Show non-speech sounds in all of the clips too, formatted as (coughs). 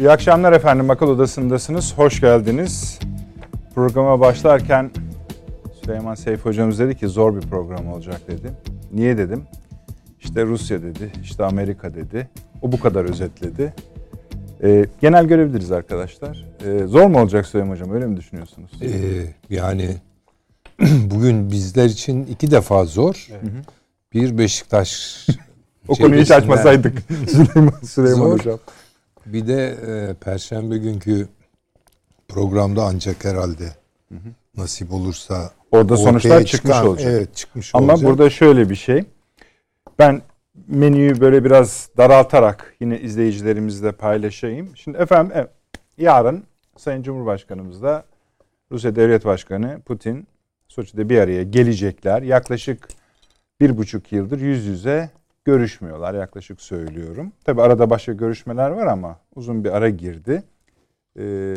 İyi akşamlar efendim. Akıl Odası'ndasınız. Hoş geldiniz. Programa başlarken Süleyman Seyf hocamız dedi ki zor bir program olacak dedi. Niye dedim? İşte Rusya dedi, işte Amerika dedi. O bu kadar özetledi. Ee, genel görebiliriz arkadaşlar. Ee, zor mu olacak Süleyman Hocam öyle mi düşünüyorsunuz? Ee, yani (clears throat) bugün bizler için iki defa zor. Evet. Bir Beşiktaş O konuyu hiç açmasaydık (laughs) Süleyman, Süleyman zor. Hocam. Bir de e, Perşembe günkü programda ancak herhalde hı hı. nasip olursa orada sonuçlar çıkmış çıkan, olacak. Evet çıkmış Ama olacak. burada şöyle bir şey. Ben menüyü böyle biraz daraltarak yine izleyicilerimizle paylaşayım. Şimdi efendim evet, yarın Sayın Cumhurbaşkanımızla Rusya Devlet Başkanı Putin Soçi'de bir araya gelecekler. Yaklaşık bir buçuk yıldır yüz yüze görüşmüyorlar yaklaşık söylüyorum. Tabi arada başka görüşmeler var ama uzun bir ara girdi. Ee,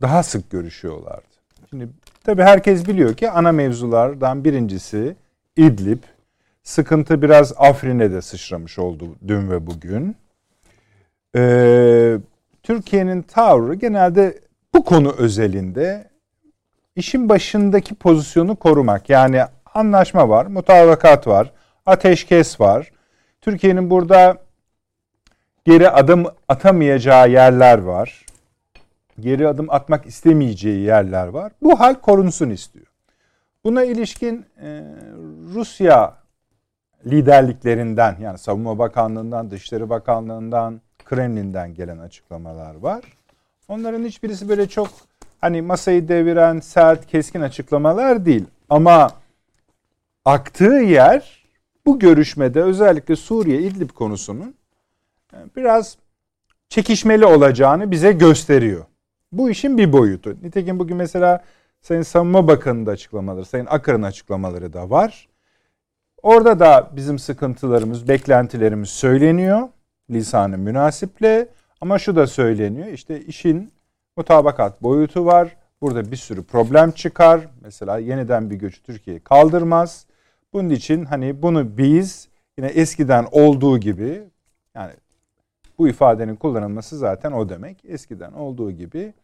daha sık görüşüyorlardı. Şimdi tabi herkes biliyor ki ana mevzulardan birincisi İdlib. Sıkıntı biraz Afrin'e de sıçramış oldu dün ve bugün. Ee, Türkiye'nin tavrı genelde bu konu özelinde işin başındaki pozisyonu korumak. Yani anlaşma var, mutabakat var, ateşkes var. Türkiye'nin burada geri adım atamayacağı yerler var. Geri adım atmak istemeyeceği yerler var. Bu hal korunsun istiyor. Buna ilişkin e, Rusya liderliklerinden yani Savunma Bakanlığı'ndan, Dışişleri Bakanlığı'ndan, Kremlin'den gelen açıklamalar var. Onların hiçbirisi böyle çok hani masayı deviren sert, keskin açıklamalar değil. Ama aktığı yer bu görüşmede özellikle Suriye İdlib konusunun e, biraz çekişmeli olacağını bize gösteriyor. Bu işin bir boyutu. Nitekim bugün mesela Sayın Savunma Bakanı'nın açıklamaları, Sayın Akar'ın açıklamaları da var. Orada da bizim sıkıntılarımız, beklentilerimiz söyleniyor lisanı münasiple ama şu da söyleniyor. İşte işin mutabakat boyutu var. Burada bir sürü problem çıkar. Mesela yeniden bir göçü Türkiye kaldırmaz. Bunun için hani bunu biz yine eskiden olduğu gibi yani bu ifadenin kullanılması zaten o demek. Eskiden olduğu gibi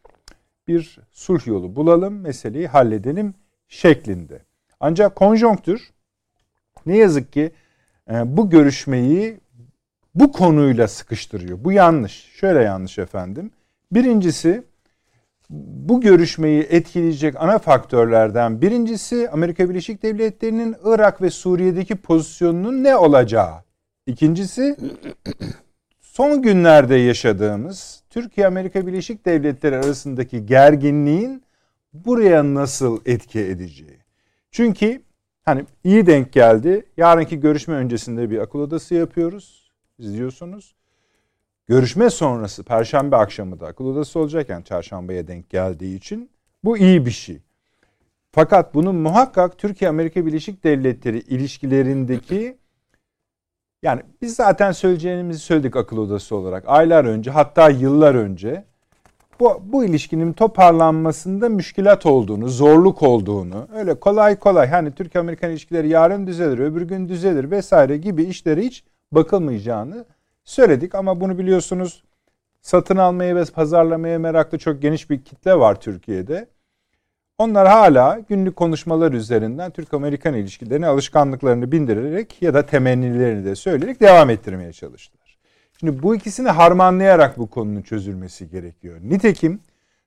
bir sulh yolu bulalım, meseleyi halledelim şeklinde. Ancak konjonktür ne yazık ki e, bu görüşmeyi bu konuyla sıkıştırıyor. Bu yanlış. Şöyle yanlış efendim. Birincisi bu görüşmeyi etkileyecek ana faktörlerden birincisi Amerika Birleşik Devletleri'nin Irak ve Suriye'deki pozisyonunun ne olacağı. İkincisi son günlerde yaşadığımız Türkiye Amerika Birleşik Devletleri arasındaki gerginliğin buraya nasıl etki edeceği. Çünkü hani iyi denk geldi. Yarınki görüşme öncesinde bir akıl odası yapıyoruz. İzliyorsunuz. Görüşme sonrası perşembe akşamı da akıl odası olacak yani çarşambaya denk geldiği için bu iyi bir şey. Fakat bunun muhakkak Türkiye Amerika Birleşik Devletleri ilişkilerindeki yani biz zaten söyleyeceğimizi söyledik akıl odası olarak aylar önce hatta yıllar önce bu, bu ilişkinin toparlanmasında müşkilat olduğunu, zorluk olduğunu, öyle kolay kolay hani Türkiye-Amerikan ilişkileri yarın düzelir, öbür gün düzelir vesaire gibi işlere hiç bakılmayacağını söyledik ama bunu biliyorsunuz satın almaya ve pazarlamaya meraklı çok geniş bir kitle var Türkiye'de. Onlar hala günlük konuşmalar üzerinden Türk-Amerikan ilişkilerini alışkanlıklarını bindirerek ya da temennilerini de söyleyerek devam ettirmeye çalıştılar. Şimdi bu ikisini harmanlayarak bu konunun çözülmesi gerekiyor. Nitekim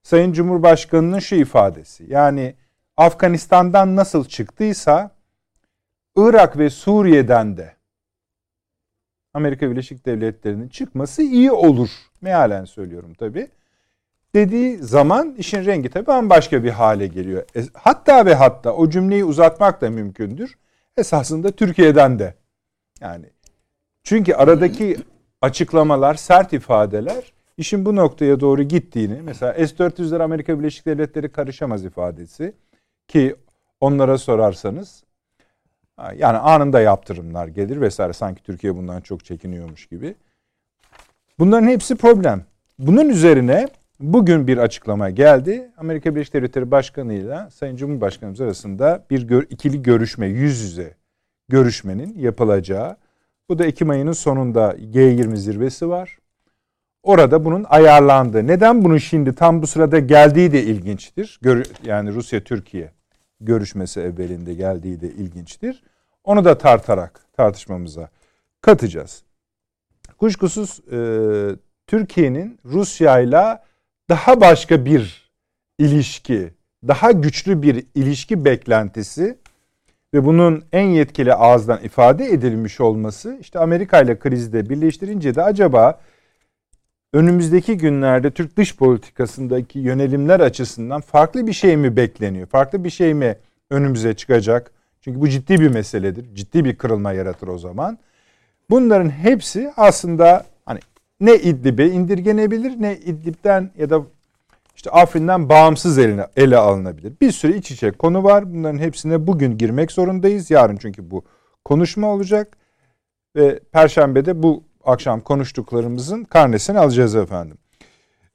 Sayın Cumhurbaşkanı'nın şu ifadesi yani Afganistan'dan nasıl çıktıysa Irak ve Suriye'den de Amerika Birleşik Devletleri'nin çıkması iyi olur. Mealen söylüyorum tabi. Dediği zaman işin rengi tabi bambaşka bir hale geliyor. E, hatta ve hatta o cümleyi uzatmak da mümkündür. Esasında Türkiye'den de. Yani çünkü aradaki açıklamalar, sert ifadeler işin bu noktaya doğru gittiğini mesela S-400'ler Amerika Birleşik Devletleri karışamaz ifadesi ki onlara sorarsanız yani anında yaptırımlar gelir vesaire. Sanki Türkiye bundan çok çekiniyormuş gibi. Bunların hepsi problem. Bunun üzerine bugün bir açıklama geldi. Amerika Birleşik Devletleri Başkanı ile Sayın Cumhurbaşkanımız arasında bir gör, ikili görüşme, yüz yüze görüşmenin yapılacağı. Bu da Ekim ayının sonunda G20 zirvesi var. orada bunun ayarlandığı. Neden bunun şimdi tam bu sırada geldiği de ilginçtir. yani Rusya Türkiye görüşmesi evvelinde geldiği de ilginçtir. Onu da tartarak tartışmamıza katacağız. Kuşkusuz e, Türkiye'nin Rusya ile daha başka bir ilişki, daha güçlü bir ilişki beklentisi ve bunun en yetkili ağızdan ifade edilmiş olması işte Amerika ile krizde birleştirince de acaba önümüzdeki günlerde Türk dış politikasındaki yönelimler açısından farklı bir şey mi bekleniyor? Farklı bir şey mi önümüze çıkacak? Çünkü bu ciddi bir meseledir. Ciddi bir kırılma yaratır o zaman. Bunların hepsi aslında hani ne İdlib'e indirgenebilir ne İdlib'den ya da işte Afrin'den bağımsız eline, ele alınabilir. Bir sürü iç içe konu var. Bunların hepsine bugün girmek zorundayız. Yarın çünkü bu konuşma olacak. Ve Perşembe'de bu akşam konuştuklarımızın karnesini alacağız efendim.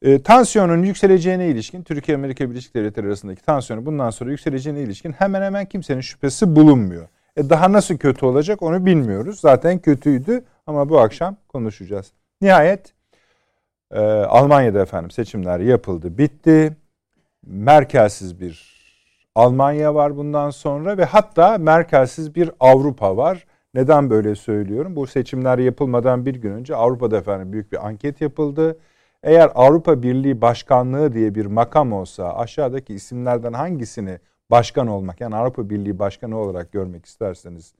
E, tansiyonun yükseleceğine ilişkin Türkiye-Amerika Birleşik Devletleri arasındaki tansiyonu bundan sonra yükseleceğine ilişkin hemen hemen kimsenin şüphesi bulunmuyor. E, daha nasıl kötü olacak onu bilmiyoruz. Zaten kötüydü ama bu akşam konuşacağız. Nihayet e, Almanya'da efendim seçimler yapıldı, bitti. Merkelsiz bir Almanya var bundan sonra ve hatta merkelsiz bir Avrupa var. Neden böyle söylüyorum? Bu seçimler yapılmadan bir gün önce Avrupa'da efendim büyük bir anket yapıldı. Eğer Avrupa Birliği Başkanlığı diye bir makam olsa aşağıdaki isimlerden hangisini başkan olmak yani Avrupa Birliği Başkanı olarak görmek isterseniz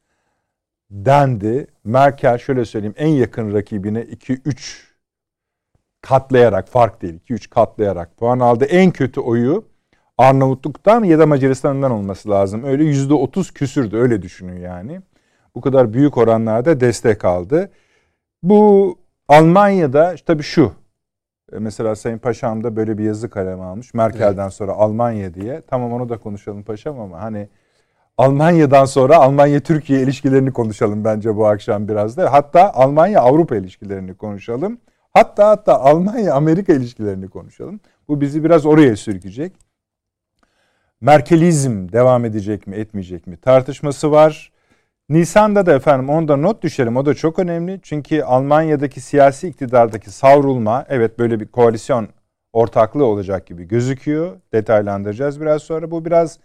dendi. Merkel şöyle söyleyeyim en yakın rakibine 2-3 katlayarak fark değil 2-3 katlayarak puan aldı. En kötü oyu Arnavutluk'tan ya da Macaristan'dan olması lazım. Öyle %30 küsürdü öyle düşünün yani. Bu kadar büyük oranlarda destek aldı. Bu Almanya'da tabii şu e, mesela Sayın Paşam da böyle bir yazı kaleme almış. Merkel'den evet. sonra Almanya diye. Tamam onu da konuşalım Paşam ama hani Almanya'dan sonra Almanya-Türkiye ilişkilerini konuşalım bence bu akşam biraz da. Hatta Almanya-Avrupa ilişkilerini konuşalım. Hatta hatta Almanya-Amerika ilişkilerini konuşalım. Bu bizi biraz oraya sürükleyecek. Merkelizm devam edecek mi etmeyecek mi tartışması var. Nisan'da da efendim onda not düşelim. O da çok önemli. Çünkü Almanya'daki siyasi iktidardaki savrulma evet böyle bir koalisyon ortaklığı olacak gibi gözüküyor. Detaylandıracağız biraz sonra. Bu biraz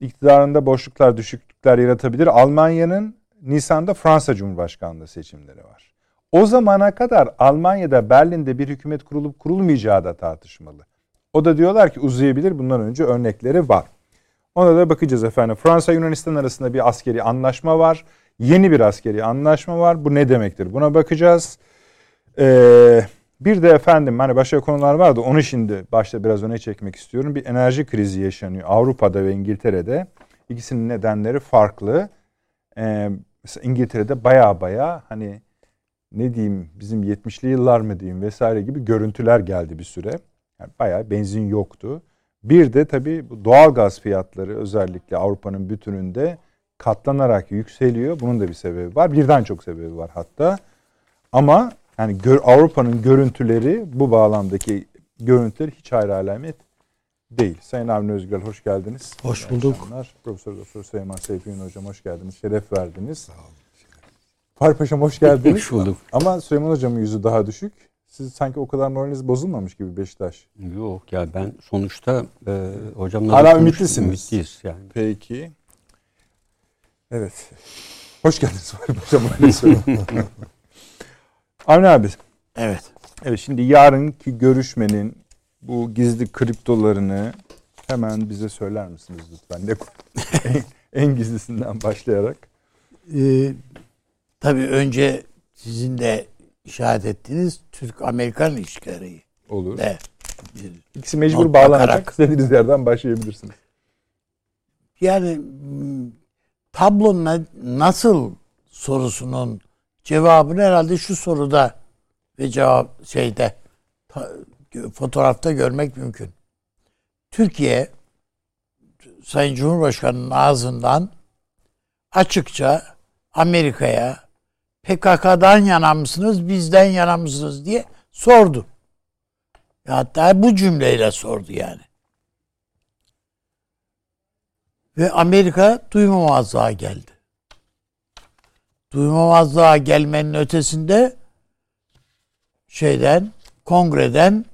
iktidarında boşluklar, düşüklükler yaratabilir. Almanya'nın Nisan'da Fransa Cumhurbaşkanlığı seçimleri var. O zamana kadar Almanya'da Berlin'de bir hükümet kurulup kurulmayacağı da tartışmalı. O da diyorlar ki uzayabilir. Bundan önce örnekleri var. Ona da bakacağız efendim. Fransa Yunanistan arasında bir askeri anlaşma var. Yeni bir askeri anlaşma var. Bu ne demektir? Buna bakacağız. Ee, bir de efendim hani başka konular vardı. Onu şimdi başta biraz öne çekmek istiyorum. Bir enerji krizi yaşanıyor Avrupa'da ve İngiltere'de. İkisinin nedenleri farklı. Ee, mesela İngiltere'de baya baya hani ne diyeyim bizim 70'li yıllar mı diyeyim vesaire gibi görüntüler geldi bir süre. Yani bayağı benzin yoktu. Bir de tabii doğal gaz fiyatları özellikle Avrupa'nın bütününde katlanarak yükseliyor. Bunun da bir sebebi var. Birden çok sebebi var hatta. Ama yani gör, Avrupa'nın görüntüleri bu bağlamdaki görüntüler hiç ayrı alamet değil. Sayın Avni Özgür hoş geldiniz. Hoş bulduk. Profesör Doktor Süleyman Seyfi'nin hocam hoş geldiniz. Şeref verdiniz. Sağ olun. Fahri Paşam hoş geldiniz. Hoş bulduk. Ama Süleyman hocamın yüzü daha düşük. Siz sanki o kadar moraliniz bozulmamış gibi Beşiktaş. Yok ya ben sonuçta e, hocamla Hala ümitlisiniz. Ümitliyiz yani. Peki. Evet. Hoş geldiniz (laughs) hocam. Avni abi. Evet. Evet şimdi yarınki görüşmenin bu gizli kriptolarını hemen bize söyler misiniz lütfen? Ne, (laughs) en, en gizlisinden başlayarak. Ee, tabii önce sizin de işaret ettiğiniz Türk-Amerikan ilişkileri. Olur. De, İkisi mecbur bağlanacak. İstediğiniz yerden başlayabilirsiniz. Yani tablonun nasıl sorusunun cevabını herhalde şu soruda ve cevap şeyde ta, fotoğrafta görmek mümkün. Türkiye Sayın Cumhurbaşkanı'nın ağzından açıkça Amerika'ya PKK'dan yana mısınız, bizden yana mısınız diye sordu. Hatta bu cümleyle sordu yani. Ve Amerika duymamazlığa geldi. Duymamazlığa gelmenin ötesinde şeyden kongreden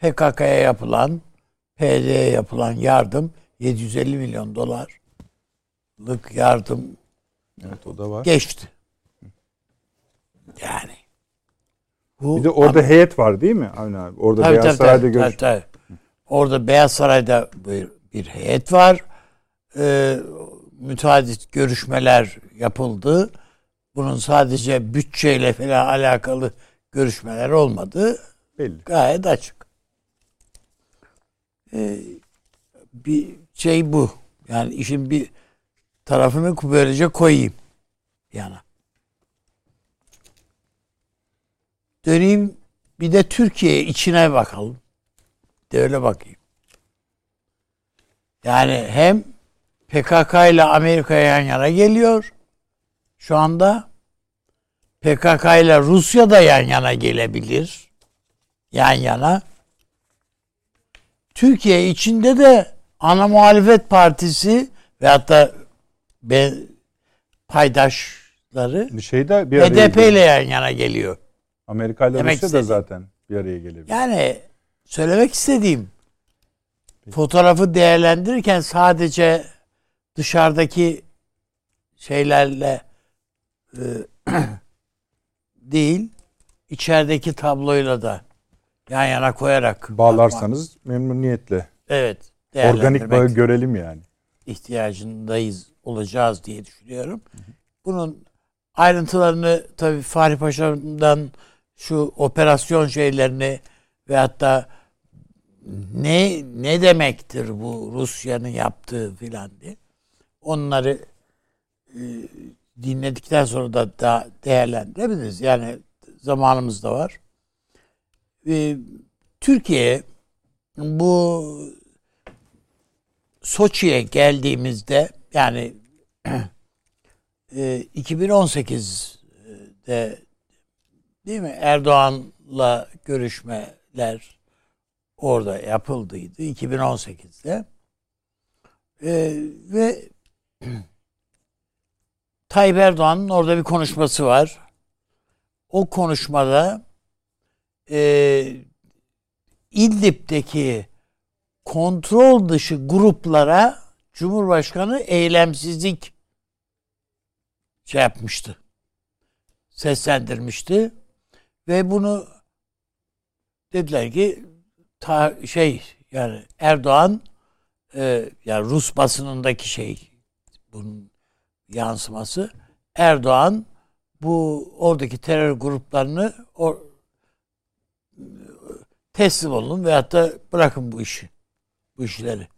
PKK'ya yapılan PYD'ye yapılan yardım 750 milyon dolarlık yardım Evet o da var. geçti. Yani. Bu Bir de orada heyet var değil mi? Avni abi. Orada Tabii, Beyaz tabii, Saray'da tabii, görüş. tabii, tabii. Orada Beyaz Saray'da bir, bir heyet var. Ee, müteadit görüşmeler yapıldı. Bunun sadece bütçeyle falan alakalı görüşmeler olmadı. Belli. Gayet açık. Ee, bir şey bu. Yani işin bir tarafını böylece koyayım yana. Döneyim bir de Türkiye içine bakalım. De öyle bakayım. Yani hem PKK ile Amerika yan yana geliyor şu anda. PKK ile Rusya da yan yana gelebilir. Yan yana. Türkiye içinde de ana muhalefet partisi ve hatta be, paydaşları Bir şey de bir geliyor. ile yan yana geliyor. Amerika ile Rusya da istediğim. zaten bir araya gelebilir. Yani söylemek istediğim fotoğrafı değerlendirirken sadece dışarıdaki şeylerle e, (clears throat) değil içerideki tabloyla da yan yana koyarak Bağlarsanız memnuniyetle. evet Organik bağı görelim yani. ihtiyacındayız olacağız diye düşünüyorum. Bunun ayrıntılarını tabii Fahri Paşa'dan şu operasyon şeylerini ve hatta ne ne demektir bu Rusya'nın yaptığı filan diye onları e, dinledikten sonra da daha değerlendirebiliriz. Yani zamanımız da var. E, Türkiye bu Soçi'ye geldiğimizde yani (clears throat) e, 2018'de değil mi Erdoğan'la görüşmeler orada yapıldıydı 2018'de E, ve (clears throat) Tayyip Erdoğan'ın orada bir konuşması var. O konuşmada e, İdlib'deki kontrol dışı gruplara Cumhurbaşkanı eylemsizlik şey yapmıştı. Seslendirmişti. Ve bunu dediler ki ta, şey yani Erdoğan e, yani Rus basınındaki şey bunun yansıması Erdoğan bu oradaki terör gruplarını o, teslim olun veyahut da bırakın bu işi bu işleri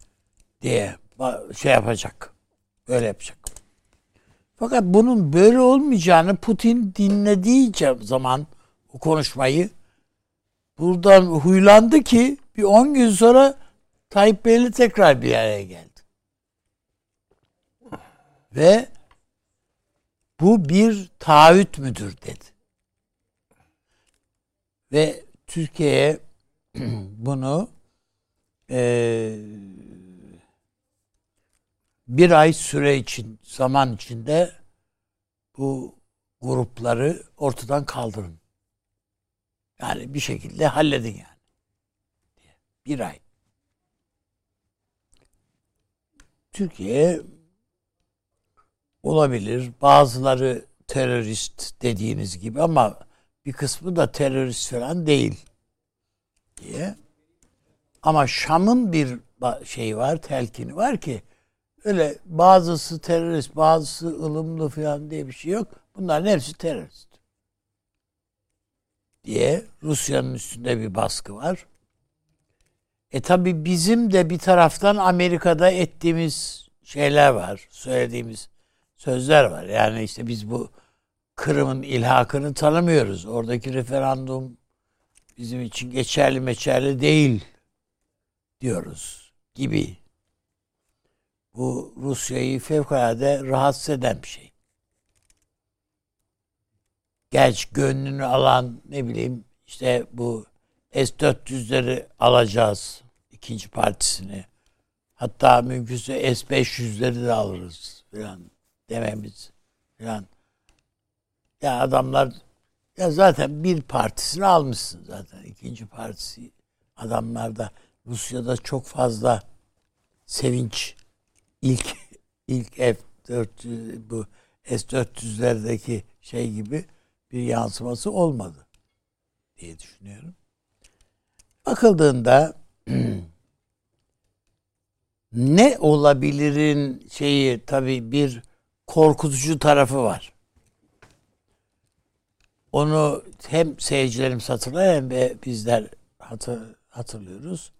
diye şey yapacak. Böyle yapacak. Fakat bunun böyle olmayacağını Putin dinlediği zaman o konuşmayı buradan huylandı ki bir 10 gün sonra Tayyip Bey'le tekrar bir araya geldi. Ve bu bir taahhüt müdür dedi. Ve Türkiye'ye (clears throat) bunu eee, bir ay süre için zaman içinde bu grupları ortadan kaldırın. Yani bir şekilde halledin yani. Bir ay. Türkiye olabilir. Bazıları terörist dediğiniz gibi ama bir kısmı da terörist falan değil diye. Ama Şam'ın bir şeyi var, telkini var ki öyle bazısı terörist, bazısı ılımlı falan diye bir şey yok. Bunların hepsi terörist. Diye Rusya'nın üstünde bir baskı var. E tabi bizim de bir taraftan Amerika'da ettiğimiz şeyler var. Söylediğimiz sözler var. Yani işte biz bu Kırım'ın ilhakını tanımıyoruz. Oradaki referandum bizim için geçerli meçerli değil diyoruz gibi. Bu Rusya'yı fevkalade rahatsız eden bir şey. Gerçi gönlünü alan ne bileyim işte bu S-400'leri alacağız ikinci partisini. Hatta mümkünse S-500'leri de alırız falan dememiz falan. Ya adamlar Ya zaten bir partisini almışsın zaten. ikinci partisi adamlarda Rusya'da çok fazla sevinç ilk (laughs) ilk F4 bu S400'lerdeki şey gibi bir yansıması olmadı diye düşünüyorum. Bakıldığında (clears throat) ne olabilirin şeyi tabii bir korkutucu tarafı var. Onu hem seyircilerimiz hatırlar hem de bizler hatır, hatırlıyoruz.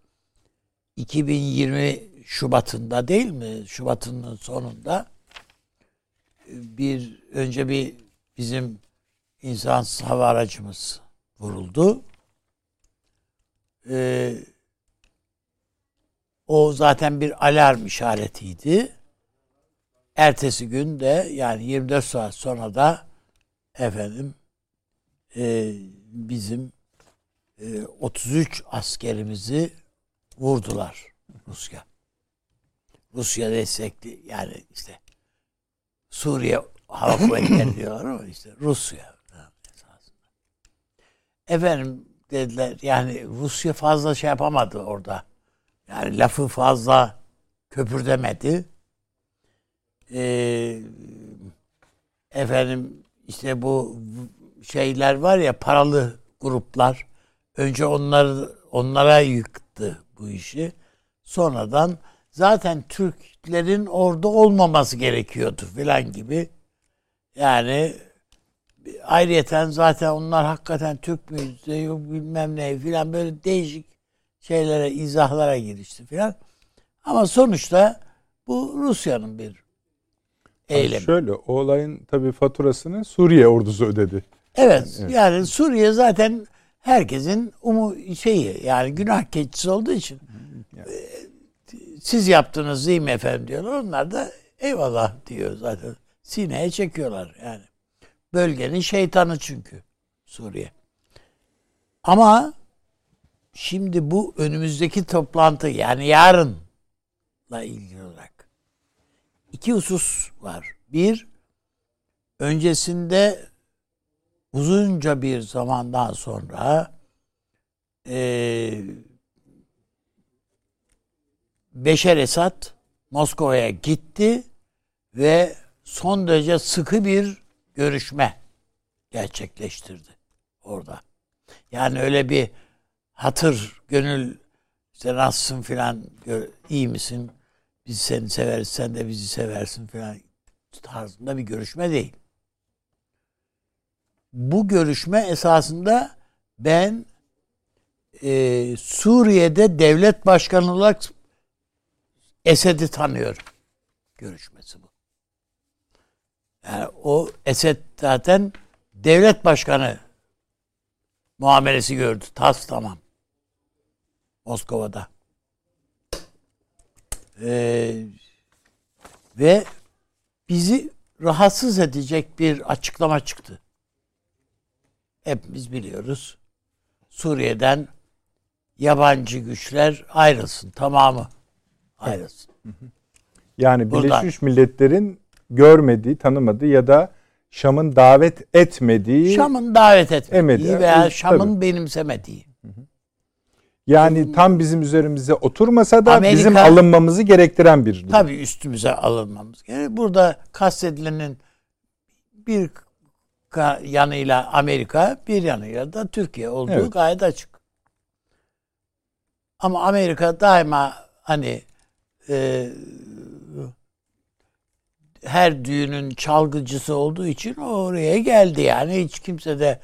2020 Şubat'ında değil mi? Şubat'ın sonunda bir önce bir bizim insansız hava aracımız vuruldu. Ee, o zaten bir alarm işaretiydi. Ertesi gün de yani 24 saat sonra da efendim e, bizim e, 33 askerimizi vurdular Rusya. Rusya destekli yani işte Suriye Hava Kuvvetleri (clears throat) diyorlar ama işte Rusya. Efendim dediler yani Rusya fazla şey yapamadı orada. Yani lafı fazla köpürdemedi. Ee, efendim işte bu şeyler var ya paralı gruplar önce onları onlara yıktı bu işi. Sonradan zaten Türklerin orada olmaması gerekiyordu filan gibi. Yani ayrıyeten zaten onlar hakikaten Türk müyüz yok bilmem ne filan böyle değişik şeylere izahlara girişti filan. Ama sonuçta bu Rusya'nın bir eylemi. Şöyle o olayın tabii faturasını Suriye ordusu ödedi. Evet, evet. yani Suriye zaten herkesin umu şeyi yani günah keçisi olduğu için yani. siz yaptınız değil mi efendim diyorlar. Onlar da eyvallah diyor zaten. Sineye çekiyorlar yani. Bölgenin şeytanı çünkü Suriye. Ama şimdi bu önümüzdeki toplantı yani yarınla ilgili olarak iki husus var. Bir, öncesinde uzunca bir zamandan sonra e, Beşer Esad Moskova'ya gitti ve son derece sıkı bir görüşme gerçekleştirdi orada. Yani öyle bir hatır, gönül işte nasılsın filan iyi misin? Biz seni severiz, sen de bizi seversin filan tarzında bir görüşme değil. Bu görüşme esasında ben e, Suriye'de devlet başkanı olarak Esed'i tanıyorum. Görüşmesi. Yani o Esed zaten devlet başkanı muamelesi gördü. Tas tamam. Moskova'da. Ee, ve bizi rahatsız edecek bir açıklama çıktı. Hepimiz biliyoruz. Suriye'den yabancı güçler ayrılsın. Tamamı ayrılsın. Yani Buradan. Birleşmiş Milletler'in görmediği, tanımadığı ya da Şam'ın davet etmediği Şam'ın davet etmediği emedi. veya Şam'ın benimsemediği. Yani tam bizim üzerimize oturmasa da Amerika, bizim alınmamızı gerektiren bir durum. Tabii üstümüze alınmamız gerekiyor. Burada kastedilenin bir yanıyla Amerika, bir yanıyla da Türkiye olduğu evet. gayet açık. Ama Amerika daima hani e, her düğünün çalgıcısı olduğu için oraya geldi yani. Hiç kimse de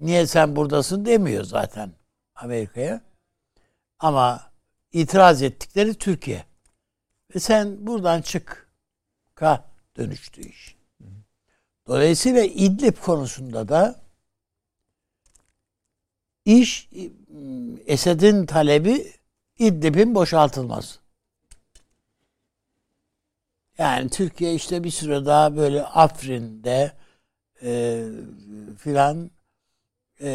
niye sen buradasın demiyor zaten Amerika'ya. Ama itiraz ettikleri Türkiye. Ve sen buradan çık. Ka dönüştü iş. Dolayısıyla İdlib konusunda da iş Esed'in talebi İdlib'in boşaltılması. Yani Türkiye işte bir süre daha böyle Afrin'de e, filan e,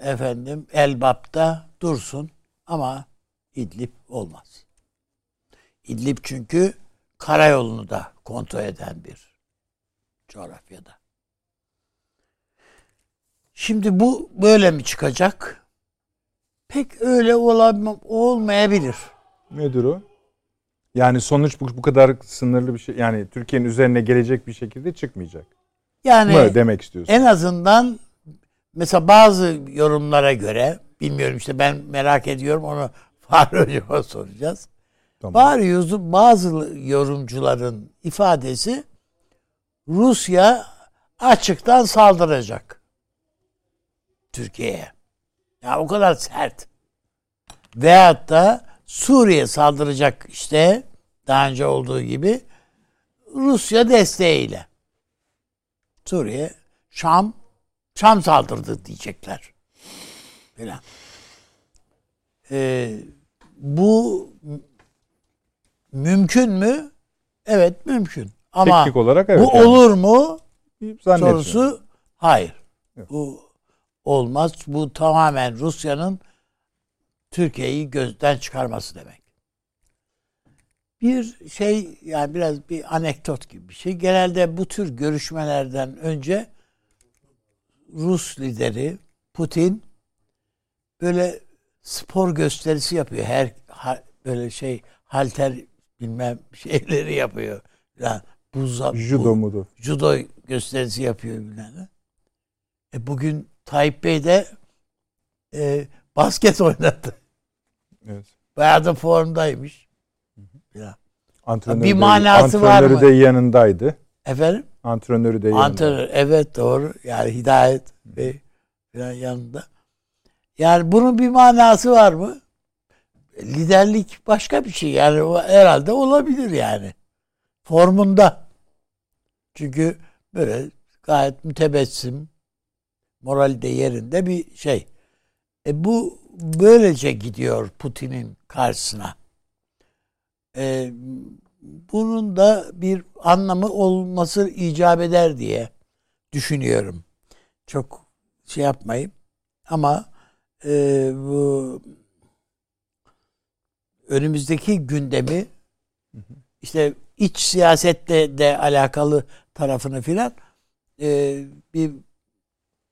efendim Elbap'ta dursun ama İdlib olmaz. İdlib çünkü karayolunu da kontrol eden bir coğrafyada. Şimdi bu böyle mi çıkacak? Pek öyle olam- olmayabilir. Nedir o? Yani sonuç bu, bu kadar sınırlı bir şey. Yani Türkiye'nin üzerine gelecek bir şekilde çıkmayacak. Yani mı demek istiyorsun? en azından mesela bazı yorumlara göre bilmiyorum işte ben merak ediyorum onu (laughs) Fahri Hocam'a soracağız. Tamam. Bazı, bazı yorumcuların ifadesi Rusya açıktan saldıracak Türkiye'ye. Ya o kadar sert. Veyahut da Suriye saldıracak işte daha önce olduğu gibi Rusya desteğiyle. Suriye, Şam, Şam saldırdı diyecekler. Falan. Ee, bu mümkün mü? Evet mümkün. Ama Teknik olarak evet. bu yani. olur mu? Sorusu hayır. Yok. Bu olmaz. Bu tamamen Rusya'nın Türkiye'yi gözden çıkarması demek. Bir şey yani biraz bir anekdot gibi bir şey. Genelde bu tür görüşmelerden önce Rus lideri Putin böyle spor gösterisi yapıyor. Her ha- böyle şey halter bilmem şeyleri yapıyor. Yani buzla, Judo mudu? judo gösterisi yapıyor bilmem. E bugün Tayyip Bey de e, basket (laughs) oynadı. Evet. Bayağı da formdaymış. Ya. Antrenörü Bir de- manası var antrenörü mı? de yanındaydı. Efendim? Antrenörü de yanındaydı. Antrenör. Evet doğru. Yani Hidayet Bey falan yanında. Yani bunun bir manası var mı? Liderlik başka bir şey. Yani o herhalde olabilir yani. Formunda. Çünkü böyle gayet mütebessim, morali de yerinde bir şey. E bu böylece gidiyor Putin'in karşısına. E, bunun da bir anlamı olması icap eder diye düşünüyorum. Çok şey yapmayayım ama e, bu önümüzdeki gündemi işte iç siyasetle de alakalı tarafını filan e, bir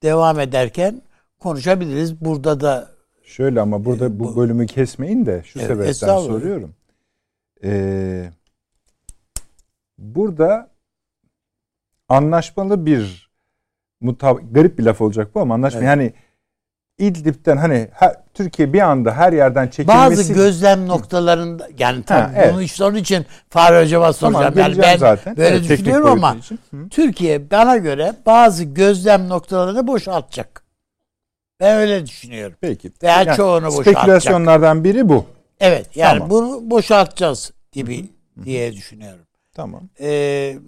devam ederken konuşabiliriz. Burada da Şöyle ama burada Ee, bu bu- bölümü kesmeyin de şu Evet, sebepten soruyorum. Ee, burada anlaşmalı bir mutab garip bir laf olacak bu ama anlaşma Evet. yani İdlib'den hani her, Türkiye bir anda her yerden çekilmesi bazı gözlem noktalarında yani tabii evet. bunu işte onun için Fahri Hocam'a Tamam, soracağım. yani geleceğim ben zaten. böyle Evet, düşünüyorum ama. Türkiye bana göre bazı gözlem noktalarını boşaltacak. Ben öyle düşünüyorum. Peki. Veya çoğunu boşaltacak. Spekülasyonlardan biri bu. Evet yani Tamam. bunu boşaltacağız gibi diye düşünüyorum. Tamam. Ee,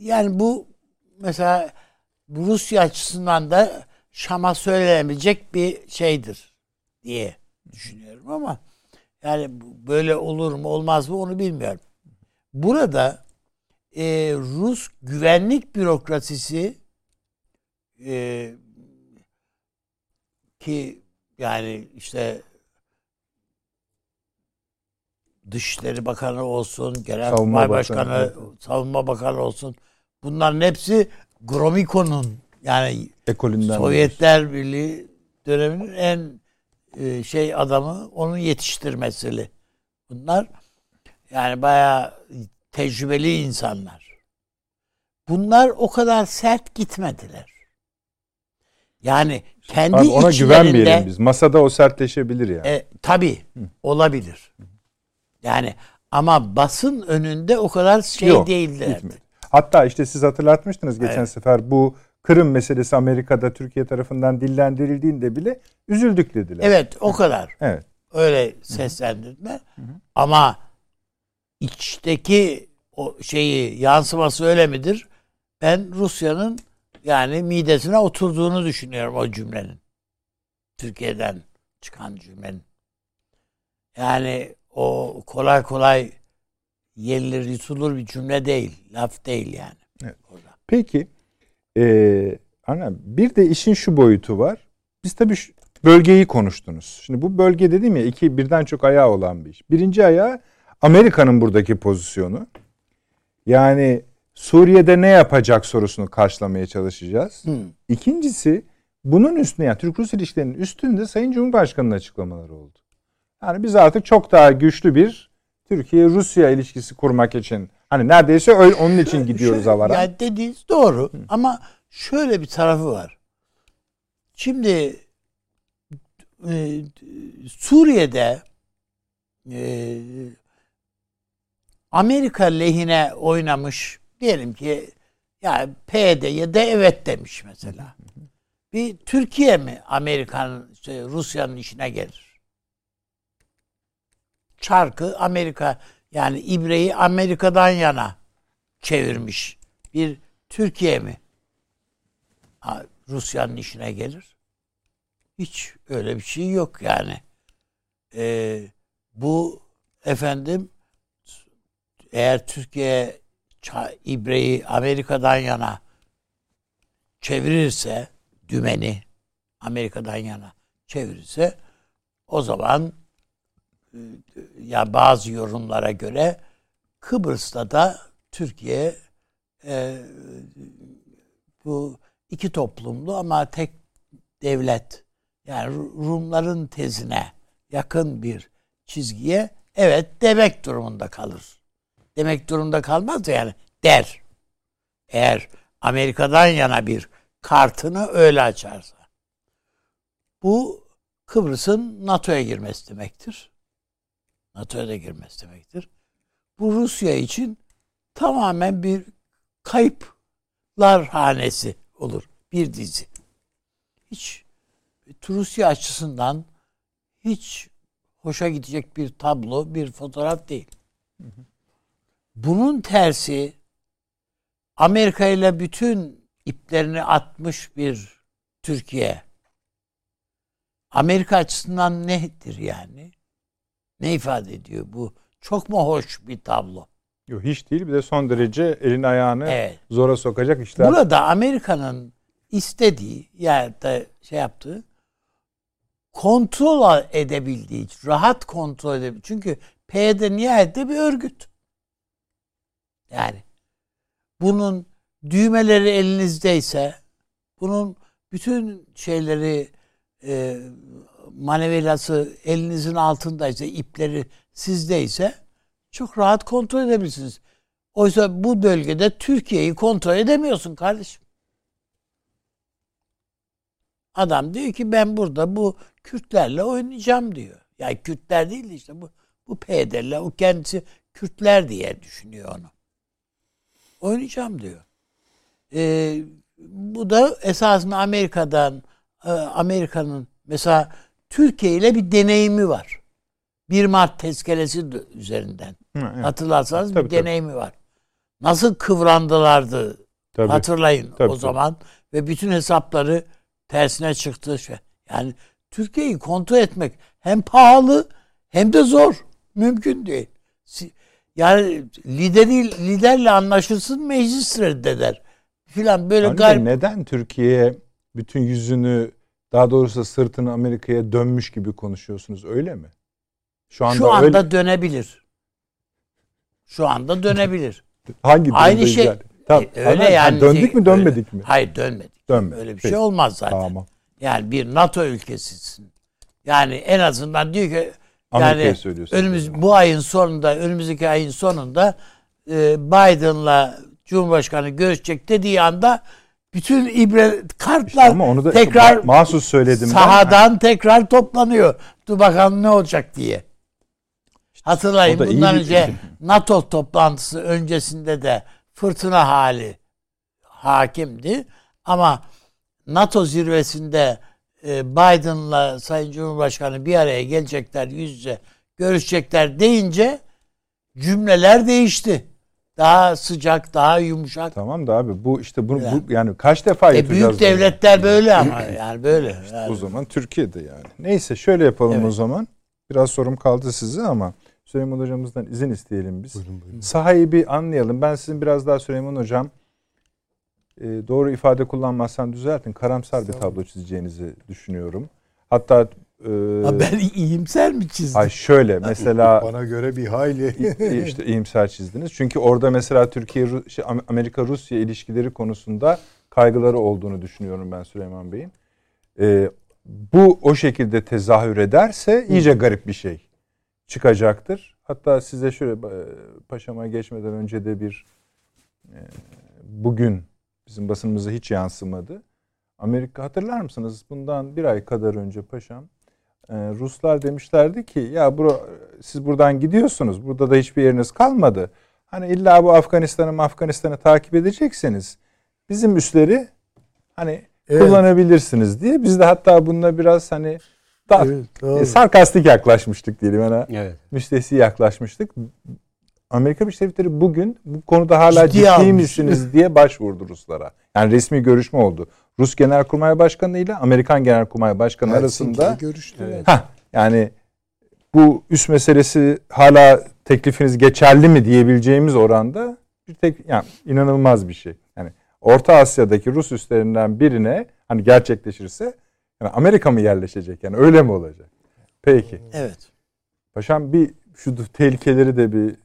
yani bu mesela Rusya açısından da Şam'a söylenebilecek bir şeydir diye düşünüyorum ama yani böyle olur mu olmaz mı onu bilmiyorum. Burada e, Rus güvenlik bürokrasisi e, ki yani işte Dışişleri Bakanı olsun, Genelkurmay Savunma Başkanı, Bakanı. Savunma Bakanı olsun. Bunların hepsi Gromyko'nun yani Ekolünden. Sovyetler Birliği döneminin en e, şey adamı onun yetiştirmesiyle. Bunlar yani bayağı tecrübeli insanlar. Bunlar o kadar sert gitmediler. Yani kendi Abi ona içlerinde güvenmeyelim biz. Masada o sertleşebilir yani. e, tabii olabilir. Yani ama basın önünde o kadar şey Yok, değildiler. gitmedi. Hatta işte siz hatırlatmıştınız geçen Evet. sefer bu Kırım meselesi Amerika'da Türkiye tarafından dillendirildiğinde bile üzüldük dediler. Evet o kadar. Evet. Öyle seslendirdiler. Ama içteki o şeyi yansıması öyle midir? Ben Rusya'nın yani midesine oturduğunu düşünüyorum o cümlenin. Türkiye'den çıkan cümlenin. Yani o kolay kolay yenilir yutulur bir cümle değil. Laf değil yani. Evet. Orada. Peki eee ana bir de işin şu boyutu var. Biz tabii şu bölgeyi konuştunuz. Şimdi bu bölge dedim ya iki birden çok ayağı olan bir iş. Birinci ayağı Amerika'nın buradaki pozisyonu. Yani Suriye'de ne yapacak sorusunu karşılamaya çalışacağız. Hı. İkincisi Bunun üstüne yani Türk-Rus ilişkilerinin üstünde Sayın Cumhurbaşkanı'nın açıklamaları oldu. Yani biz artık çok daha güçlü bir Türkiye-Rusya ilişkisi kurmak için hani neredeyse öyle, onun için gidiyoruz Şöyle- avara. Ya dediğiniz doğru ama şöyle bir tarafı var. Şimdi e, Suriye'de e, Amerika lehine oynamış diyelim ki yani PYD'ye de evet demiş mesela. Bir Türkiye mi Amerika'nın işte Rusya'nın işine gelir? Çarkı Amerika yani ibreyi Amerika'dan yana çevirmiş bir Türkiye mi Rusya'nın işine gelir? Hiç öyle bir şey yok yani. Ee, bu efendim eğer Türkiye ibreyi Amerika'dan yana çevirirse dümeni Amerika'dan yana çevirirse o zaman e, ya bazı yorumlara göre Kıbrıs'ta da Türkiye e, bu iki toplumlu ama tek devlet yani Ru- Rumların tezine yakın bir çizgiye evet demek durumunda kalır. Demek durumunda kalmaz yani der. Eğer Amerika'dan yana bir kartını öyle açarsa. Bu Kıbrıs'ın NATO'ya girmesi demektir. NATO'ya da girmesi demektir. Bu Rusya için tamamen bir kayıplar hanesi olur. Bir dizi. Hiç Rusya açısından hiç hoşa gidecek bir tablo, bir fotoğraf değil. Bunun tersi Amerika ile bütün iplerini atmış bir Türkiye. Amerika açısından nedir yani? Ne ifade ediyor bu? Çok mu hoş bir tablo? Yok hiç değil bir de son derece elin ayağını Evet. zora sokacak işler. Burada Amerika'nın istediği yani da şey yaptığı kontrol edebildiği, rahat kontrol edebildiği. Çünkü PYD nihayetinde bir örgüt. Yani bunun düğmeleri elinizdeyse, bunun bütün şeyleri e, manevelası elinizin altındaysa, ipleri sizdeyse çok rahat kontrol edebilirsiniz. Oysa bu bölgede Türkiye'yi kontrol edemiyorsun kardeşim. Adam diyor ki ben burada bu Kürtlerle oynayacağım diyor. Yani Kürtler değil de işte bu bu PYD'ler o kendisi Kürtler diye düşünüyor onu. Oynayacağım diyor. Ee, bu da esasında Amerika'dan e, Amerika'nın mesela Türkiye ile bir deneyimi var. 1 Mart tezkeresi de- üzerinden. Hı, evet. Hatırlarsanız Tabii, bir tabii. deneyimi var. Nasıl kıvrandılardı Tabii. hatırlayın Tabii, o tabii. zaman ve bütün hesapları tersine çıktı şey. Yani Türkiye'yi kontrol etmek hem pahalı hem de zor. Mümkün değil. Yani lideri liderle anlaşırsın meclis reddeder. Filan böyle de garip. neden Türkiye bütün yüzünü daha doğrusu sırtını Amerika'ya dönmüş gibi konuşuyorsunuz öyle mi? Şu anda, Şu anda öyle. dönebilir. Şu anda dönebilir. (laughs) Hangi Aynı şey- yani? Tamam, E, öyle ama yani. döndük mü dönmedik öyle. mi? Hayır dönmedik. Dönmedik. Öyle bir Peki. şey olmaz zaten. Tamam. Yani bir NATO ülkesisin. Yani en azından diyor ki Amerika'ya yani söylüyorsunuz. önümüz bu ayın sonunda, önümüzdeki ayın sonunda e, Biden'la Cumhurbaşkanı görüşecek dediği anda bütün ibre kartlar İşte ama onu da tekrar ma- mahsus söyledim ben. sahadan tekrar toplanıyor. Dur bakalım ne olacak diye. Hatırlayın bundan önce NATO toplantısı öncesinde de fırtına hali hakimdi. Ama NATO zirvesinde Biden'la Sayın Cumhurbaşkanı bir araya gelecekler, yüz yüze görüşecekler deyince cümleler değişti. Daha sıcak, daha yumuşak. Tamam da abi bu işte bu, Yani. bu yani kaç defa E büyük bunu? devletler böyle ama (clears throat) yani böyle. Yani. O zaman Türkiye'de yani. Neyse şöyle yapalım Evet. o zaman. Biraz sorum kaldı size ama Süleyman hocamızdan izin isteyelim biz. Buyurun, buyurun. Sahayı bir anlayalım. Ben sizin biraz daha Süleyman hocam e, doğru ifade kullanmazsam düzeltin. Karamsar bir tablo çizeceğinizi düşünüyorum. Hatta e, Ha, ben iyimser mi çizdim? ay şöyle mesela Bana göre bir hayli. İşte iyimser çizdiniz. Çünkü orada mesela Türkiye şey, Am- Amerika Rusya ilişkileri konusunda kaygıları olduğunu düşünüyorum ben Süleyman Bey'in. e, bu o şekilde tezahür ederse iyice garip bir şey çıkacaktır. Hatta size şöyle e, paşama geçmeden önce de bir e, bugün bizim basınımıza hiç yansımadı. Amerika hatırlar mısınız? Bundan bir ay kadar önce paşam e, Ruslar demişlerdi ki ya bro, siz buradan gidiyorsunuz. Burada da hiçbir yeriniz kalmadı. Hani illa bu Afganistan'ı Afganistan'ı takip edecekseniz bizim üsleri hani evet. kullanabilirsiniz diye. Biz de hatta bununla biraz hani da, evet, sarkastik yaklaşmıştık diyelim. Yani evet. müstehsi yaklaşmıştık. Amerika Birleşik Devletleri bugün bu konuda hala ciddi, ciddi misiniz (laughs) diye başvurdu Ruslara. Yani resmi görüşme oldu. Rus Genelkurmay Başkanı ile Amerikan Genelkurmay Başkanı Helsinki'de arasında görüştü. Evet. Heh, yani bu üst meselesi hala teklifiniz geçerli mi diyebileceğimiz oranda bir tek yani inanılmaz bir şey. Yani Orta Asya'daki Rus üslerinden birine hani gerçekleşirse yani Amerika mı yerleşecek yani öyle mi olacak? Peki. Evet. Paşam bir şu tehlikeleri de bir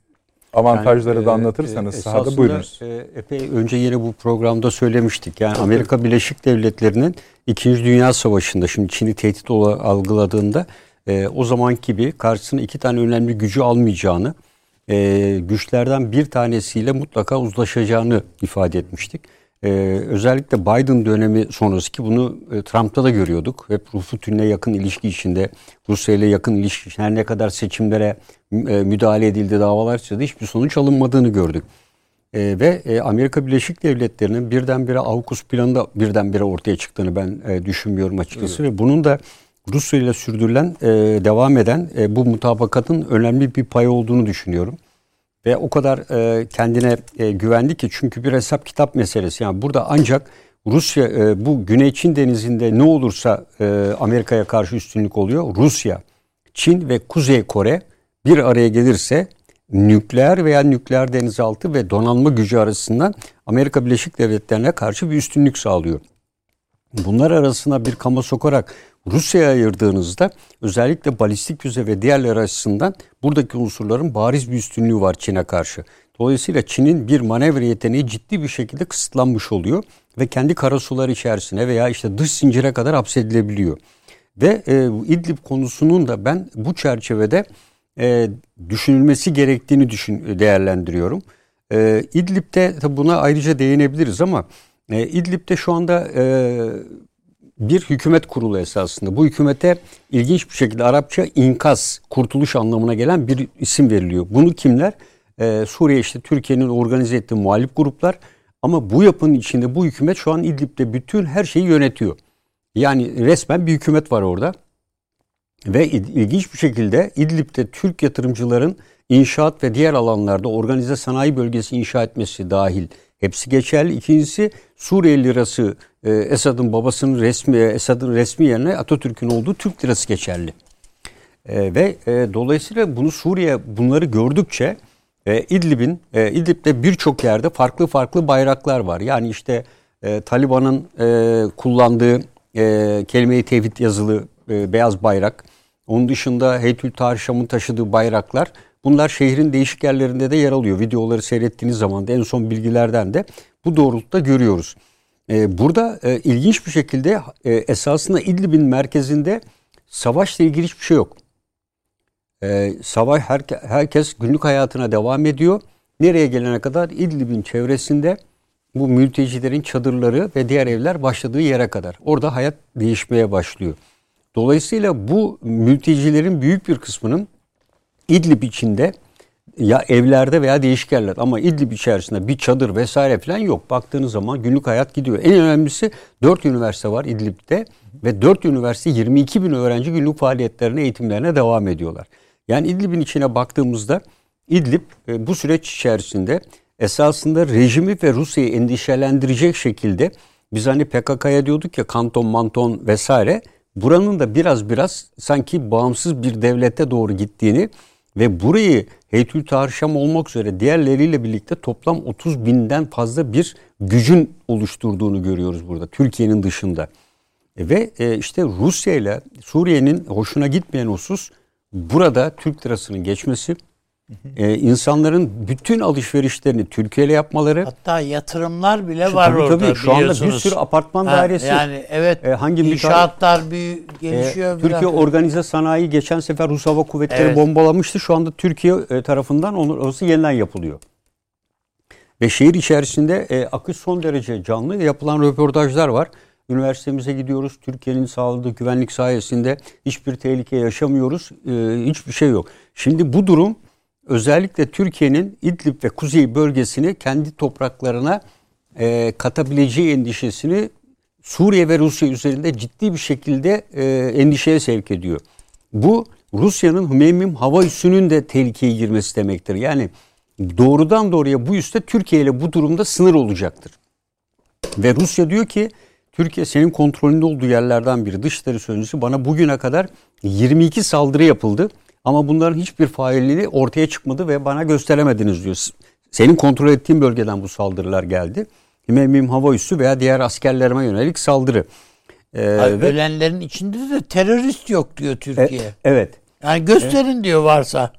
avantajları yani, da e, anlatırsanız e, sahada buyurunuz. E, epey önce yine bu programda söylemiştik. Yani Amerika Birleşik Devletleri'nin 2. Dünya Savaşı'nda şimdi Çin'i tehdit algıladığında e, o zaman gibi karşısına iki tane önemli gücü almayacağını, e, güçlerden bir tanesiyle mutlaka uzlaşacağını ifade etmiştik. Ee, özellikle Biden dönemi sonrası ki bunu e, Trump'ta da görüyorduk. Hep Putin'le yakın ilişki içinde, Rusya ile yakın ilişki her ne kadar seçimlere e, müdahale edildi davalar açıldı hiçbir sonuç alınmadığını gördük. E, ve e, Amerika Birleşik Devletleri'nin birdenbire AUKUS planı da birdenbire ortaya çıktığını ben e, düşünmüyorum açıkçası. Evet. Ve bunun da Rusya ile sürdürülen, e, devam eden e, bu mutabakatın önemli bir payı olduğunu düşünüyorum ve o kadar e, kendine e, güvendi ki çünkü bir hesap kitap meselesi. Yani burada ancak Rusya e, bu Güney Çin denizinde ne olursa e, Amerika'ya karşı üstünlük oluyor. Rusya, Çin ve Kuzey Kore bir araya gelirse nükleer veya nükleer denizaltı ve donanma gücü arasından Amerika Birleşik Devletleri'ne karşı bir üstünlük sağlıyor. Bunlar arasına bir kama sokarak Rusya'ya ayırdığınızda özellikle balistik füze ve diğerleri açısından buradaki unsurların bariz bir üstünlüğü var Çin'e karşı. Dolayısıyla Çin'in bir manevra yeteneği ciddi bir şekilde kısıtlanmış oluyor ve kendi karasular içerisine veya işte dış zincire kadar hapsedilebiliyor. Ve e, İdlib konusunun da ben bu çerçevede e, düşünülmesi gerektiğini düşün değerlendiriyorum. E, İdlib'de buna ayrıca değinebiliriz ama e, İdlib'de şu anda e, bir hükümet kurulu esasında. Bu hükümete ilginç bir şekilde Arapça inkaz, kurtuluş anlamına gelen bir isim veriliyor. Bunu kimler? Ee, Suriye işte Türkiye'nin organize ettiği muhalif gruplar. Ama bu yapının içinde bu hükümet şu an İdlib'de bütün her şeyi yönetiyor. Yani resmen bir hükümet var orada. Ve ilginç bir şekilde İdlib'de Türk yatırımcıların inşaat ve diğer alanlarda organize sanayi bölgesi inşa etmesi dahil hepsi geçerli. İkincisi Suriye lirası e, Esad'ın babasının resmi Esad'ın resmi yerine Atatürk'ün olduğu Türk lirası geçerli. E, ve e, dolayısıyla bunu Suriye bunları gördükçe e, İdlib'in e, İdlib'de birçok yerde farklı farklı bayraklar var. Yani işte e, Taliban'ın e, kullandığı e, kelime-i tevhid yazılı e, beyaz bayrak. Onun dışında Heytül Tarşam'ın taşıdığı bayraklar Bunlar şehrin değişik yerlerinde de yer alıyor. Videoları seyrettiğiniz zaman da en son bilgilerden de bu doğrultuda görüyoruz. Ee, burada e, ilginç bir şekilde e, esasında İdlib'in merkezinde savaşla ilgili hiçbir şey yok. E, savaş herke, herkes günlük hayatına devam ediyor. Nereye gelene kadar İdlib'in çevresinde bu mültecilerin çadırları ve diğer evler başladığı yere kadar. Orada hayat değişmeye başlıyor. Dolayısıyla bu mültecilerin büyük bir kısmının İdlib içinde ya evlerde veya değişik yerler ama İdlib içerisinde bir çadır vesaire falan yok. Baktığınız zaman günlük hayat gidiyor. En önemlisi 4 üniversite var İdlib'de ve 4 üniversite 22 bin öğrenci günlük faaliyetlerine, eğitimlerine devam ediyorlar. Yani İdlib'in içine baktığımızda İdlib e, bu süreç içerisinde esasında rejimi ve Rusya'yı endişelendirecek şekilde biz hani PKK'ya diyorduk ya kanton manton vesaire buranın da biraz biraz sanki bağımsız bir devlete doğru gittiğini ve burayı Heytül Tarşam olmak üzere diğerleriyle birlikte toplam 30 binden fazla bir gücün oluşturduğunu görüyoruz burada Türkiye'nin dışında. Ve e, işte Rusya ile Suriye'nin hoşuna gitmeyen husus burada Türk lirasının geçmesi e, insanların bütün alışverişlerini Türkiye ile yapmaları. Hatta yatırımlar bile Şu- var tabii, orada tabii, şu anda bir sürü apartman Ha, dairesi. Yani evet E, hangi inşaatlar büyü, E, gelişiyor. Türkiye biraz. organize sanayi geçen sefer Rus Hava Kuvvetleri Evet. bombalamıştı. Şu anda Türkiye e, tarafından onun orası yeniden yapılıyor. Ve şehir içerisinde e, akış son derece canlı yapılan röportajlar var. Üniversitemize gidiyoruz. Türkiye'nin sağladığı güvenlik sayesinde hiçbir tehlike yaşamıyoruz. E, hiçbir şey yok. Şimdi bu durum özellikle Türkiye'nin İdlib ve Kuzey bölgesini kendi topraklarına e, katabileceği endişesini Suriye ve Rusya üzerinde ciddi bir şekilde e, endişeye sevk ediyor. Bu Rusya'nın Hümeymim hava üssünün de tehlikeye girmesi demektir. Yani doğrudan doğruya bu üste Türkiye ile bu durumda sınır olacaktır. Ve Rusya diyor ki Türkiye senin kontrolünde olduğu yerlerden biri. Dışişleri Sözcüsü bana bugüne kadar 22 saldırı yapıldı. Ama bunların hiçbir failliği ortaya çıkmadı ve bana gösteremediniz diyor. Senin kontrol ettiğin bölgeden bu saldırılar geldi. Himemim hava üssü veya diğer askerlerime yönelik saldırı. Ee, Ay, ve- Ölenlerin içinde de terörist yok diyor e, Türkiye. evet. Yani gösterin diyor varsa.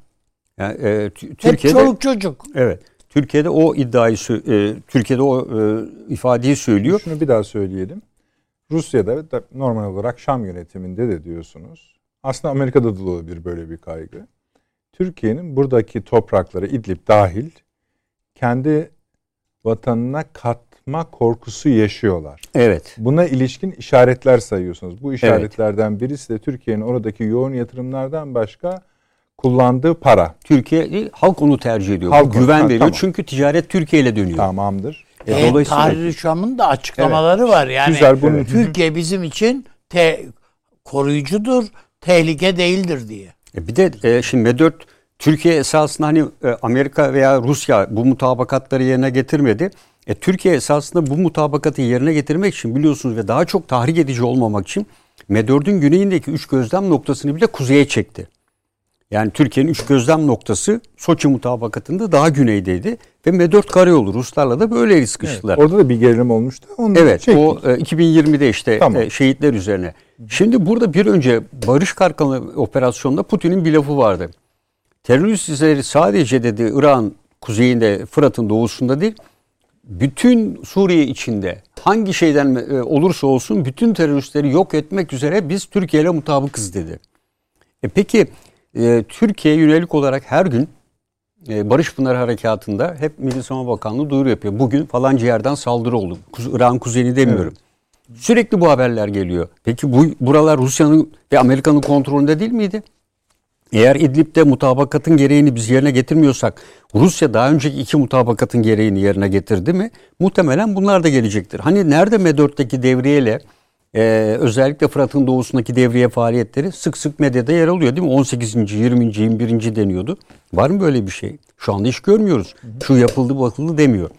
Yani, e, Tü- Hep Türkiye'de çoluk çocuk. evet. Türkiye'de o iddiayı e, Türkiye'de o e, ifadeyi söylüyor. Şunu bir daha söyleyelim. Rusya'da da normal olarak Şam yönetiminde de diyorsunuz. Aslında Amerika'da da olabilir böyle bir kaygı. Türkiye'nin buradaki toprakları İdlib dahil kendi vatanına katma korkusu yaşıyorlar. Evet. Buna ilişkin işaretler sayıyorsunuz. Bu işaretlerden birisi de Türkiye'nin oradaki yoğun yatırımlardan başka kullandığı para. Türkiye değil, halk onu tercih ediyor. Halk güven ha, veriyor. tamam. Çünkü ticaret Türkiye ile dönüyor. Tamamdır. E, E, dolayısıyla Tahrir Şam'ın da açıklamaları var. Yani Güzel, bunu- Türkiye bizim için te- koruyucudur, tehlike değildir diye. E bir de e, şimdi M4 Türkiye esasında hani e, Amerika veya Rusya bu mutabakatları yerine getirmedi. E, Türkiye esasında bu mutabakatı yerine getirmek için biliyorsunuz ve daha çok tahrik edici olmamak için M4'ün güneyindeki üç gözlem noktasını bile kuzeye çekti. Yani Türkiye'nin üç gözlem noktası Soçi mutabakatında daha güneydeydi ve M4 karayolu Ruslarla da böyle sıkıştılar. Orada da bir gerilim olmuştu. Onu Evet çektik. o e, 2020'de işte Tamam. e, şehitler üzerine. Şimdi burada bir önce Barış Karkalı operasyonda Putin'in bir lafı vardı. Teröristleri sadece dedi İran kuzeyinde Fırat'ın doğusunda değil bütün Suriye içinde hangi şeyden e, olursa olsun bütün teröristleri yok etmek üzere biz Türkiye ile mutabıkız dedi. E peki e, Türkiye yönelik olarak her gün e, Barış Pınarı Harekatı'nda hep Milli Savunma Bakanlığı duyuru yapıyor. Bugün falanca yerden saldırı oldu. Kuz- İran kuzeyini demiyorum. Sürekli bu haberler geliyor. Peki bu buralar Rusya'nın ve Amerika'nın kontrolünde değil miydi? Eğer İdlib'de mutabakatın gereğini biz yerine getirmiyorsak Rusya daha önceki iki mutabakatın gereğini yerine getirdi mi? Muhtemelen bunlar da gelecektir. Hani nerede M4'teki devriyeyle e, özellikle Fırat'ın doğusundaki devriye faaliyetleri sık sık medyada yer alıyor değil mi? 18. 20. 21. deniyordu. Var mı böyle bir şey? Şu anda hiç görmüyoruz. Şu yapıldı bakıldı demiyor.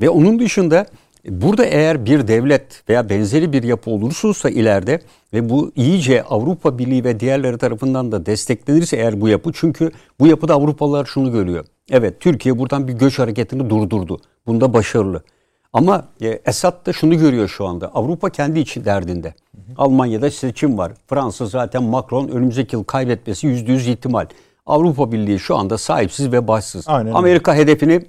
Ve onun dışında burada eğer bir devlet veya benzeri bir yapı olursa ileride ve bu iyice Avrupa Birliği ve diğerleri tarafından da desteklenirse eğer bu yapı çünkü bu yapıda Avrupalılar şunu görüyor. Evet Türkiye buradan bir göç hareketini durdurdu. Bunda başarılı. Ama e, Esad da şunu görüyor şu anda. Avrupa kendi için derdinde. Almanya'da seçim var. Fransa zaten Macron önümüzdeki yıl kaybetmesi yüzde yüz ihtimal. Avrupa Birliği şu anda sahipsiz ve başsız. Aynen öyle. Amerika hedefini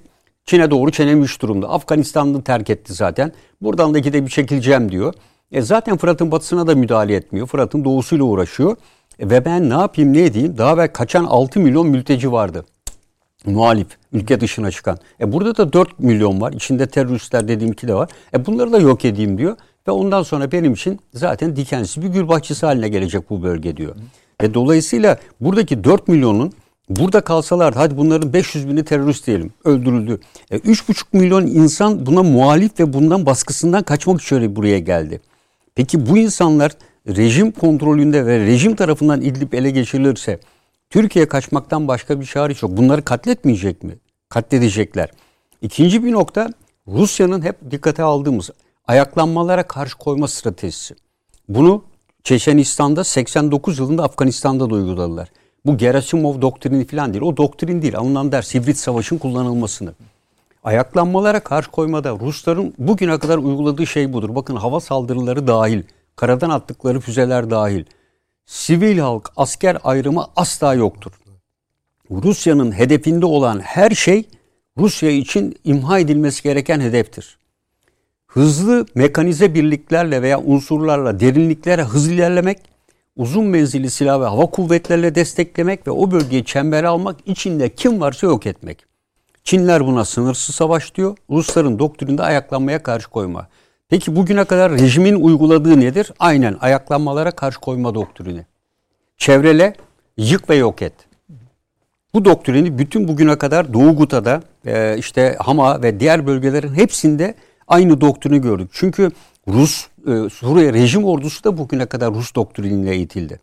Çin'e doğru çenemiş durumda. Afganistan'ı terk etti zaten. Buradan da gidip çekileceğim diyor. E zaten Fırat'ın batısına da müdahale etmiyor. Fırat'ın doğusuyla uğraşıyor. E ve ben ne yapayım ne edeyim? Daha ve kaçan 6 milyon mülteci vardı. Muhalif, ülke dışına çıkan. E burada da 4 milyon var. İçinde teröristler dediğim ki de var. E bunları da yok edeyim diyor. Ve ondan sonra benim için zaten dikensiz bir gül bahçesi haline gelecek bu bölge diyor. Ve dolayısıyla buradaki 4 milyonun burada kalsalar hadi bunların 500 bini terörist diyelim öldürüldü. E 3,5 milyon insan buna muhalif ve bundan baskısından kaçmak için buraya geldi. Peki bu insanlar rejim kontrolünde ve rejim tarafından İdlib ele geçirilirse Türkiye kaçmaktan başka bir çare yok. Bunları katletmeyecek mi? Katledecekler. İkinci bir nokta Rusya'nın hep dikkate aldığımız ayaklanmalara karşı koyma stratejisi. Bunu Çeçenistan'da 89 yılında Afganistan'da da uyguladılar. Bu Gerasimov doktrini falan değil. O doktrin değil. Alınan ders hibrit savaşın kullanılmasını. Ayaklanmalara karşı koymada Rusların bugüne kadar uyguladığı şey budur. Bakın hava saldırıları dahil, karadan attıkları füzeler dahil. Sivil halk, asker ayrımı asla yoktur. Rusya'nın hedefinde olan her şey Rusya için imha edilmesi gereken hedeftir. Hızlı mekanize birliklerle veya unsurlarla derinliklere hızlı ilerlemek, uzun menzilli silah ve hava kuvvetlerle desteklemek ve o bölgeyi çembere almak içinde kim varsa yok etmek. Çinler buna sınırsız savaş diyor. Rusların doktrininde ayaklanmaya karşı koyma. Peki bugüne kadar rejimin uyguladığı nedir? Aynen ayaklanmalara karşı koyma doktrini. Çevrele, yık ve yok et. Bu doktrini bütün bugüne kadar Doğu Guta'da, e, işte Hama ve diğer bölgelerin hepsinde aynı doktrini gördük. Çünkü Rus, e, Suriye rejim ordusu da bugüne kadar Rus doktriniyle eğitildi.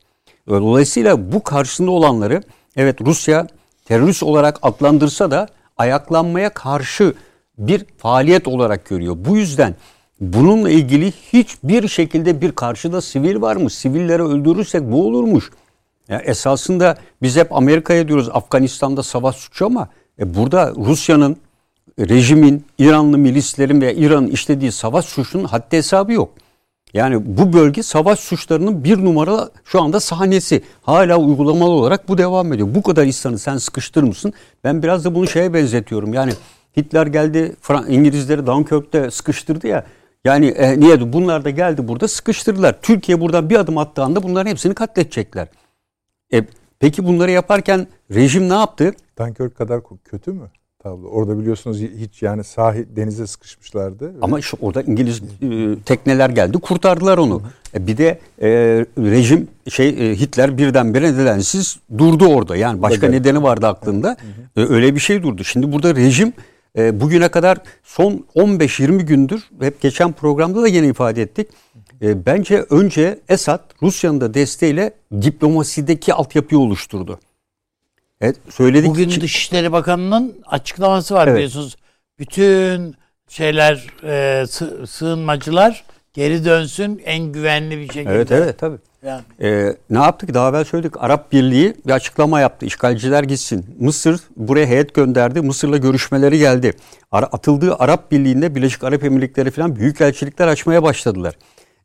Dolayısıyla bu karşısında olanları evet Rusya terörist olarak adlandırsa da ayaklanmaya karşı bir faaliyet olarak görüyor. Bu yüzden bununla ilgili hiçbir şekilde bir karşıda sivil var mı? Sivilleri öldürürsek bu olurmuş. Yani esasında biz hep Amerika'ya diyoruz Afganistan'da savaş suçu ama e burada Rusya'nın, rejimin, İranlı milislerin ve İran'ın işlediği savaş suçunun haddi hesabı yok. Yani bu bölge savaş suçlarının bir numara şu anda sahnesi. Hala uygulamalı olarak bu devam ediyor. Bu kadar insanı sen sıkıştır mısın? Ben biraz da bunu şeye benzetiyorum. Yani Hitler geldi İngilizleri Dunkirk'te sıkıştırdı ya. Yani e, niye? Bunlar da geldi burada sıkıştırdılar. Türkiye buradan bir adım attığı anda bunların hepsini katledecekler. E, peki bunları yaparken rejim ne yaptı? Dunkirk kadar kötü mü? Tablo. Orada biliyorsunuz hiç yani sahil denize sıkışmışlardı. Ama şu orada İngiliz e, tekneler geldi kurtardılar onu. E, bir de e, rejim şey e, Hitler birdenbire nedensiz durdu orada. Yani başka evet. nedeni vardı aklında. E, öyle bir şey durdu. Şimdi burada rejim e, bugüne kadar son 15-20 gündür hep geçen programda da yine ifade ettik. E, bence önce Esad Rusya'nın da desteğiyle diplomasideki altyapıyı oluşturdu. Evet, söyledik. Bugün Dışişleri Bakanı'nın açıklaması var evet. biliyorsunuz. Bütün şeyler e, sığınmacılar geri dönsün en güvenli bir şekilde. Evet evet tabii. Yani. Ee, ne yaptık? Daha evvel söyledik. Arap Birliği bir açıklama yaptı. İşgalciler gitsin. Mısır buraya heyet gönderdi. Mısır'la görüşmeleri geldi. Ara, atıldığı Arap Birliği'nde Birleşik Arap Emirlikleri falan büyük elçilikler açmaya başladılar.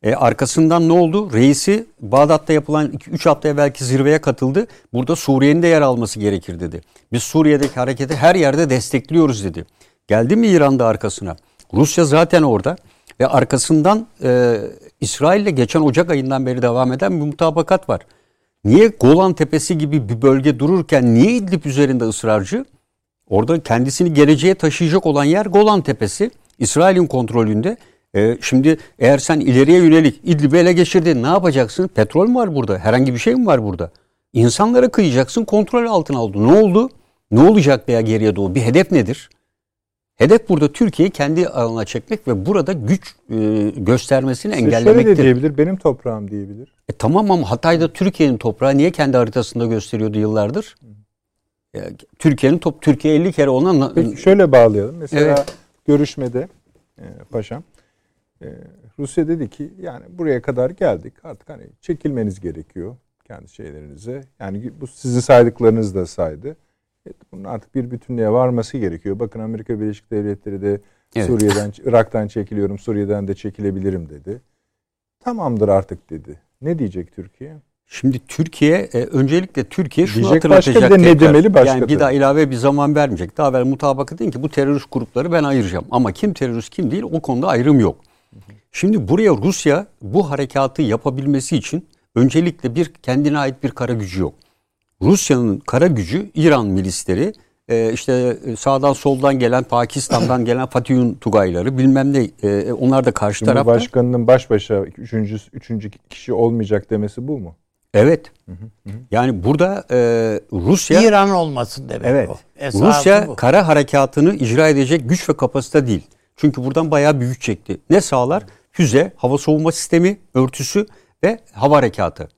E, arkasından ne oldu? Reisi Bağdat'ta yapılan 3 hafta evvelki zirveye katıldı. Burada Suriye'nin de yer alması gerekir dedi. Biz Suriye'deki hareketi her yerde destekliyoruz dedi. Geldi mi İran'da arkasına? Rusya zaten orada ve arkasından e, İsrail'le geçen Ocak ayından beri devam eden bir mutabakat var. Niye Golan Tepesi gibi bir bölge dururken niye İdlib üzerinde ısrarcı? Orada kendisini geleceğe taşıyacak olan yer Golan Tepesi. İsrail'in kontrolünde. E, şimdi eğer sen ileriye yönelik İdlib'i ele geçirdin ne yapacaksın? Petrol mü var burada? Herhangi bir şey mi var burada? İnsanlara kıyacaksın kontrol altına aldı. Ne oldu? Ne olacak veya geriye doğru? Bir hedef nedir? Hedef burada Türkiye'yi kendi alanına çekmek ve burada güç e, göstermesini Size engellemektir. Şöyle de diyebilir, benim toprağım diyebilir. E, tamam ama Hatay'da Türkiye'nin toprağı niye kendi haritasında gösteriyordu yıllardır? E, Türkiye'nin top Türkiye 50 kere ona Peki şöyle bağlayalım. Mesela evet. görüşmede e, paşam Rusya dedi ki yani buraya kadar geldik artık hani çekilmeniz gerekiyor kendi şeylerinize. Yani bu sizin saydıklarınız da saydı. Evet, bunun artık bir bütünlüğe varması gerekiyor. Bakın Amerika Birleşik Devletleri de evet. Suriye'den, Irak'tan çekiliyorum, Suriye'den de çekilebilirim dedi. Tamamdır artık dedi. Ne diyecek Türkiye? Şimdi Türkiye e, öncelikle Türkiye şunu Diyecek hatırlatacak. Başka bir de ne demeli başka Yani bir daha ilave bir zaman vermeyecek. Daha evvel mutabakat deyin ki bu terörist grupları ben ayıracağım. Ama kim terörist kim değil o konuda ayrım yok. Şimdi buraya Rusya bu harekatı yapabilmesi için öncelikle bir kendine ait bir kara gücü yok. Rusya'nın kara gücü İran milisleri e, işte e, sağdan soldan gelen Pakistan'dan gelen Fatih'in Tugayları bilmem ne e, onlar da karşı tarafta. Başkanının baş başa üçüncü, üçüncü kişi olmayacak demesi bu mu? Evet. Hı hı hı. Yani burada e, Rusya İran olmasın demek evet, o. Esası Rusya bu. kara harekatını icra edecek güç ve kapasite değil. Çünkü buradan bayağı büyük çekti. Ne sağlar? Füze, hava soğuma sistemi, örtüsü ve hava harekatı.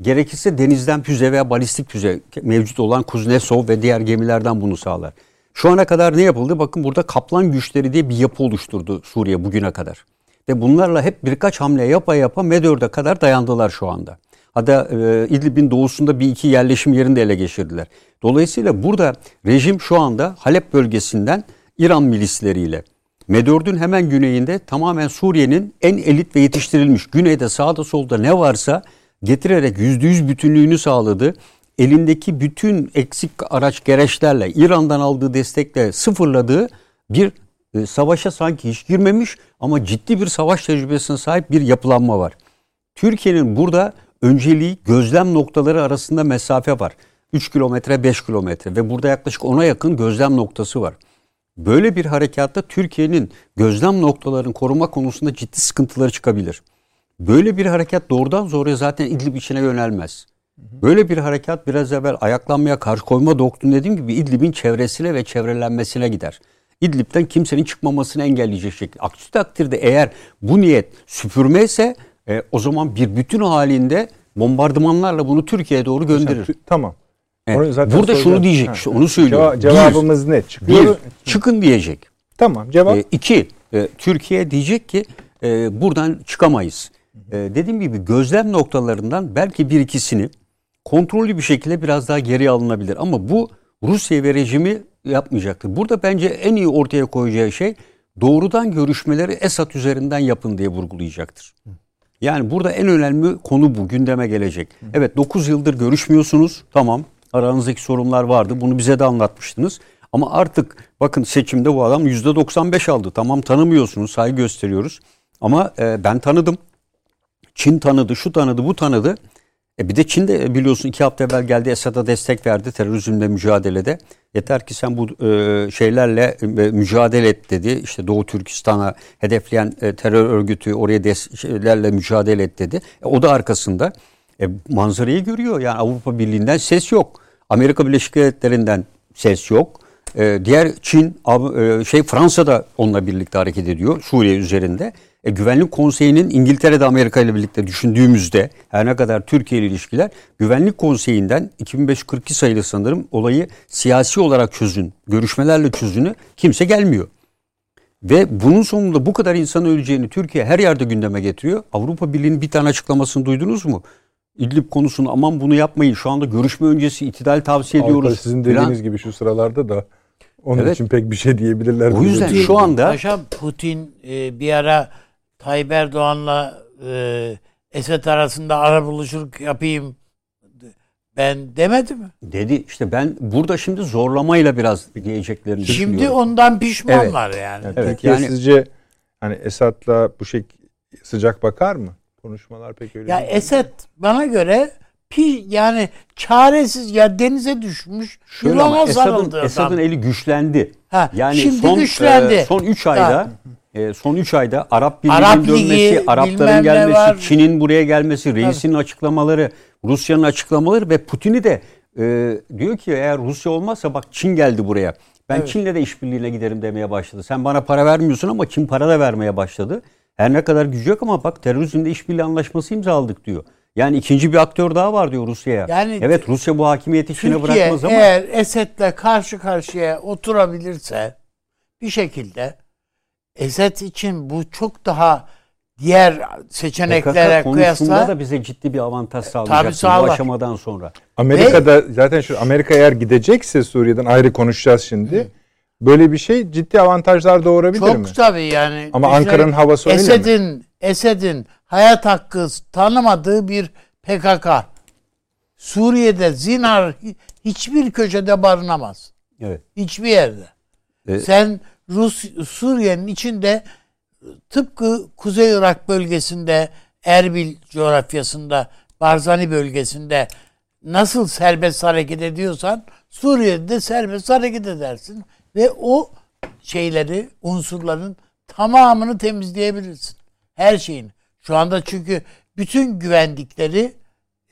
Gerekirse denizden füze veya balistik füze mevcut olan Kuznetsov ve diğer gemilerden bunu sağlar. Şu ana kadar ne yapıldı? Bakın burada kaplan güçleri diye bir yapı oluşturdu Suriye bugüne kadar. Ve bunlarla hep birkaç hamle yapa yapa Medör'de kadar dayandılar şu anda. Hatta e, İdlib'in doğusunda bir iki yerleşim yerini de ele geçirdiler. Dolayısıyla burada rejim şu anda Halep bölgesinden İran milisleriyle Medördün hemen güneyinde tamamen Suriye'nin en elit ve yetiştirilmiş güneyde sağda solda ne varsa getirerek yüzde yüz bütünlüğünü sağladı. elindeki bütün eksik araç gereçlerle İran'dan aldığı destekle sıfırladığı bir e, savaşa sanki hiç girmemiş ama ciddi bir savaş tecrübesine sahip bir yapılanma var. Türkiye'nin burada önceliği gözlem noktaları arasında mesafe var. 3 kilometre 5 kilometre ve burada yaklaşık 10'a yakın gözlem noktası var. Böyle bir harekatta Türkiye'nin gözlem noktalarını koruma konusunda ciddi sıkıntıları çıkabilir. Böyle bir harekat doğrudan doğruya zaten İdlib içine yönelmez. Böyle bir harekat biraz evvel ayaklanmaya karşı koyma doktrini dediğim gibi İdlib'in çevresine ve çevrelenmesine gider. İdlib'den kimsenin çıkmamasını engelleyecek şekilde. Aksi takdirde eğer bu niyet süpürme ise e, o zaman bir bütün halinde bombardımanlarla bunu Türkiye'ye doğru gönderir. Tamam. Evet. Onu zaten Burada şunu diyecek, Ha. işte onu söylüyorum. Ceva- cevabımız net. bir, Çıkıyor. bir, çıkın diyecek. Tamam cevap. E, iki, e, Türkiye diyecek ki e, buradan çıkamayız. E, dediğim gibi gözlem noktalarından belki bir ikisini kontrollü bir şekilde biraz daha geri alınabilir. Ama bu Rusya ve rejimi yapmayacaktır. Burada bence en iyi ortaya koyacağı şey doğrudan görüşmeleri Esad üzerinden yapın diye vurgulayacaktır. Yani burada en önemli konu bu gündeme gelecek. Evet 9 yıldır görüşmüyorsunuz. Tamam aranızdaki sorunlar vardı. Bunu bize de anlatmıştınız. Ama artık bakın seçimde bu adam %95 aldı. Tamam tanımıyorsunuz, saygı gösteriyoruz. Ama e, ben tanıdım. Çin tanıdı, şu tanıdı, bu tanıdı. E bir de Çin de biliyorsun iki hafta evvel geldi Esad'a destek verdi terörizmle mücadelede. Yeter ki sen bu e, şeylerle e, mücadele et dedi. İşte Doğu Türkistan'a hedefleyen e, terör örgütü oraya desteklerle mücadele et dedi. E, o da arkasında. E, manzarayı görüyor. Yani Avrupa Birliği'nden ses yok. Amerika Birleşik Devletleri'nden ses yok. E, diğer Çin, e, şey Fransa da onunla birlikte hareket ediyor Suriye üzerinde. E, Güvenlik Konseyi'nin İngiltere'de Amerika ile birlikte düşündüğümüzde her ne kadar Türkiye ile ilişkiler Güvenlik Konseyi'nden 2542 sayılı sanırım olayı siyasi olarak çözün, görüşmelerle çözünü kimse gelmiyor. Ve bunun sonunda bu kadar insan öleceğini Türkiye her yerde gündeme getiriyor. Avrupa Birliği'nin bir tane açıklamasını duydunuz mu? İdlib konusunu aman bunu yapmayın şu anda görüşme öncesi itidal tavsiye Avrupa ediyoruz. sizin dediğiniz gibi şu sıralarda da onun Evet. için pek bir şey diyebilirler. O yüzden Bize. şu anda Paşam Putin e, bir ara Tayyip Erdoğan'la e, Esed arasında ara buluşur yapayım ben demedi mi? dedi işte ben burada şimdi zorlamayla biraz diyeceklerini Şimdi düşünüyorum. ondan pişmanlar yani. Yani Evet, Türkiye yani- sizce hani Esad'la bu şey sıcak bakar mı? Konuşmalar pek öyle Ya değil. Esed bana göre pi yani çaresiz ya denize düşmüş Şöyle ama Esad'ın. Esad'ın eli güçlendi. Ha, Yani şimdi son, güçlendi. e, son 3 ayda e, son 3 ayda Arap Birliği'nin Arap Ligi, dönmesi, bilmem Arapların gelmesi, var. Çin'in buraya gelmesi, reisinin açıklamaları, Rusya'nın açıklamaları ve Putin'i de e, diyor ki eğer Rusya olmazsa bak Çin geldi buraya. Ben Evet. Çin'le de işbirliğine giderim demeye başladı. Sen bana para vermiyorsun ama Çin para da vermeye başladı. Her ne kadar gücü yok ama bak terörizmde işbirliği anlaşması imzaladık diyor. Yani ikinci bir aktör daha var diyor Rusya'ya. Yani evet Rusya bu hakimiyeti Çin'e bırakmaz ama eğer Esed'le karşı karşıya oturabilirse bir şekilde Esed için bu çok daha diğer seçeneklere PKK konusunda kıyasla da bize ciddi bir avantaj sağlayacak bu sağlar. aşamadan sonra. Amerika'da zaten şu Amerika eğer gidecekse Suriye'den ayrı konuşacağız şimdi. Böyle bir şey ciddi avantajlar doğurabilir çok mi? tabii yani. Ama Ankara'nın havası öyle mi? Esed'in Esed'in hayat hakkı tanımadığı bir PKK. Suriye'de zinar hi- hiçbir köşede barınamaz. Evet. Hiçbir yerde. E- Sen Rus Suriye'nin içinde tıpkı Kuzey Irak bölgesinde Erbil coğrafyasında Barzani bölgesinde nasıl serbest hareket ediyorsan Suriye'de de serbest hareket edersin ve o şeyleri unsurların tamamını temizleyebilirsin. Her şeyini. Şu anda çünkü bütün güvendikleri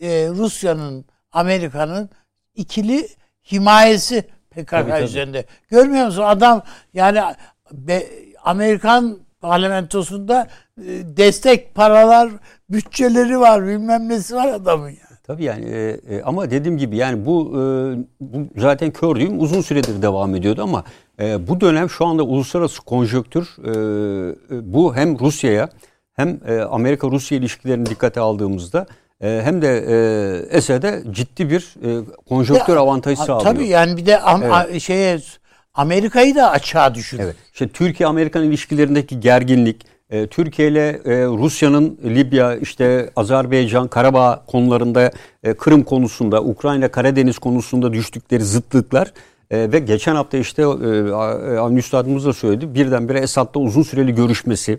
e, Rusya'nın, Amerika'nın ikili himayesi PKK Tabii, tabii. üzerinde. Görmüyor musun? Adam yani be- Amerikan parlamentosunda e, destek paralar, bütçeleri var, bilmem nesi var adamın ya. Tabii yani e, e, ama dediğim gibi yani bu, e, bu zaten kördüğüm uzun süredir devam ediyordu ama e, bu dönem şu anda uluslararası konjöktür e, e, bu hem Rusya'ya hem e, Amerika-Rusya ilişkilerini dikkate aldığımızda e, hem de e, Esed'e ciddi bir e, konjöktür avantajı sağlıyor. Tabii yani bir de am- a- şeye Amerika'yı da açığa düşürür. Evet. İşte Türkiye-Amerikan ilişkilerindeki gerginlik, e, Türkiye ile e, Rusya'nın Libya, işte Azerbaycan, Karabağ konularında, e, Kırım konusunda, Ukrayna, Karadeniz konusunda düştükleri zıtlıklar e, ve geçen hafta işte Avni Üstadımız da söyledi. Birdenbire Esad'la uzun süreli görüşmesi,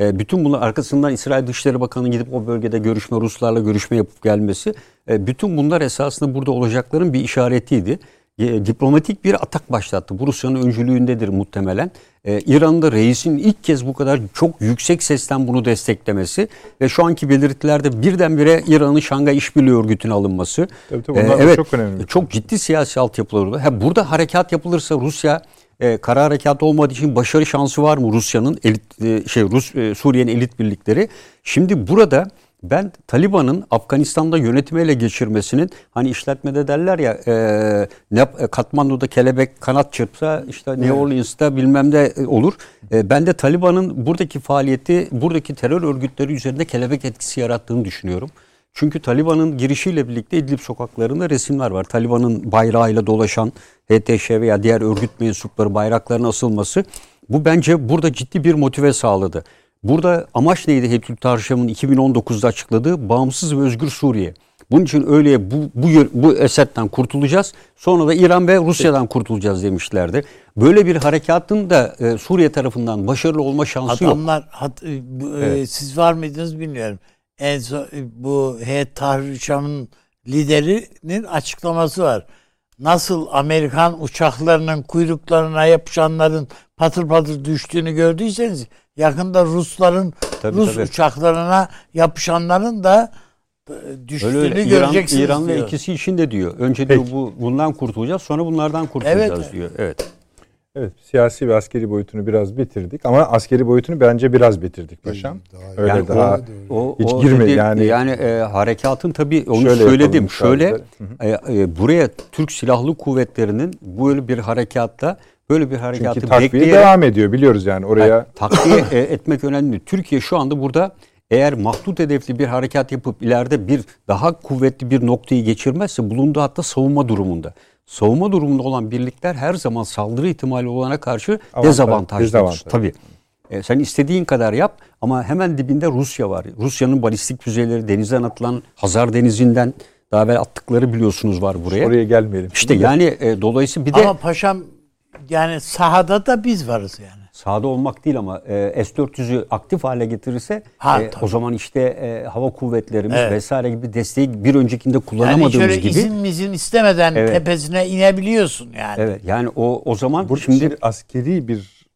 bütün bunlar arkasından İsrail Dışişleri Bakanı gidip o bölgede görüşme, Ruslarla görüşme yapıp gelmesi, bütün bunlar esasında burada olacakların bir işaretiydi. E, diplomatik bir atak başlattı. Bu Rusya'nın öncülüğündedir muhtemelen. Ee, İran'ın da reisin ilk kez bu kadar çok yüksek sesten bunu desteklemesi ve şu anki belirtilerde birdenbire İran'ın Şangay İşbirliği Örgütü'ne alınması. Tabii tabii onlar ee, evet, çok önemli. Çok ciddi siyasi altyapıları var. Ha, burada harekat yapılırsa Rusya e, kara harekat olmadığı için başarı şansı var mı Rusya'nın elit e, şey Rus e, Suriye'nin elit birlikleri? Şimdi burada ben Taliban'ın Afganistan'da yönetimi ele geçirmesinin hani işletmede derler ya e, ne e, Katmandu'da kelebek kanat çırpsa işte New Orleans'ta bilmem ne olur. E, ben de Taliban'ın buradaki faaliyeti buradaki terör örgütleri üzerinde kelebek etkisi yarattığını düşünüyorum. Çünkü Taliban'ın girişiyle birlikte İdlib sokaklarında resimler var. Taliban'ın bayrağıyla dolaşan HTŞ veya diğer örgüt mensupları bayraklarının asılması bu bence burada ciddi bir motive sağladı. Burada amaç neydi Heptül Tarşam'ın 2019'da açıkladığı bağımsız ve özgür Suriye. Bunun için öyle bu, bu, bu Esed'den kurtulacağız. Sonra da İran ve Rusya'dan kurtulacağız demişlerdi. Böyle bir harekatın da e, Suriye tarafından başarılı olma şansı Adamlar, yok. Hat, e, e, evet. siz var mıydınız bilmiyorum. En son e, bu Heyet Tahrir Şam'ın liderinin açıklaması var. Nasıl Amerikan uçaklarının kuyruklarına yapışanların patır patır düştüğünü gördüyseniz yakında Rusların tabii, Rus tabii. uçaklarına yapışanların da e, düştüğünü Öyle, göreceksiniz İran, İran ve ikisi için de diyor. Önce diyor bu bundan kurtulacağız sonra bunlardan kurtulacağız evet. diyor. Evet. Evet siyasi ve askeri boyutunu biraz bitirdik ama askeri boyutunu bence biraz bitirdik paşam. Daha Öyle yani daha o, hiç o girme yani. Yani e, harekatın tabii onu şöyle söyledim. Şöyle e, e, buraya Türk Silahlı Kuvvetleri'nin böyle bir harekatta böyle bir harekatı Çünkü takviye bekleyerek, devam ediyor biliyoruz yani oraya. Yani, takviye e, etmek önemli. Türkiye şu anda burada eğer mahdut hedefli bir harekat yapıp ileride bir daha kuvvetli bir noktayı geçirmezse bulunduğu hatta savunma durumunda. Savunma durumunda olan birlikler her zaman saldırı ihtimali olana karşı dezavantajlıdır. Tabii. E, sen istediğin kadar yap ama hemen dibinde Rusya var. Rusya'nın balistik füzeleri denizden atılan Hazar Denizi'nden daha evvel attıkları biliyorsunuz var buraya. Oraya gelmeyelim. İşte yani e, dolayısıyla bir de... Ama paşam yani sahada da biz varız yani. Sahada olmak değil ama e, S-400'ü aktif hale getirirse ha, e, o zaman işte e, hava kuvvetlerimiz evet. vesaire gibi desteği bir öncekinde kullanamadığımız yani şöyle gibi. izin mizin istemeden evet. tepesine inebiliyorsun yani. Evet yani o o zaman Burada şimdi askeri bir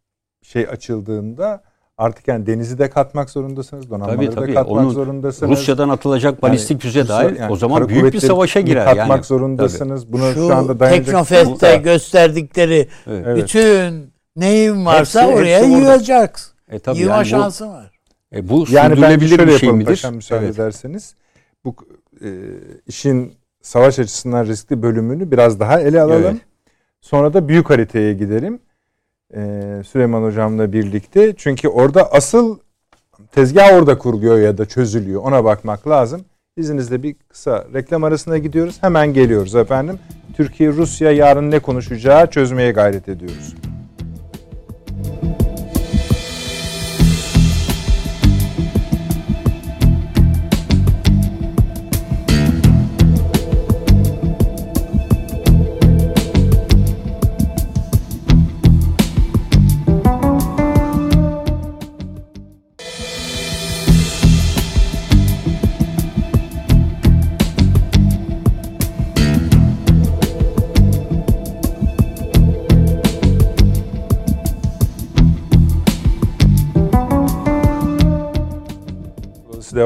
şey açıldığında artık yani denizi de katmak zorundasınız, donanmaları tabii, tabii. da katmak Onun zorundasınız. Rusya'dan atılacak balistik füze yani, dahil yani o zaman büyük bir savaşa girer. Katmak yani. zorundasınız. Tabii. Bunu şu, şu anda dayanacak. Teknofest'te gösterdikleri evet. bütün neyin varsa hepsi, oraya hepsi yığacaksın. E, tabii Yığma yani şansı var. E, bu yani ben şöyle bir şey midir? Paşam, müsaade evet. ederseniz. Bu e, işin savaş açısından riskli bölümünü biraz daha ele alalım. Evet. Sonra da büyük haritaya gidelim Süleyman Hocam'la birlikte. Çünkü orada asıl tezgah orada kuruluyor ya da çözülüyor. Ona bakmak lazım. İzninizle bir kısa reklam arasına gidiyoruz. Hemen geliyoruz efendim. Türkiye Rusya yarın ne konuşacağı çözmeye gayret ediyoruz.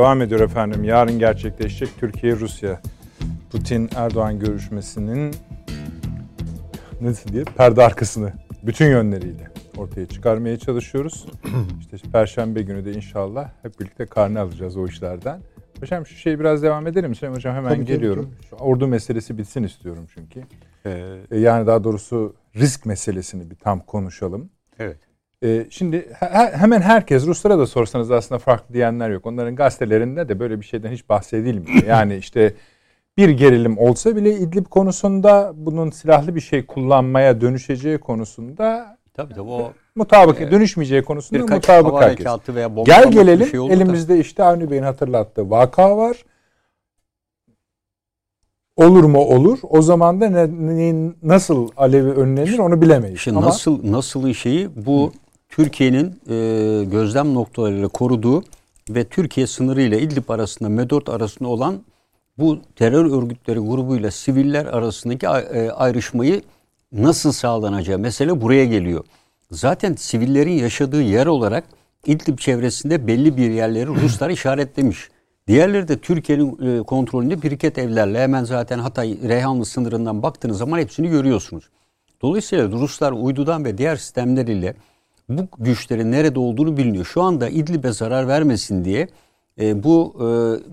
Devam ediyor efendim. Yarın gerçekleşecek Türkiye-Rusya Putin-Erdoğan görüşmesinin nasıl diye perde arkasını bütün yönleriyle ortaya çıkarmaya çalışıyoruz. (clears throat) İşte Perşembe günü de inşallah hep birlikte karne alacağız o işlerden. Hocam şu şeyi biraz devam edelim. Sayın Hocam hemen tabii, geliyorum. Tabii, tabii. Şu ordu meselesi bitsin istiyorum çünkü. Ee, yani daha doğrusu risk meselesini bir tam konuşalım. Evet. Ee, şimdi hemen herkes Ruslara da sorsanız aslında farklı diyenler yok. Onların gazetelerinde de böyle bir şeyden hiç bahsedilmiyor. (laughs) Yani işte bir gerilim olsa bile İdlib konusunda bunun silahlı bir şey kullanmaya dönüşeceği konusunda tabii tabii o mutabık dönüşmeyeceği konusunda Birkaç mutabık hava herkes. veya bomba Gel gelelim şey oldu da. elimizde işte Avni Bey'in hatırlattığı vaka var. Olur mu olur. O zaman da ne, ne- nasıl alevi önlenir onu bilemeyiz. İşte Ama nasıl nasılın şeyi bu Türkiye'nin e, gözlem noktalarıyla koruduğu ve Türkiye sınırı ile İdlib arasında Medot arasında olan bu terör örgütleri grubuyla siviller arasındaki e, ayrışmayı nasıl sağlanacağı mesele buraya geliyor. Zaten sivillerin yaşadığı yer olarak İdlib çevresinde belli bir yerleri (clears throat) Ruslar işaretlemiş. Diğerleri de Türkiye'nin e, kontrolünde biriket evlerle hemen zaten Hatay Reyhanlı sınırından baktığınız zaman hepsini görüyorsunuz. Dolayısıyla Ruslar uydudan ve diğer sistemleriyle bu güçlerin nerede olduğunu biliniyor. Şu anda İdlib'e zarar vermesin diye e, bu e,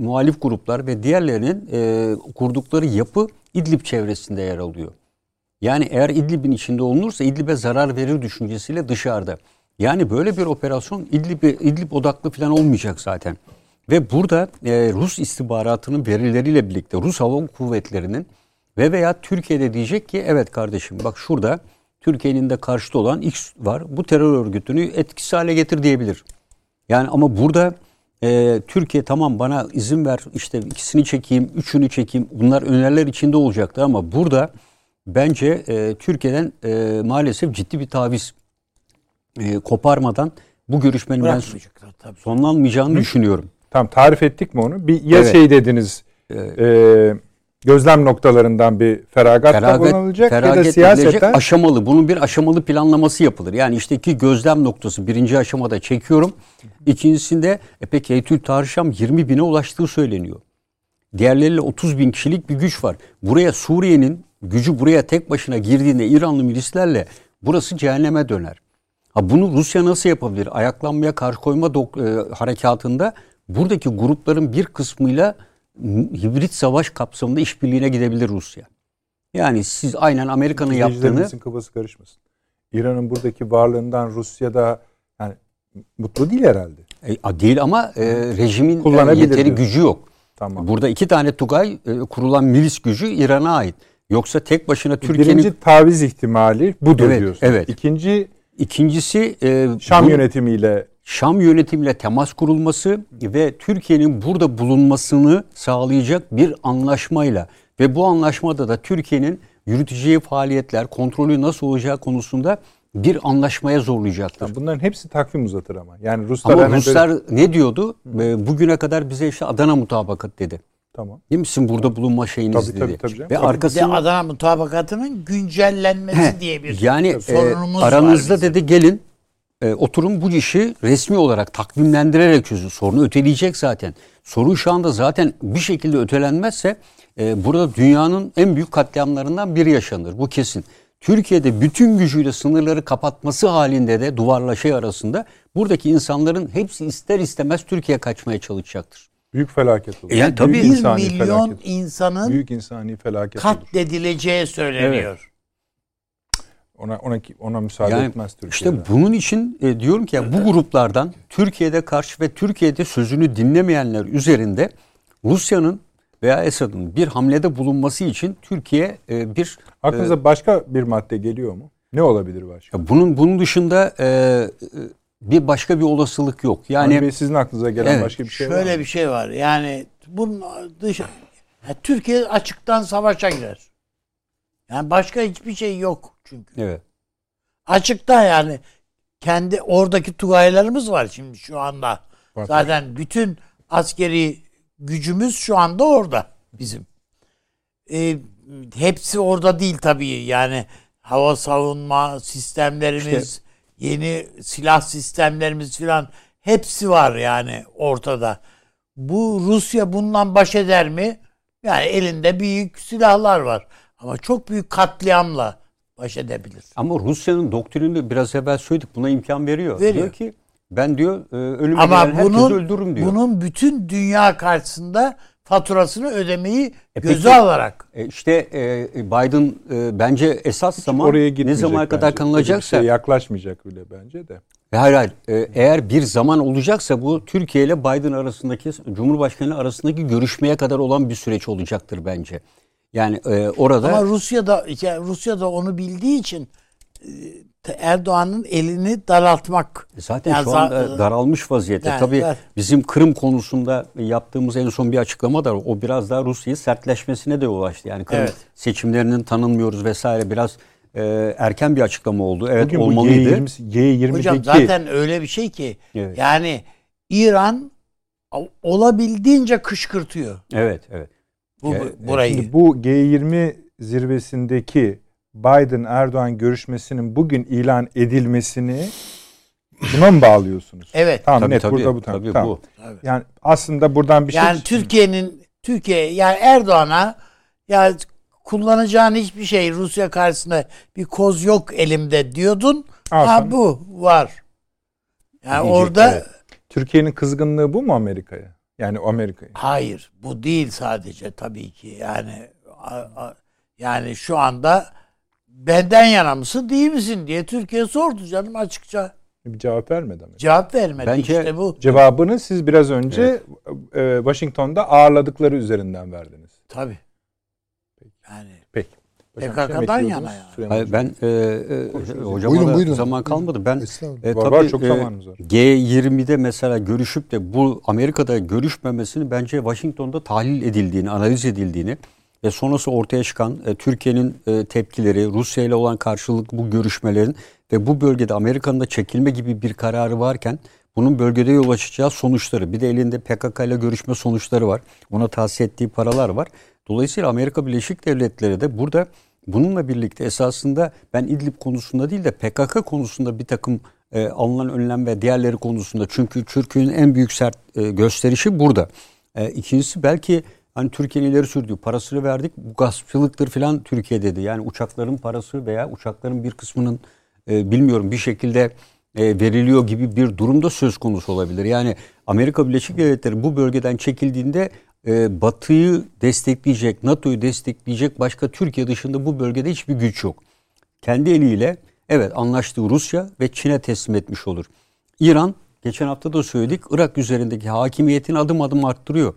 muhalif gruplar ve diğerlerinin e, kurdukları yapı İdlib çevresinde yer alıyor. Yani eğer İdlib'in içinde olunursa İdlib'e zarar verir düşüncesiyle dışarıda. Yani böyle bir operasyon İdlib, İdlib odaklı falan olmayacak zaten. Ve burada e, Rus istihbaratının verileriyle birlikte Rus Hava Kuvvetleri'nin ve veya Türkiye'de diyecek ki evet kardeşim bak şurada Türkiye'nin de karşıtı olan X var. Bu terör örgütünü etkisiz hale getir diyebilir. Yani ama burada e, Türkiye tamam bana izin ver işte ikisini çekeyim, üçünü çekeyim. Bunlar öneriler içinde olacaktı ama burada bence e, Türkiye'den e, maalesef ciddi bir taviz e, koparmadan bu görüşmenin ben sonlanmayacağını düşünüyorum. tam tarif ettik mi onu? Bir ya Evet. şey dediniz e, gözlem noktalarından bir feragatta Feragat, bulunulacak ya da feragat siyaseten aşamalı. Bunun bir aşamalı planlaması yapılır. Yani işte iki gözlem noktası birinci aşamada çekiyorum. İkincisinde e peki Etül Tarışam 20 bine ulaştığı söyleniyor. Diğerleriyle 30 bin kişilik bir güç var. Buraya Suriye'nin gücü buraya tek başına girdiğinde İranlı milislerle burası cehenneme döner. Ha bunu Rusya nasıl yapabilir? Ayaklanmaya karşı koyma dok- e, harekatında buradaki grupların bir kısmıyla hibrit savaş kapsamında işbirliğine gidebilir Rusya. Yani siz aynen Amerika'nın yaptığını kafası karışmasın. İran'ın buradaki varlığından Rusya'da yani mutlu değil herhalde. e, değil ama e, rejimin e, yeteri diyor. gücü yok. Tamam. Burada iki tane Tugay e, kurulan milis gücü İran'a ait. Yoksa tek başına Türkiye'nin Birinci taviz ihtimali budur Evet, diyorsun. evet. İkinci ikincisi e, Şam bu- yönetimiyle Şam yönetimiyle temas kurulması ve Türkiye'nin burada bulunmasını sağlayacak bir anlaşmayla ve bu anlaşmada da Türkiye'nin yürüteceği faaliyetler, kontrolü nasıl olacağı konusunda bir anlaşmaya zorlayacaktır. Yani bunların hepsi takvim uzatır ama. Yani Ruslar Ama hani böyle- Ruslar ne diyordu? E, Bugüne kadar bize işte Adana mutabakat dedi. tamam. Değil misin burada bulunma şeyiniz Tabii, dedi. tabii, tabii canım. Ve Tabii. Arkasında Adana mutabakatının güncellenmesi He, diye bir yani e, sorunumuz aranızda var. bizim. dedi gelin e, oturun bu işi resmi olarak takvimlendirerek çözün. Sorunu öteleyecek zaten. Sorun şu anda zaten bir şekilde ötelenmezse e, burada dünyanın en büyük katliamlarından biri yaşanır. Bu kesin. Türkiye'de bütün gücüyle sınırları kapatması halinde de duvarla şey arasında buradaki insanların hepsi ister istemez Türkiye'ye kaçmaya çalışacaktır. Büyük felaket olur. E yani tabii. Büyük bir insani milyon felaket. insanın Büyük insani felaket olur. katledileceği söyleniyor. Ona ona ona müsaade Yani etmez Türkiye. İşte bunun için e, diyorum ki ya, bu gruplardan Türkiye'de karşı ve Türkiye'de sözünü dinlemeyenler üzerinde Rusya'nın veya Esad'ın bir hamlede bulunması için Türkiye e, bir Aklınıza başka bir madde geliyor mu? Ne olabilir başka? ya bunun bunun dışında e, e, bir başka bir olasılık yok. Yani Yani sizin aklınıza gelen Evet. başka bir şey var Şöyle bir şey var. Yani bunun dışı Ya Türkiye açıktan savaşa girer. Yani başka hiçbir şey yok çünkü. evet. Açıkta yani kendi oradaki tugaylarımız var şimdi şu anda. Var. Zaten bütün askeri gücümüz şu anda orada bizim. Ee, hepsi orada değil tabii yani hava savunma sistemlerimiz, yeni silah sistemlerimiz filan hepsi var yani ortada. Bu Rusya bundan baş eder mi? Yani elinde büyük silahlar var ama çok büyük katliamla baş edebilir. Ama Rusya'nın doktrinini biraz evvel söyledik buna imkan veriyor. Veriyor. Diyor ki ben diyor e, ölüme Ama gelen bunun öldürürüm diyor. bunun bütün dünya karşısında faturasını ödemeyi E göze peki- alarak E işte e, Biden e, bence esas zaman Oraya ne kadar bence. Öyle bir şey yaklaşmayacak bile bence de. hayır hayır E, eğer bir zaman olacaksa bu Türkiye ile Biden arasındaki Cumhurbaşkanı arasındaki görüşmeye kadar olan bir süreç olacaktır bence. Yani e, orada ama Rusya da yani Rusya da onu bildiği için e, Erdoğan'ın elini daraltmak. Zaten Yani şu anda daralmış vaziyette. Yani Tabii dar- bizim Kırım konusunda yaptığımız en son bir açıklama da o biraz daha Rusya'yı sertleşmesine de ulaştı. Yani Kırım Evet. seçimlerinin tanınmıyoruz vesaire biraz e, erken bir açıklama oldu. Evet Bugün bu olmalıydı. G20, G20'deki Hocam zaten öyle bir şey ki Evet. yani İran olabildiğince kışkırtıyor Evet, evet. Bu Ya, bu- burayı. Şimdi bu G20 zirvesindeki Biden Erdoğan görüşmesinin bugün ilan edilmesini buna mı bağlıyorsunuz? evet. Tamam Tabii, net tabii, burada bu tabii tamam. bu. Yani aslında buradan bir yani şey Türkiye'nin Türkiye yani Erdoğan'a ya kullanacağın hiçbir şey Rusya karşısında bir koz yok elimde diyordun. Al ha bu var. Yani Diyecek, orada evet. Türkiye'nin kızgınlığı bu mu Amerika'ya? Yani Amerika'ya. hayır bu değil sadece tabii ki yani a- a- yani şu anda benden yana mısın değil misin diye Türkiye sordu canım açıkça. Bir cevap vermedi Amerika. Cevap vermedi Bence- işte bu. Cevabını siz biraz önce e, Washington'da ağırladıkları üzerinden verdiniz. Tabii. Yani PKK'dan yana yani. Hayır, Hocam. ben e, e, hocama Buyurun, da buyurun. zaman kalmadı. Ben e, Var, tabii, var, çok e, zamanımız var. G20'de mesela görüşüp de bu Amerika'da görüşmemesini bence Washington'da tahlil edildiğini, analiz edildiğini ve sonrası ortaya çıkan e, Türkiye'nin e, tepkileri, Rusya ile olan karşılıklı bu görüşmelerin ve bu bölgede Amerika'nın da çekilme gibi bir kararı varken bunun bölgede yol açacağı sonuçları, bir de elinde PKK ile görüşme sonuçları var. Ona tahsis ettiği paralar var. Dolayısıyla Amerika Birleşik Devletleri de burada bununla birlikte esasında ben İdlib konusunda değil de PKK konusunda bir takım e, alınan önlem ve diğerleri konusunda çünkü Türkiye'nin en büyük sert e, gösterişi burada. E, ikincisi belki hani Türkiye'nin ileri sürdüğü parasını verdik bu gaspçılıktır falan Türkiye dedi. Yani uçakların parası veya uçakların bir kısmının e, bilmiyorum bir şekilde e, veriliyor gibi bir durumda söz konusu olabilir. Yani Amerika Birleşik Devletleri bu bölgeden çekildiğinde e, Batı'yı destekleyecek, NATO'yu destekleyecek başka Türkiye dışında bu bölgede hiçbir güç yok. Kendi eliyle evet anlaştığı Rusya ve Çin'e teslim etmiş olur. İran geçen hafta da söyledik Irak üzerindeki hakimiyetini adım adım arttırıyor.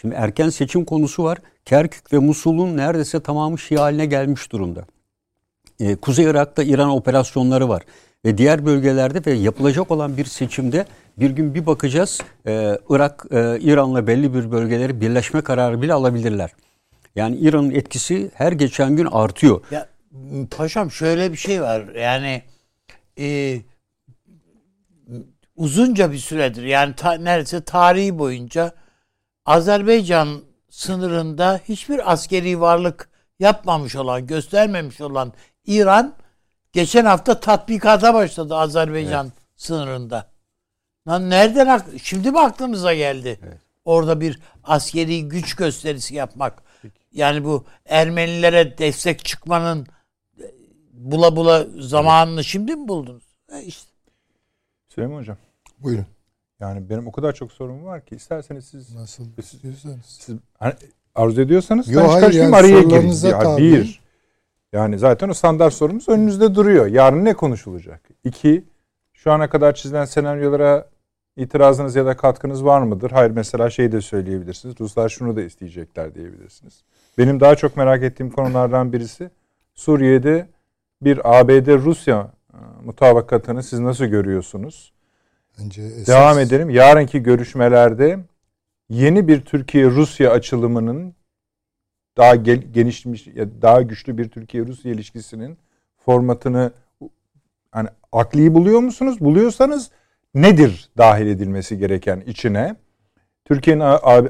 Şimdi erken seçim konusu var. Kerkük ve Musul'un neredeyse tamamı Şii haline gelmiş durumda. Ee, Kuzey Irak'ta İran operasyonları var. Ve diğer bölgelerde ve yapılacak olan bir seçimde bir gün bir bakacağız e, Irak e, İran'la belli bir bölgeleri birleşme kararı bile alabilirler. Yani İran'ın etkisi her geçen gün artıyor. Ya paşam şöyle bir şey var. Yani e, uzunca bir süredir yani ta, neredeyse tarihi boyunca Azerbaycan sınırında hiçbir askeri varlık yapmamış olan, göstermemiş olan İran geçen hafta tatbikata başladı Azerbaycan sınırında. Lan nereden ak- şimdi mi aklınıza geldi? Orada bir askeri güç gösterisi yapmak. Yani bu Ermenilere destek çıkmanın e, bula bula zamanını şimdi mi buldunuz? E işte. Süleyman Hocam. Buyurun. Yani benim o kadar çok sorum var ki isterseniz siz, Nasıl Siz- istiyorsanız. siz hani arzu ediyorsanız Yo, ben hayır, yani araya sorularınıza Ya, bir, yani zaten o standart sorumuz önünüzde duruyor. Yarın ne konuşulacak? İki, şu ana kadar çizilen senaryolara itirazınız ya da katkınız var mıdır? Hayır mesela şey de söyleyebilirsiniz. Ruslar şunu da isteyecekler diyebilirsiniz. Benim daha çok merak ettiğim konulardan birisi Suriye'de bir ABD-Rusya e, mutabakatını siz nasıl görüyorsunuz? Bence esas, Devam edelim. Yarınki görüşmelerde yeni bir Türkiye-Rusya açılımının daha gel- genişmiş, ya daha güçlü bir Türkiye-Rusya ilişkisinin formatını hani akli buluyor musunuz? Buluyorsanız nedir dahil edilmesi gereken içine? Türkiye'nin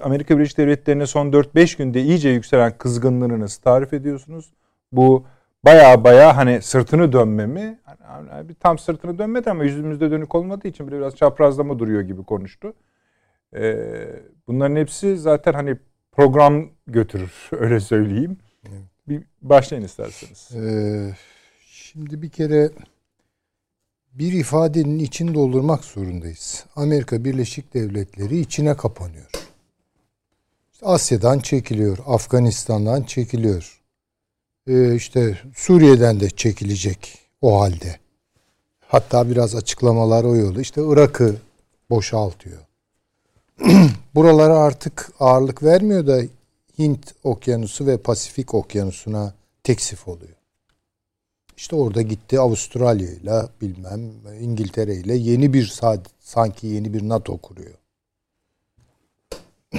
Amerika Birleşik Devletleri'ne son 4-5 günde iyice yükselen kızgınlığını nasıl tarif ediyorsunuz? Bu baya baya hani sırtını dönme mi? Hani- tam sırtını dönmedi ama yüzümüzde dönük olmadığı için biraz çaprazlama duruyor gibi konuştu. Ee, bunların hepsi zaten hani program götürür (laughs) öyle söyleyeyim. Bir başlayın isterseniz. Ee, şimdi bir kere bir ifadenin için doldurmak zorundayız. Amerika Birleşik Devletleri içine kapanıyor. İşte Asya'dan çekiliyor, Afganistan'dan çekiliyor. Ee, işte Suriye'den de çekilecek o halde. Hatta biraz açıklamalar o yolu. İşte Irak'ı boşaltıyor. (clears throat) Buralara artık ağırlık vermiyor da Hint Okyanusu ve Pasifik Okyanusu'na teksif oluyor. İşte orada gitti Avustralya ile bilmem İngiltere ile yeni bir sanki yeni bir NATO kuruyor. (clears throat)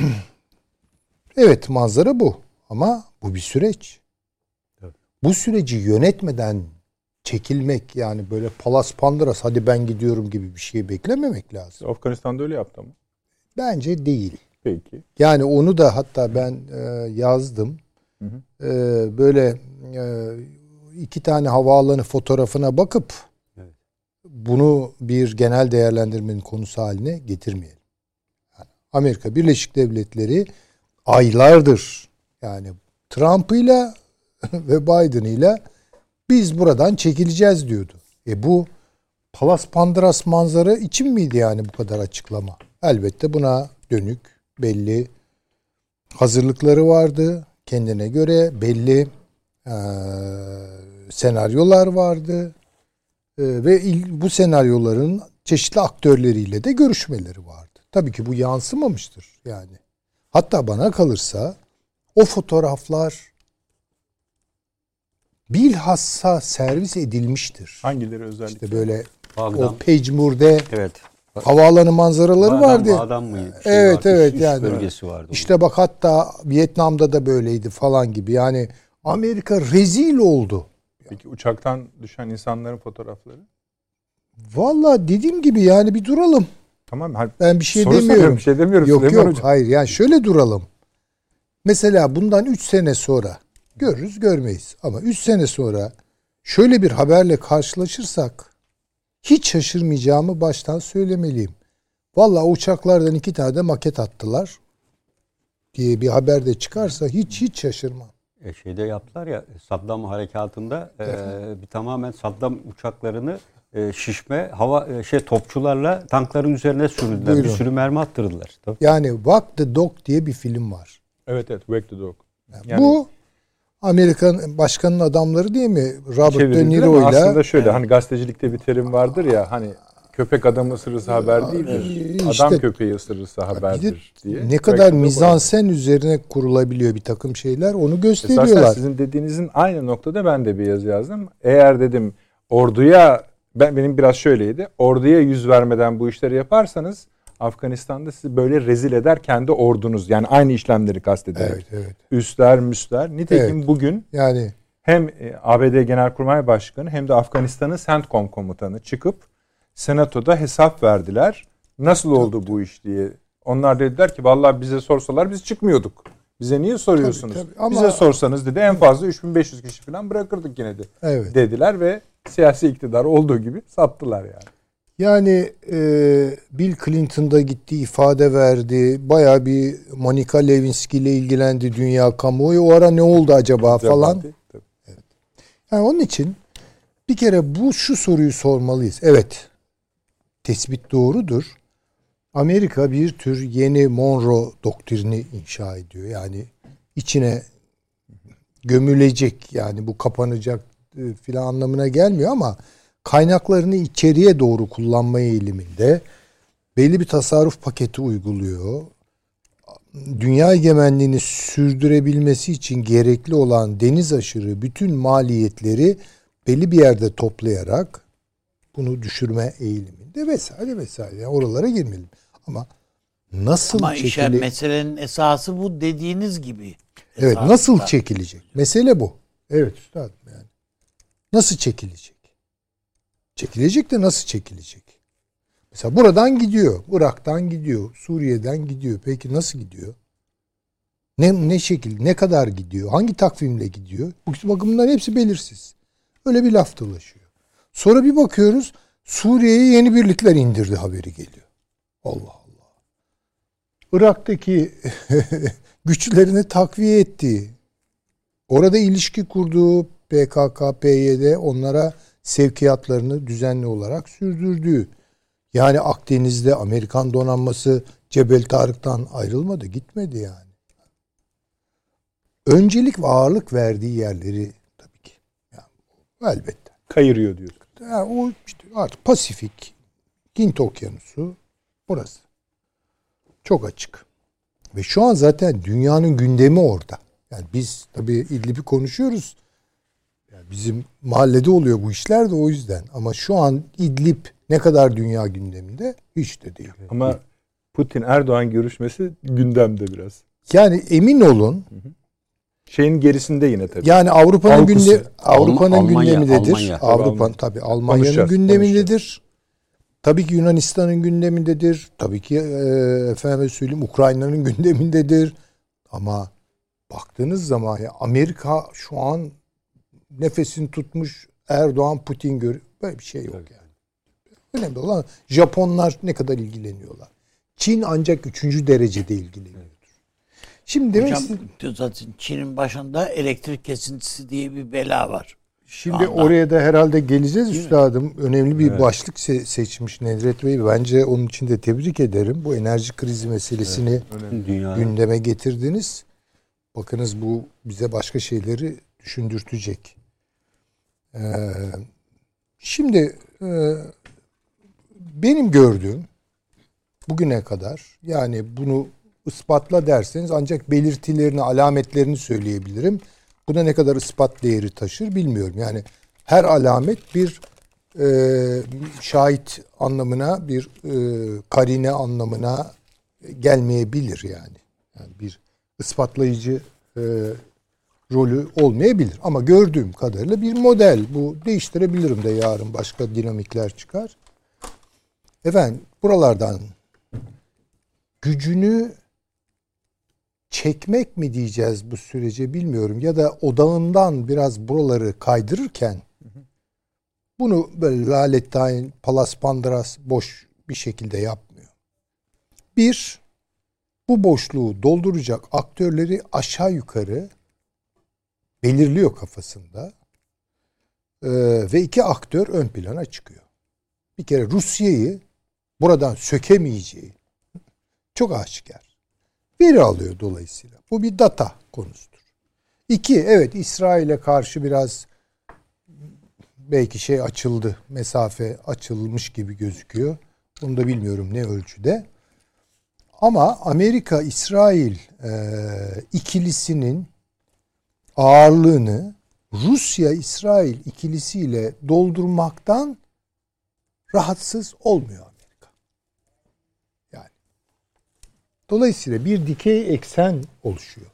evet manzara bu ama bu bir süreç. Evet. Bu süreci yönetmeden çekilmek yani böyle palas pandıras hadi ben gidiyorum gibi bir şey beklememek lazım. Afganistan'da öyle yaptı mı? Bence değil. Peki. Yani onu da hatta ben e, yazdım. Hı hı. E, böyle e, iki tane havaalanı fotoğrafına bakıp evet. bunu bir genel değerlendirmenin konusu haline getirmeyelim. Yani Amerika Birleşik Devletleri aylardır yani Trump'ıyla (laughs) ve Biden'ıyla biz buradan çekileceğiz diyordu. E bu Palas Pandras manzara için miydi yani bu kadar açıklama? Elbette buna dönük belli hazırlıkları vardı. Kendine göre belli e, senaryolar vardı. E, ve il, bu senaryoların çeşitli aktörleriyle de görüşmeleri vardı. Tabii ki bu yansımamıştır yani. Hatta bana kalırsa o fotoğraflar bilhassa servis edilmiştir. Hangileri özellikle? İşte böyle Bagdam. o Pejmur'de evet. havaalanı manzaraları Bagdam, vardı. Bagdam mı? Şey evet var, evet üst, yani. bölgesi vardı. İşte bak hatta Vietnam'da da böyleydi falan gibi. Yani Amerika rezil oldu. Peki uçaktan düşen insanların fotoğrafları? Valla dediğim gibi yani bir duralım. Tamam. Ben bir şey demiyorum. Bir şey demiyorum. Yok Süleyman yok Hocam. hayır yani şöyle duralım. Mesela bundan 3 sene sonra görürüz görmeyiz. Ama 3 sene sonra şöyle bir haberle karşılaşırsak hiç şaşırmayacağımı baştan söylemeliyim. Valla uçaklardan iki tane maket attılar diye bir haber de çıkarsa hiç hiç şaşırmam. E şeyde yaptılar ya Saddam harekatında e, bir tamamen Saddam uçaklarını e, şişme hava e, şey topçularla tankların üzerine sürdüler. Buyurun. Bir sürü mermi attırdılar. Tabii. Yani Walk the Dog diye bir film var. Evet evet Walk the Dog. Yani, bu Amerikan başkanın adamları değil mi? Robert De Niro ile. Aslında şöyle hani gazetecilikte bir terim vardır ya hani köpek adamı ısırırsa haber değildir. İşte, Adam köpeği ısırırsa haberdir diye. Ne kadar mizansen üzerine kurulabiliyor bir takım şeyler onu gösteriyorlar. Esasen sizin dediğinizin aynı noktada ben de bir yazı yazdım. Eğer dedim orduya ben benim biraz şöyleydi. Orduya yüz vermeden bu işleri yaparsanız Afganistan'da sizi böyle rezil eder kendi ordunuz. Yani aynı işlemleri kastederek. Evet, evet. Üstler, müsler. Nitekim evet. bugün yani hem e, ABD Genelkurmay Başkanı hem de Afganistan'ın CENTCOM komutanı çıkıp senatoda hesap verdiler. Nasıl oldu bu iş diye. Onlar dediler ki vallahi bize sorsalar biz çıkmıyorduk. Bize niye soruyorsunuz? Tabii, tabii. Ama... Bize sorsanız dedi en fazla 3500 kişi falan bırakırdık yine de. Evet. Dediler ve siyasi iktidar olduğu gibi sattılar yani. Yani e, Bill Clinton'da gitti ifade verdi. Baya bir Monica Lewinsky ile ilgilendi dünya kamuoyu. O ara ne oldu acaba falan. Evet. Yani onun için bir kere bu şu soruyu sormalıyız. Evet. Tespit doğrudur. Amerika bir tür yeni Monroe doktrini inşa ediyor. Yani içine gömülecek yani bu kapanacak e, filan anlamına gelmiyor ama kaynaklarını içeriye doğru kullanma eğiliminde belli bir tasarruf paketi uyguluyor. Dünya egemenliğini sürdürebilmesi için gerekli olan deniz aşırı bütün maliyetleri belli bir yerde toplayarak bunu düşürme eğiliminde vesaire vesaire. Yani oralara girmeyelim. Ama nasıl Ama çekile... Ama meselenin esası bu dediğiniz gibi. Evet nasıl çekilecek? Mesele bu. Evet üstadım yani. Nasıl çekilecek? Çekilecek de nasıl çekilecek? Mesela buradan gidiyor. Irak'tan gidiyor. Suriye'den gidiyor. Peki nasıl gidiyor? Ne, ne şekil, ne kadar gidiyor? Hangi takvimle gidiyor? Bu bakımından hepsi belirsiz. Öyle bir laf dolaşıyor. Sonra bir bakıyoruz Suriye'ye yeni birlikler indirdi haberi geliyor. Allah Allah. Irak'taki (laughs) güçlerini takviye etti. Orada ilişki kurduğu PKK, PYD onlara sevkiyatlarını düzenli olarak sürdürdüğü. Yani Akdeniz'de Amerikan donanması Cebel Tarık'tan ayrılmadı, gitmedi yani. Öncelik ve ağırlık verdiği yerleri tabii ki. Yani, elbette. Kayırıyor diyor. Yani o işte artık Pasifik, Hint Okyanusu burası. Çok açık. Ve şu an zaten dünyanın gündemi orada. Yani biz tabii İdlib'i konuşuyoruz. Yani bizim mahallede oluyor bu işler de o yüzden. Ama şu an İdlib ne kadar dünya gündeminde hiç de değil. Ama Putin Erdoğan görüşmesi gündemde biraz. Yani emin olun Şeyin gerisinde yine tabii. yani Avrupa'nın günde Avrupa'nın Almanya, gündemindedir. Almanya. Avrupa'nın tabii Almanya'nın Konuşacağız, gündemindedir. Tabii ki Yunanistan'ın gündemindedir. Tabii ki e, efendim söyleyeyim Ukrayna'nın gündemindedir. Ama baktığınız zaman ya Amerika şu an nefesini tutmuş Erdoğan Putin gör böyle bir şey yok yani. Önemli olan Japonlar ne kadar ilgileniyorlar. Çin ancak üçüncü derecede ilgileniyordur. Şimdi demek Hocam zaten Çin'in başında elektrik kesintisi diye bir bela var. Şimdi anda. oraya da herhalde geleceğiz üstadım. Önemli bir Evet. başlık se- seçmiş Nedret Bey. Bence onun için de tebrik ederim. Bu enerji krizi meselesini Dünya gündeme getirdiniz. Bakınız bu bize başka şeyleri düşündürtecek. Ee, şimdi e, benim gördüğüm bugüne kadar yani bunu ispatla derseniz ancak belirtilerini, alametlerini söyleyebilirim. Bu da ne kadar ispat değeri taşır bilmiyorum. Yani her alamet bir e, şahit anlamına, bir e, karine anlamına gelmeyebilir yani. Yani bir ispatlayıcı e, rolü olmayabilir. Ama gördüğüm kadarıyla bir model. Bu değiştirebilirim de yarın başka dinamikler çıkar. Efendim buralardan gücünü çekmek mi diyeceğiz bu sürece bilmiyorum. Ya da odağından biraz buraları kaydırırken bunu böyle lalettayn, palas pandras boş bir şekilde yapmıyor. Bir, bu boşluğu dolduracak aktörleri aşağı yukarı belirliyor kafasında. Ee, ve iki aktör ön plana çıkıyor. Bir kere Rusya'yı buradan sökemeyeceği çok aşikar. Veri alıyor dolayısıyla. Bu bir data konusudur. İki, evet İsrail'e karşı biraz belki şey açıldı, mesafe açılmış gibi gözüküyor. Bunu da bilmiyorum ne ölçüde. Ama Amerika-İsrail e, ikilisinin ağırlığını Rusya-İsrail ikilisiyle doldurmaktan rahatsız olmuyor Amerika. Yani. Dolayısıyla bir dikey eksen oluşuyor.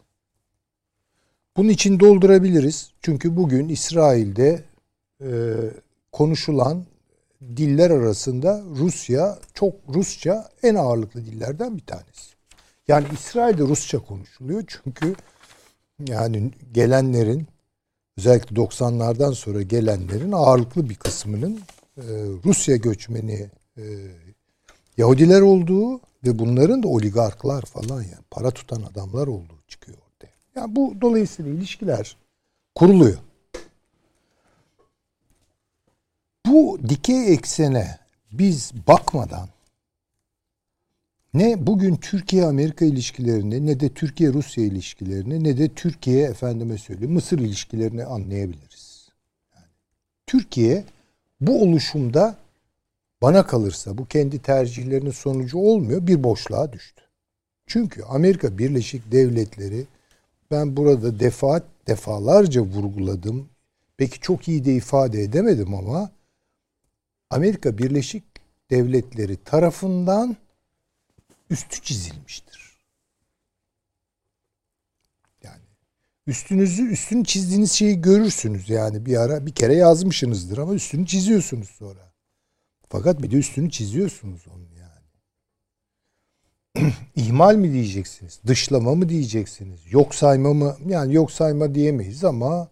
Bunun için doldurabiliriz. Çünkü bugün İsrail'de e, konuşulan diller arasında Rusya çok Rusça en ağırlıklı dillerden bir tanesi. Yani İsrail'de Rusça konuşuluyor çünkü yani gelenlerin özellikle 90'lardan sonra gelenlerin ağırlıklı bir kısmının e, Rusya göçmeni e, Yahudiler olduğu ve bunların da oligarklar falan yani para tutan adamlar olduğu çıkıyor ortaya. Yani bu dolayısıyla ilişkiler kuruluyor. Bu dikey eksene biz bakmadan ne bugün Türkiye-Amerika ilişkilerini ne de Türkiye-Rusya ilişkilerini ne de Türkiye efendime söyleyeyim Mısır ilişkilerini anlayabiliriz. Yani Türkiye bu oluşumda bana kalırsa bu kendi tercihlerinin sonucu olmuyor bir boşluğa düştü. Çünkü Amerika Birleşik Devletleri ben burada defa defalarca vurguladım. Peki çok iyi de ifade edemedim ama Amerika Birleşik Devletleri tarafından üstü çizilmiştir. Yani üstünüzü üstünü çizdiğiniz şeyi görürsünüz yani bir ara bir kere yazmışsınızdır ama üstünü çiziyorsunuz sonra. Fakat bir de üstünü çiziyorsunuz onun yani. (clears throat) İhmal mi diyeceksiniz? Dışlama mı diyeceksiniz? Yok sayma mı? Yani yok sayma diyemeyiz ama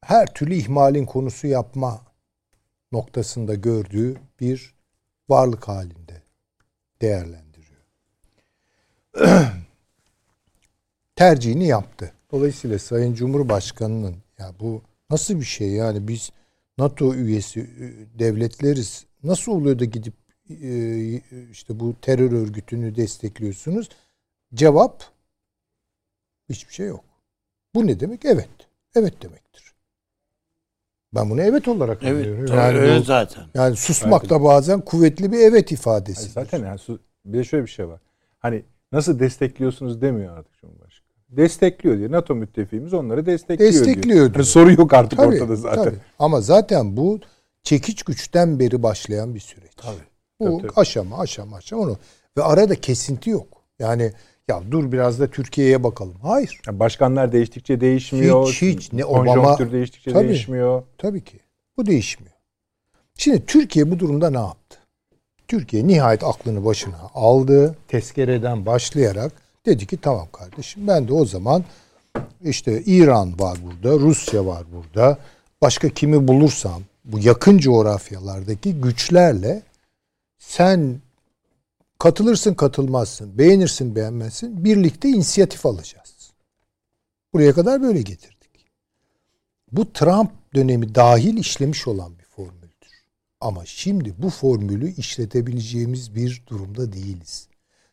her türlü ihmalin konusu yapma noktasında gördüğü bir varlık halinde değerlendiriyor. (clears throat) Tercihini yaptı. Dolayısıyla Sayın Cumhurbaşkanı'nın ya bu nasıl bir şey yani biz NATO üyesi e, devletleriz. Nasıl oluyor da gidip e, işte bu terör örgütünü destekliyorsunuz? Cevap hiçbir şey yok. Bu ne demek? Evet. Evet demektir. Ben bunu evet olarak Evet, anlıyorum. tabii Yani öyle bu- zaten. yani susmak da bazen kuvvetli bir evet ifadesi. Zaten yani bir de şöyle bir şey var. Hani nasıl destekliyorsunuz demiyor artık Cumhurbaşkanı. Destekliyor diyor. NATO müttefiğimiz onları destekliyor, Destekliyor diyor. diyor. Hani soru yok artık Tabii, ortada zaten. tabii. Ama zaten bu çekiç güçten beri başlayan bir süreç. Tabii. Bu Tabii, tabii. aşama aşama aşama onu. Ve arada kesinti yok. Yani ya dur biraz da Türkiye'ye bakalım. Hayır. Yani başkanlar değiştikçe değişmiyor. Hiç, hiç. Ne Obama- değiştikçe Tabii. değişmiyor. Tabii ki. Bu değişmiyor. Şimdi Türkiye bu durumda ne yaptı? Türkiye nihayet aklını başına aldı. Tezkereden başlayarak dedi ki tamam kardeşim ben de o zaman işte İran var burada, Rusya var burada. Başka kimi bulursam bu yakın coğrafyalardaki güçlerle sen katılırsın katılmazsın, beğenirsin beğenmezsin birlikte inisiyatif alacağız. Buraya kadar böyle getirdik. Bu Trump dönemi dahil işlemiş olan bir formüldür. Ama şimdi bu formülü işletebileceğimiz bir durumda değiliz.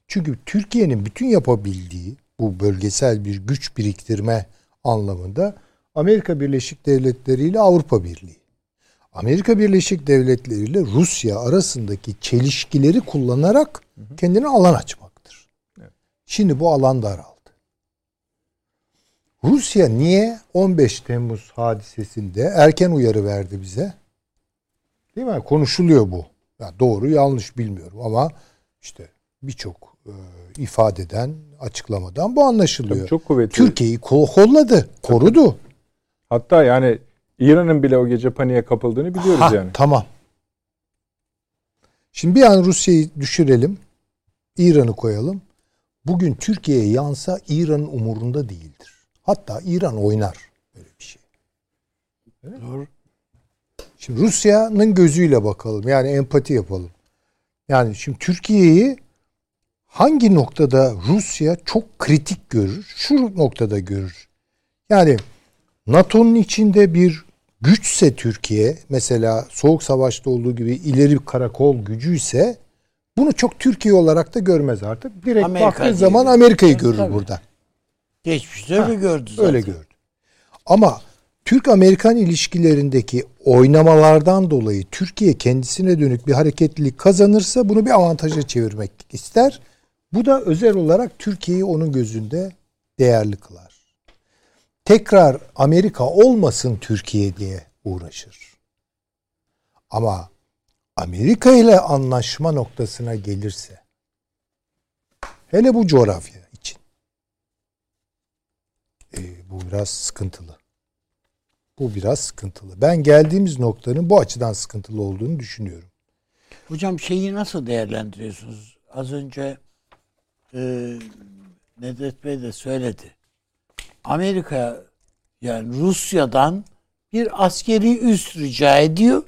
Çünkü Türkiye'nin bütün yapabildiği bu bölgesel bir güç biriktirme anlamında Amerika Birleşik Devletleri ile Avrupa Birliği. Amerika Birleşik Devletleri ile Rusya arasındaki çelişkileri kullanarak kendine alan açmaktır. Şimdi bu alan daraldı. Rusya niye 15 Temmuz hadisesinde erken uyarı verdi bize? Değil mi? Konuşuluyor bu. Ya doğru yanlış bilmiyorum ama işte birçok ifadeden, açıklamadan bu anlaşılıyor. Tabii çok kuvvetli. Türkiye'yi ko- kolladı, korudu. Hatta yani İran'ın bile o gece paniğe kapıldığını biliyoruz Ha, yani. Tamam. Şimdi bir an Rusya'yı düşürelim. İran'ı koyalım. Bugün Türkiye'ye yansa İran'ın umurunda değildir. Hatta İran oynar böyle bir şey. Doğru. Şimdi Rusya'nın gözüyle bakalım. Yani empati yapalım. Yani şimdi Türkiye'yi hangi noktada Rusya çok kritik görür? Şu noktada görür. Yani NATO'nun içinde bir güçse Türkiye, mesela Soğuk Savaş'ta olduğu gibi ileri bir karakol gücü ise bunu çok Türkiye olarak da görmez artık. Direkt Amerika baktığı zaman. Amerika'yı Tabii, görür tabii. burada. Geçmişte öyle gördü zaten. Öyle gördü. Ama Türk-Amerikan ilişkilerindeki oynamalardan dolayı Türkiye kendisine dönük bir hareketlilik kazanırsa bunu bir avantaja çevirmek ister. Bu da özel olarak Türkiye'yi onun gözünde değerli kılar. Tekrar Amerika olmasın Türkiye diye uğraşır. Ama Amerika ile anlaşma noktasına gelirse hele bu coğrafya için e, bu biraz sıkıntılı. Bu biraz sıkıntılı. Ben geldiğimiz noktanın bu açıdan sıkıntılı olduğunu düşünüyorum. Hocam şeyi nasıl değerlendiriyorsunuz? Az önce e, Nedret Bey de söyledi. Amerika yani Rusya'dan bir askeri üs rica ediyor.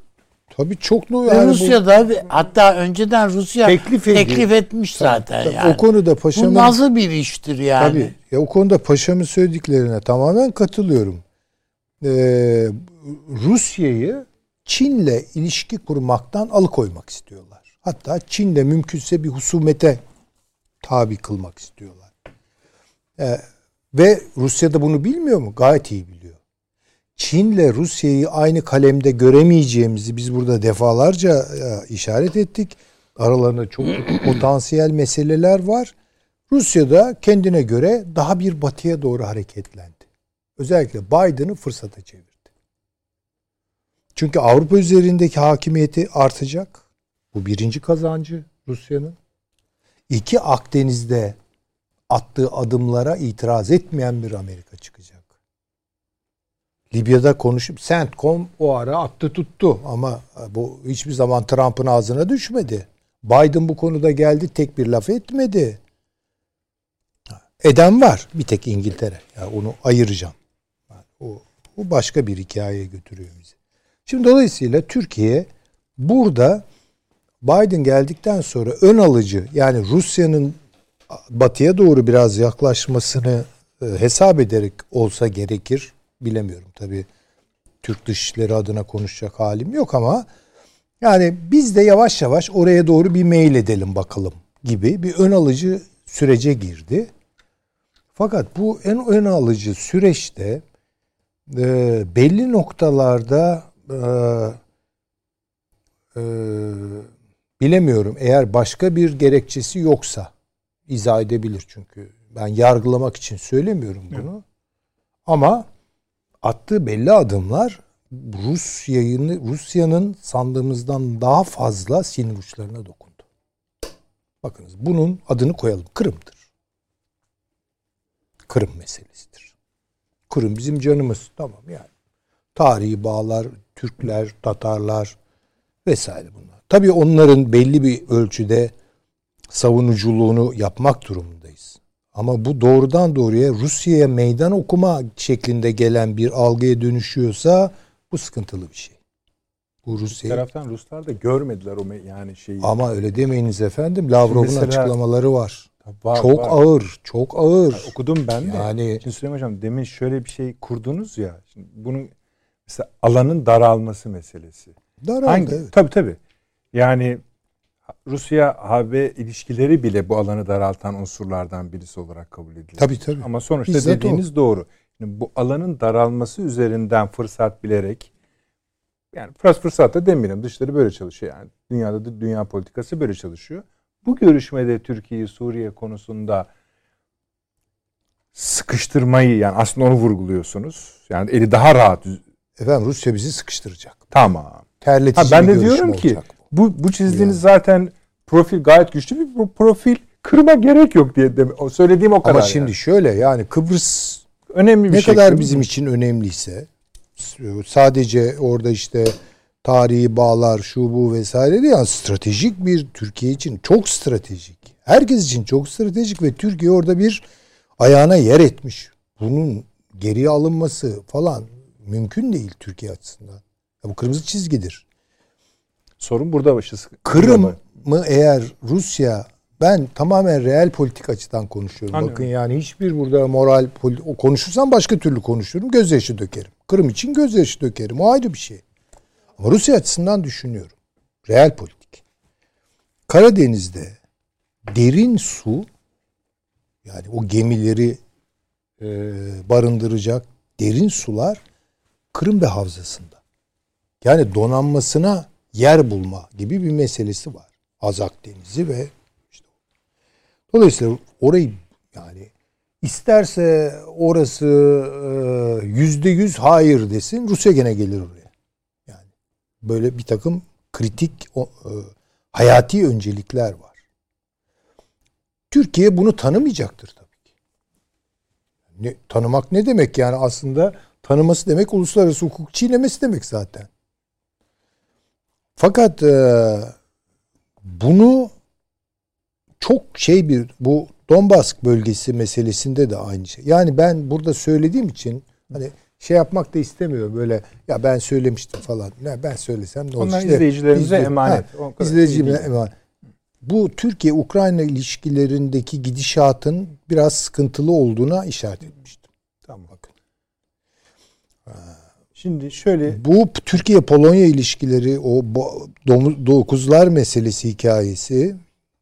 Tabii çok no Ve yani bu- Rusya'da ve hatta önceden Rusya Teklif teklif, etmiş zaten Tabii, yani. O konuda Bu paşamın nasıl bir iştir yani? tabii ya o konuda paşamın söylediklerine tamamen katılıyorum. Ee, Rusya'yı Çin'le ilişki kurmaktan alıkoymak istiyorlar. Hatta Çin'le mümkünse bir husumete tabi kılmak istiyorlar. Ee, ve Rusya da bunu bilmiyor mu? Gayet iyi biliyor. Çin'le Rusya'yı aynı kalemde göremeyeceğimizi biz burada defalarca e, işaret ettik. Aralarında çok (clears throat) potansiyel meseleler var. Rusya da kendine göre daha bir batıya doğru hareketlendi. Özellikle Biden'ı fırsata çevirdi. Çünkü Avrupa üzerindeki hakimiyeti artacak. Bu birinci kazancı Rusya'nın. İki Akdeniz'de attığı adımlara itiraz etmeyen bir Amerika çıkacak. Libya'da konuşup CENTCOM o ara attı tuttu ama bu hiçbir zaman Trump'ın ağzına düşmedi. Biden bu konuda geldi tek bir laf etmedi. Eden var bir tek İngiltere. Ya onu ayıracağım. O, o başka bir hikayeye götürüyor bizi. Şimdi dolayısıyla Türkiye burada Biden geldikten sonra ön alıcı yani Rusya'nın batıya doğru biraz yaklaşmasını e, hesap ederek olsa gerekir. Bilemiyorum tabii. Türk Dışişleri adına konuşacak halim yok ama yani biz de yavaş yavaş oraya doğru bir mail edelim bakalım gibi bir ön alıcı sürece girdi. Fakat bu en ön alıcı süreçte e, belli noktalarda e, e, bilemiyorum eğer başka bir gerekçesi yoksa izah edebilir çünkü ben yargılamak için söylemiyorum bunu. Ama attığı belli adımlar Rusya'yı Rusya'nın sandığımızdan daha fazla sinir uçlarına dokundu. Bakınız bunun adını koyalım. Kırım'dır. Kırım meselesidir. Kırım bizim canımız. Tamam yani. Tarihi bağlar, Türkler, Tatarlar vesaire bunlar. Tabii onların belli bir ölçüde savunuculuğunu yapmak durumundayız. Ama bu doğrudan doğruya Rusya'ya meydan okuma şeklinde gelen bir algıya dönüşüyorsa bu sıkıntılı bir şey. Bu Rusya taraftan Ruslar da görmediler o yani şeyi. Ama öyle demeyiniz efendim. Lavrov'un mesela, açıklamaları var. Var, çok var. ağır, çok ağır. Yani okudum ben de. Yani Şimdi Süleyman Hocam demin şöyle bir şey kurdunuz ya. Şimdi bunun mesela alanın daralması meselesi. Daraldı Hangi, evet. Tabii tabii. Yani Rusya AB ilişkileri bile bu alanı daraltan unsurlardan birisi olarak kabul ediliyor. Tabii tabii. Ama sonuçta Bizzat dediğiniz o. doğru. Yani bu alanın daralması üzerinden fırsat bilerek yani fırsat fırsat da demeyelim dışları böyle çalışıyor yani. Dünyada da dünya politikası böyle çalışıyor. Bu görüşmede Türkiye'yi Suriye konusunda sıkıştırmayı yani aslında onu vurguluyorsunuz. Yani eli daha rahat. Efendim Rusya bizi sıkıştıracak. Tamam. Terletici ha, ben de diyorum ki. Bu bu çizdiğiniz yani. zaten profil gayet güçlü bir profil. Kırma gerek yok diye de, söylediğim o kadar. Ama şimdi yani. şöyle yani Kıbrıs önemli bir ne şey. kadar bizim için önemliyse sadece orada işte tarihi bağlar şu bu vesaire değil yani stratejik bir Türkiye için çok stratejik. Herkes için çok stratejik ve Türkiye orada bir ayağına yer etmiş. Bunun geriye alınması falan mümkün değil Türkiye açısından. Ya bu kırmızı çizgidir. Sorun burada başız. Kırım mı eğer Rusya ben tamamen reel politik açıdan konuşuyorum. Anlıyorum. Bakın yani hiçbir burada moral o konuşursam başka türlü konuşurum. Gözyaşı dökerim. Kırım için gözyaşı dökerim. O ayrı bir şey. Ama Rusya açısından düşünüyorum. Reel politik. Karadeniz'de derin su yani o gemileri e, barındıracak derin sular Kırım ve havzasında. Yani donanmasına yer bulma gibi bir meselesi var. Azak Denizi ve işte. Dolayısıyla orayı yani isterse orası e, yüzde yüz hayır desin Rusya gene gelir oraya. Yani böyle bir takım kritik e, hayati öncelikler var. Türkiye bunu tanımayacaktır tabii ki. Ne, tanımak ne demek yani aslında tanıması demek uluslararası hukuk çiğnemesi demek zaten. Fakat e, bunu çok şey bir bu Donbas bölgesi meselesinde de aynı şey. Yani ben burada söylediğim için hani şey yapmak da istemiyorum böyle ya ben söylemiştim falan. Ne ben söylesem ne olur? Onlar işte, izleyicilerimize izle, emanet. Ha, izleyicilerimize emanet. Bu Türkiye-Ukrayna ilişkilerindeki gidişatın biraz sıkıntılı olduğuna işaret etmiştim. Tamam bakın. Şimdi şöyle bu Türkiye Polonya ilişkileri o dokuzlar meselesi hikayesi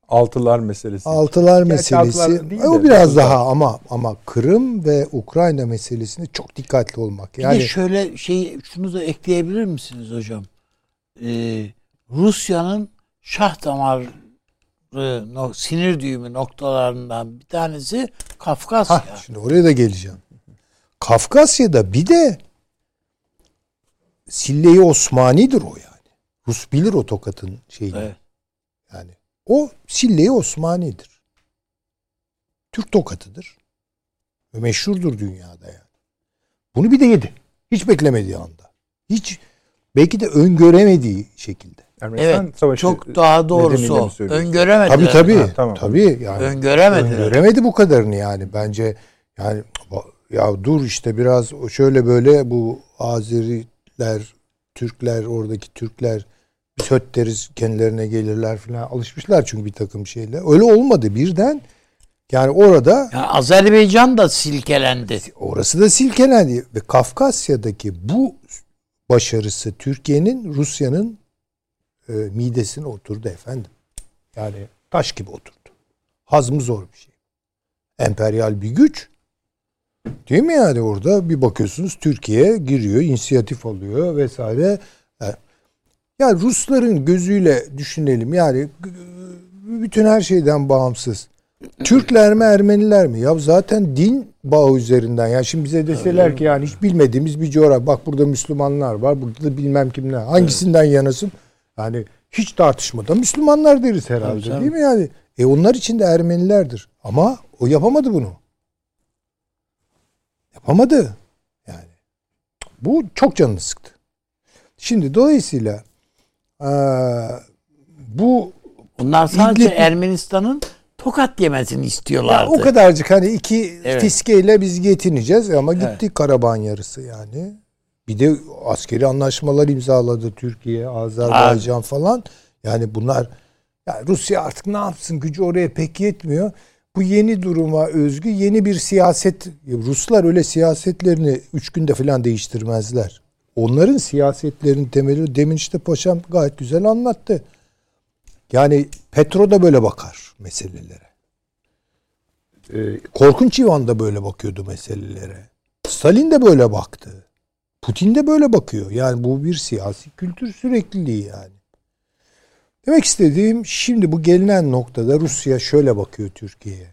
altılar meselesi. Altılar meselesi. Altılar o biraz daha ama ama Kırım ve Ukrayna meselesinde çok dikkatli olmak. Yani bir de şöyle şey şunu da ekleyebilir misiniz hocam? Ee, Rusya'nın şah damar no, sinir düğümü noktalarından bir tanesi Kafkasya. Hah, şimdi oraya da geleceğim. Kafkasya'da bir de Sille-i Osmani'dir o yani. Rus bilir o tokatın şeyini. Evet. Yani o Sille-i Osmani'dir. Türk tokatıdır. Ve meşhurdur dünyada yani. Bunu bir de yedi. Hiç beklemediği anda. Hiç belki de öngöremediği şekilde. evet. Savaşı çok daha doğrusu o. Öngöremedi. Tabii tabii. Ha, tamam. Tabii yani. Öngöremedi. Öngöremedi bu kadarını yani. Bence yani ya dur işte biraz şöyle böyle bu Azeriler, Türkler, oradaki Türkler biz höt deriz kendilerine gelirler falan alışmışlar çünkü bir takım şeyler. Öyle olmadı birden. Yani orada yani Azerbaycan da silkelendi. Orası da silkelendi ve Kafkasya'daki bu başarısı Türkiye'nin Rusya'nın e, midesine oturdu efendim. Yani taş gibi oturdu. Hazmı zor bir şey. Emperyal bir güç Değil mi yani orada bir bakıyorsunuz Türkiye giriyor, inisiyatif alıyor vesaire. Yani, yani Rusların gözüyle düşünelim yani bütün her şeyden bağımsız. Türkler mi Ermeniler mi? Ya zaten din bağı üzerinden. Ya şimdi bize deseler ki yani hiç bilmediğimiz bir coğrafya. Bak burada Müslümanlar var. Burada da bilmem kimler. Hangisinden yanasın? Yani hiç tartışmadan Müslümanlar deriz herhalde tabii. değil mi yani? E onlar için de Ermenilerdir. Ama o yapamadı bunu. Yapamadı. Yani bu çok canını sıktı. Şimdi dolayısıyla eee, bu Bunlar sadece İdlib- Ermenistan'ın tokat yemesini istiyorlardı. Ya o kadarcık hani iki Evet. fiskeyle biz yetineceğiz ama Evet. gitti Karabağ yarısı yani. Bir de askeri anlaşmalar imzaladı Türkiye, Azerbaycan falan. Yani bunlar ya Rusya artık ne yapsın gücü oraya pek yetmiyor. Bu yeni duruma özgü yeni bir siyaset. Ruslar öyle siyasetlerini üç günde falan değiştirmezler. Onların siyasetlerinin temeli demin işte paşam gayet güzel anlattı. Yani Petro da böyle bakar meselelere. Ee, Korkunç İvan da böyle bakıyordu meselelere. Stalin de böyle baktı. Putin de böyle bakıyor. Yani bu bir siyasi kültür sürekliliği yani. Demek istediğim şimdi bu gelinen noktada Rusya şöyle bakıyor Türkiye'ye.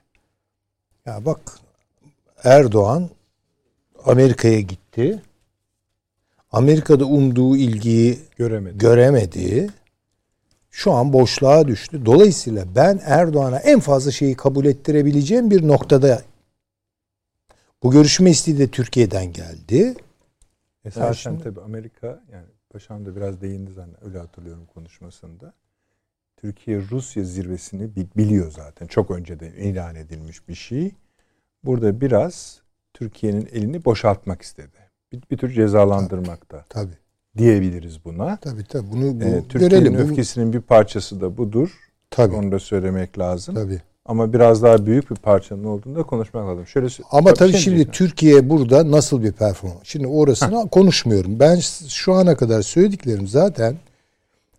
Ya bak Erdoğan Amerika'ya gitti. Amerika'da umduğu ilgiyi Göremedi. göremedi. Şu an boşluğa düştü. Dolayısıyla ben Erdoğan'a en fazla şeyi kabul ettirebileceğim bir noktada bu görüşme isteği de Türkiye'den geldi. Esasen şimdi- tabii Amerika yani Paşam da biraz değindi zaten öyle hatırlıyorum konuşmasında. Türkiye Rusya zirvesini bi- biliyor zaten. Çok önceden ilan edilmiş bir şey. Burada biraz Türkiye'nin elini boşaltmak istedi. Bir, bir tür cezalandırmakta Tabii. diyebiliriz buna. Tabii tabii. Bunu bu, Ee, Türkiye'nin öfkesinin bir parçası da budur. tabii. Onu da söylemek lazım. Tabii. Ama biraz daha büyük bir parçanın olduğunu da konuşmak lazım. Şöyle Ama bir tabii şey şimdi diyeceğim. Türkiye burada nasıl bir performans? Şimdi orasını konuşmuyorum. Ben şu ana kadar söylediklerim zaten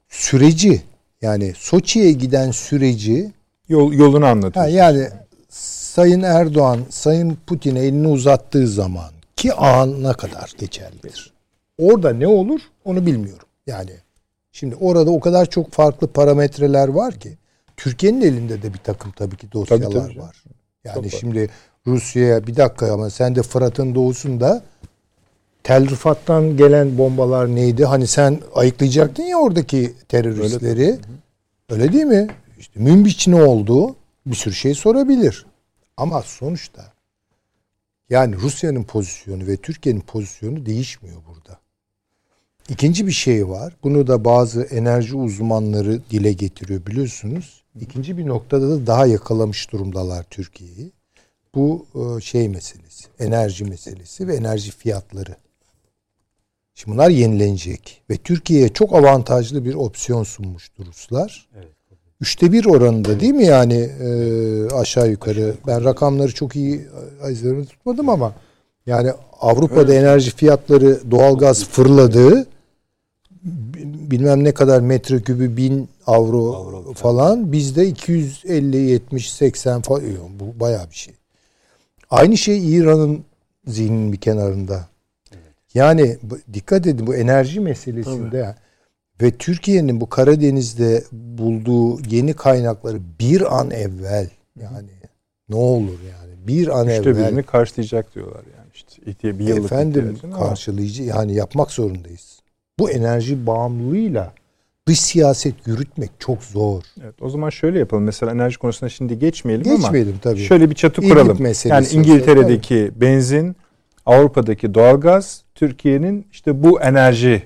süreci yani Soçi'ye giden süreci Yol, yolunu ha, anlatıyorsun. yani Sayın Erdoğan Sayın Putin'e elini uzattığı zaman ki ana kadar geçerlidir. Orada ne olur onu bilmiyorum. Yani şimdi orada o kadar çok farklı parametreler var ki Türkiye'nin elinde de bir takım tabii ki dosyalar Tabii, tabii var. Yani Çok şimdi Rusya'ya bir dakika ama sen de Fırat'ın doğusunda Tel Rifat'tan gelen bombalar neydi? Hani sen ayıklayacaktın ya oradaki teröristleri. Öyle, değil mi? İşte Münbiç ne oldu? Bir sürü şey sorabilir. Ama sonuçta yani Rusya'nın pozisyonu ve Türkiye'nin pozisyonu değişmiyor burada. İkinci bir şey var. Bunu da bazı enerji uzmanları dile getiriyor biliyorsunuz. İkinci bir noktada da daha yakalamış durumdalar Türkiye'yi. Bu e, şey meselesi, enerji meselesi ve enerji fiyatları. Şimdi bunlar yenilenecek ve Türkiye'ye çok avantajlı bir opsiyon sunmuştur Ruslar. Üçte bir oranında değil mi yani e, aşağı yukarı? Ben rakamları çok iyi ezberimi tutmadım ama yani Avrupa'da enerji fiyatları doğalgaz fırladı. Bilmem ne kadar metrekübü bin avro, falan. Bizde 250, 70, 80 falan. Bu bayağı bir şey. Aynı şey İran'ın zihninin bir kenarında. Yani dikkat edin bu enerji meselesinde ve Türkiye'nin bu Karadeniz'de bulduğu yeni kaynakları bir an evvel yani ne olur yani bir an Üçte evvel birini karşılayacak diyorlar yani işte. İhtiya- bir yıllık efendim ama karşılayıcı yani yapmak zorundayız. Bu enerji bağımlılığıyla dış siyaset yürütmek çok zor. Evet, o zaman şöyle yapalım. Mesela enerji konusuna şimdi geçmeyelim, Geçmeyelim ama tabii. şöyle bir çatı kuralım. Yani İngiltere'deki benzin, Avrupa'daki doğalgaz, Türkiye'nin işte bu enerji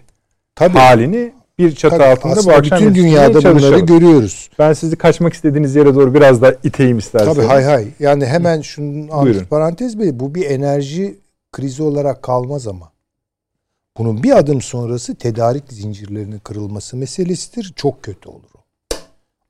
Tabii. halini bir çatı Tabii, altında bu akşam bütün dünyada bunları görüyoruz. Ben sizi kaçmak istediğiniz yere doğru biraz da iteyim isterseniz. Tabii hay hay. Yani hemen şunun parantez bey bu bir enerji krizi olarak kalmaz ama. Bunun bir adım sonrası tedarik zincirlerinin kırılması meselesidir. Çok kötü olur o.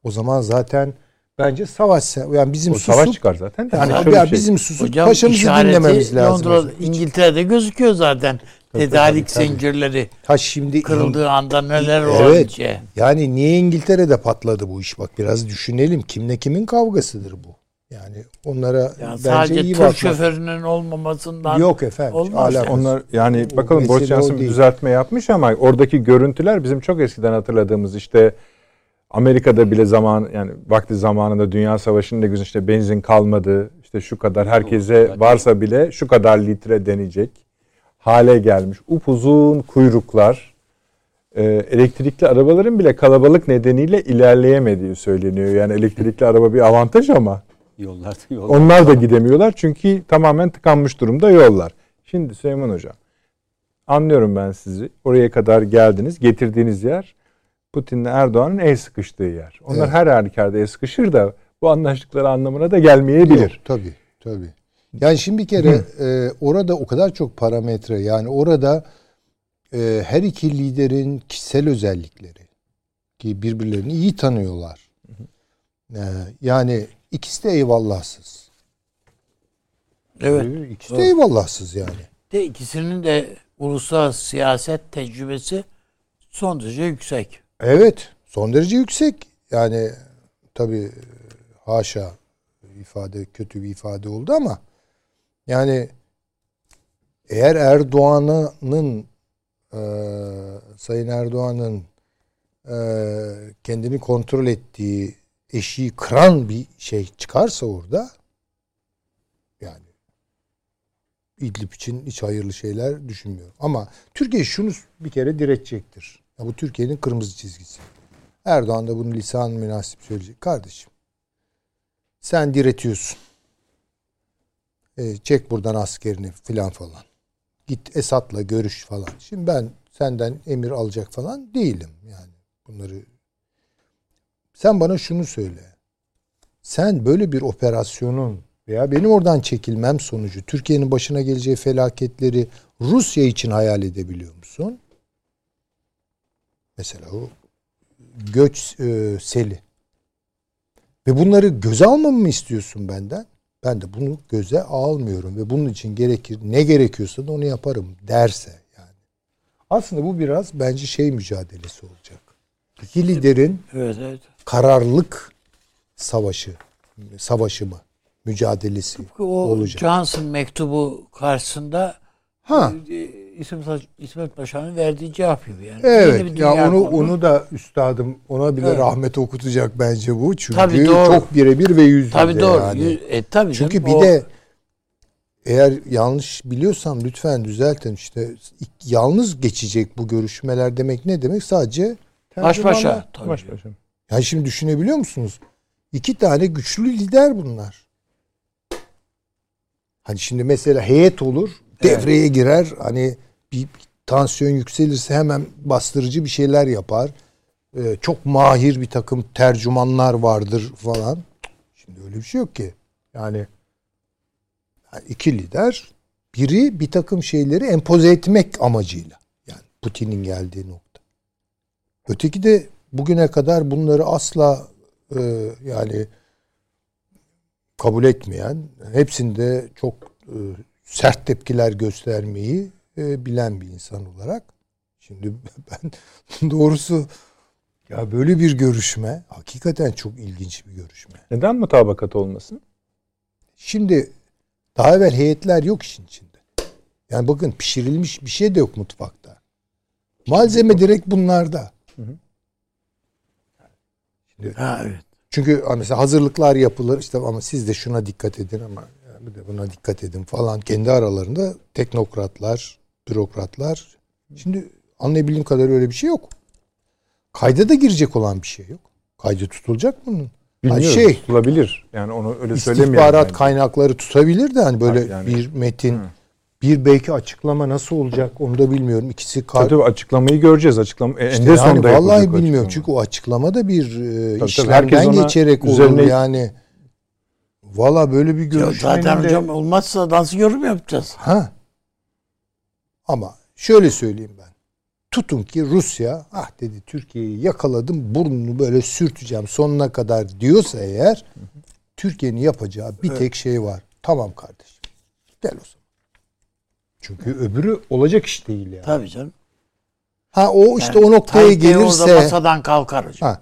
O zaman zaten bence savaş yani bizim O susup savaş çıkar zaten. de. yani Hani şöyle ya şey. bizim susup Hocam paşamızı dinlememiz lazım. Londra, İngiltere'de gözüküyor zaten. Tedarik tabii. zincirleri Ha şimdi kırıldığı anda neler Evet. olacak. Yani niye İngiltere'de patladı bu iş? Bak biraz düşünelim. Kimle kimin kavgasıdır bu? Yani onlara Ya bence sadece iyi bakmak. şoförünün olmamasından Yok efendim. Olmaz. alakası. Onlar yani O bakalım Boris Johnson düzeltme yapmış ama oradaki görüntüler bizim çok eskiden hatırladığımız işte Amerika'da bile zaman yani vakti zamanında Dünya Savaşı'nda güzel işte benzin kalmadı. işte şu kadar herkese varsa bile şu kadar litre denecek hale gelmiş. Upuzun kuyruklar e, elektrikli arabaların bile kalabalık nedeniyle ilerleyemediği söyleniyor. Yani elektrikli (laughs) araba bir avantaj ama Yollar, yollar. onlar da gidemiyorlar çünkü tamamen tıkanmış durumda yollar. Şimdi Süleyman Hocam anlıyorum ben sizi. Oraya kadar geldiniz. Getirdiğiniz yer Putin'le Erdoğan'ın el sıkıştığı yer. Onlar Evet. her halükarda el sıkışır da bu anlaştıkları anlamına da gelmeyebilir. Yok, tabii tabii. Yani şimdi bir kere e, orada o kadar çok parametre yani orada e, her iki liderin kişisel özellikleri ki birbirlerini iyi tanıyorlar. E, yani ikisi de eyvallahsız. Evet. E, İkisi de eyvallahsız yani. De ikisinin de uluslararası siyaset tecrübesi son derece yüksek. Evet. Son derece yüksek. Yani tabii haşa ifade kötü bir ifade oldu ama yani eğer Erdoğan'ın e, Sayın Erdoğan'ın e, kendini kontrol ettiği eşiği kıran bir şey çıkarsa orada yani İdlib için hiç hayırlı şeyler düşünmüyorum. Ama Türkiye şunu bir kere diretecektir. Ya bu Türkiye'nin kırmızı çizgisi. Erdoğan da bunu lisan münasip söyleyecek. Kardeşim sen diretiyorsun. E, çek buradan askerini filan falan. Git Esat'la görüş falan. Şimdi ben senden emir alacak falan değilim. Yani bunları sen bana şunu söyle. Sen böyle bir operasyonun veya benim oradan çekilmem sonucu Türkiye'nin başına geleceği felaketleri Rusya için hayal edebiliyor musun? Mesela o göç e, seli. Ve bunları göze almamı mı istiyorsun benden? Ben de bunu göze almıyorum ve bunun için gerekir ne gerekiyorsa da onu yaparım derse yani. Aslında bu biraz bence şey mücadelesi olacak. İki liderin Evet evet. kararlılık savaşı, savaşı mı, mücadelesi O olacak. Johnson mektubu karşısında Ha, e, İsmet, İsmet Paşa'nın verdiği cevap gibi yani. Evet. Ya onu kurmuş. onu da üstadım ona bile Evet. rahmet okutacak bence bu. Çünkü Tabii, doğru. çok birebir ve yüz tabii doğru. yani. Yüz- E, tabii Çünkü canım, bir o- de eğer yanlış biliyorsam lütfen düzeltin. İşte yalnız geçecek bu görüşmeler demek ne demek? Sadece baş tercümanlar. başa tabii. Baş başa. Yani şimdi düşünebiliyor musunuz? İki tane güçlü lider bunlar. Hani şimdi mesela heyet olur, devreye girer. Hani bir tansiyon yükselirse hemen bastırıcı bir şeyler yapar. Ee, çok mahir bir takım tercümanlar vardır falan. Şimdi öyle bir şey yok ki. Yani iki lider biri bir takım şeyleri empoze etmek amacıyla. Yani Putin'in geldiği nokta. Öteki de bugüne kadar bunları asla e, yani kabul etmeyen, hepsinde çok e, sert tepkiler göstermeyi e, bilen bir insan olarak. Şimdi (laughs) ben doğrusu ya böyle bir görüşme hakikaten çok ilginç bir görüşme. Neden mutabakat olmasın? Şimdi daha evvel heyetler yok işin içinde. Yani bakın pişirilmiş bir şey de yok mutfakta. Malzeme direkt bunlarda. Ha, evet. Çünkü mesela hazırlıklar yapılır işte ama siz de şuna dikkat edin ama bir de buna dikkat edin falan kendi aralarında teknokratlar, bürokratlar. Şimdi anlayabildiğim kadar öyle bir şey yok. Kayda da girecek olan bir şey yok. Kaydı tutulacak bunun. Hani Bilmiyorum. şey tutulabilir. Yani onu öyle söylemeyelim. istihbarat bence. kaynakları tutabilir de hani böyle Yani- bir metin, Hı. bir belki açıklama nasıl olacak onu da bilmiyorum. İkisi kar- Tabii açıklamayı göreceğiz. Açıklama e, İşte eninde yani sonunda vallahi bilmiyorum. açıklama. Çünkü o açıklama da bir e, tabii, işlemden ona geçerek olur üzerine- yani. Valla böyle bir görüşmenin zaten de- hocam olmazsa nasıl yorum yapacağız? Ha. Ama şöyle söyleyeyim ben. Tutun ki Rusya ah dedi Türkiye'yi yakaladım burnunu böyle sürteceğim sonuna kadar diyorsa eğer Türkiye'nin yapacağı bir tek şey var. Tamam kardeşim. Gel o zaman. Çünkü öbürü olacak iş değil yani. Tabii canım. Ha o işte Yani o noktaya Tayyip Bey orada gelirse masadan kalkar hocam. Ha.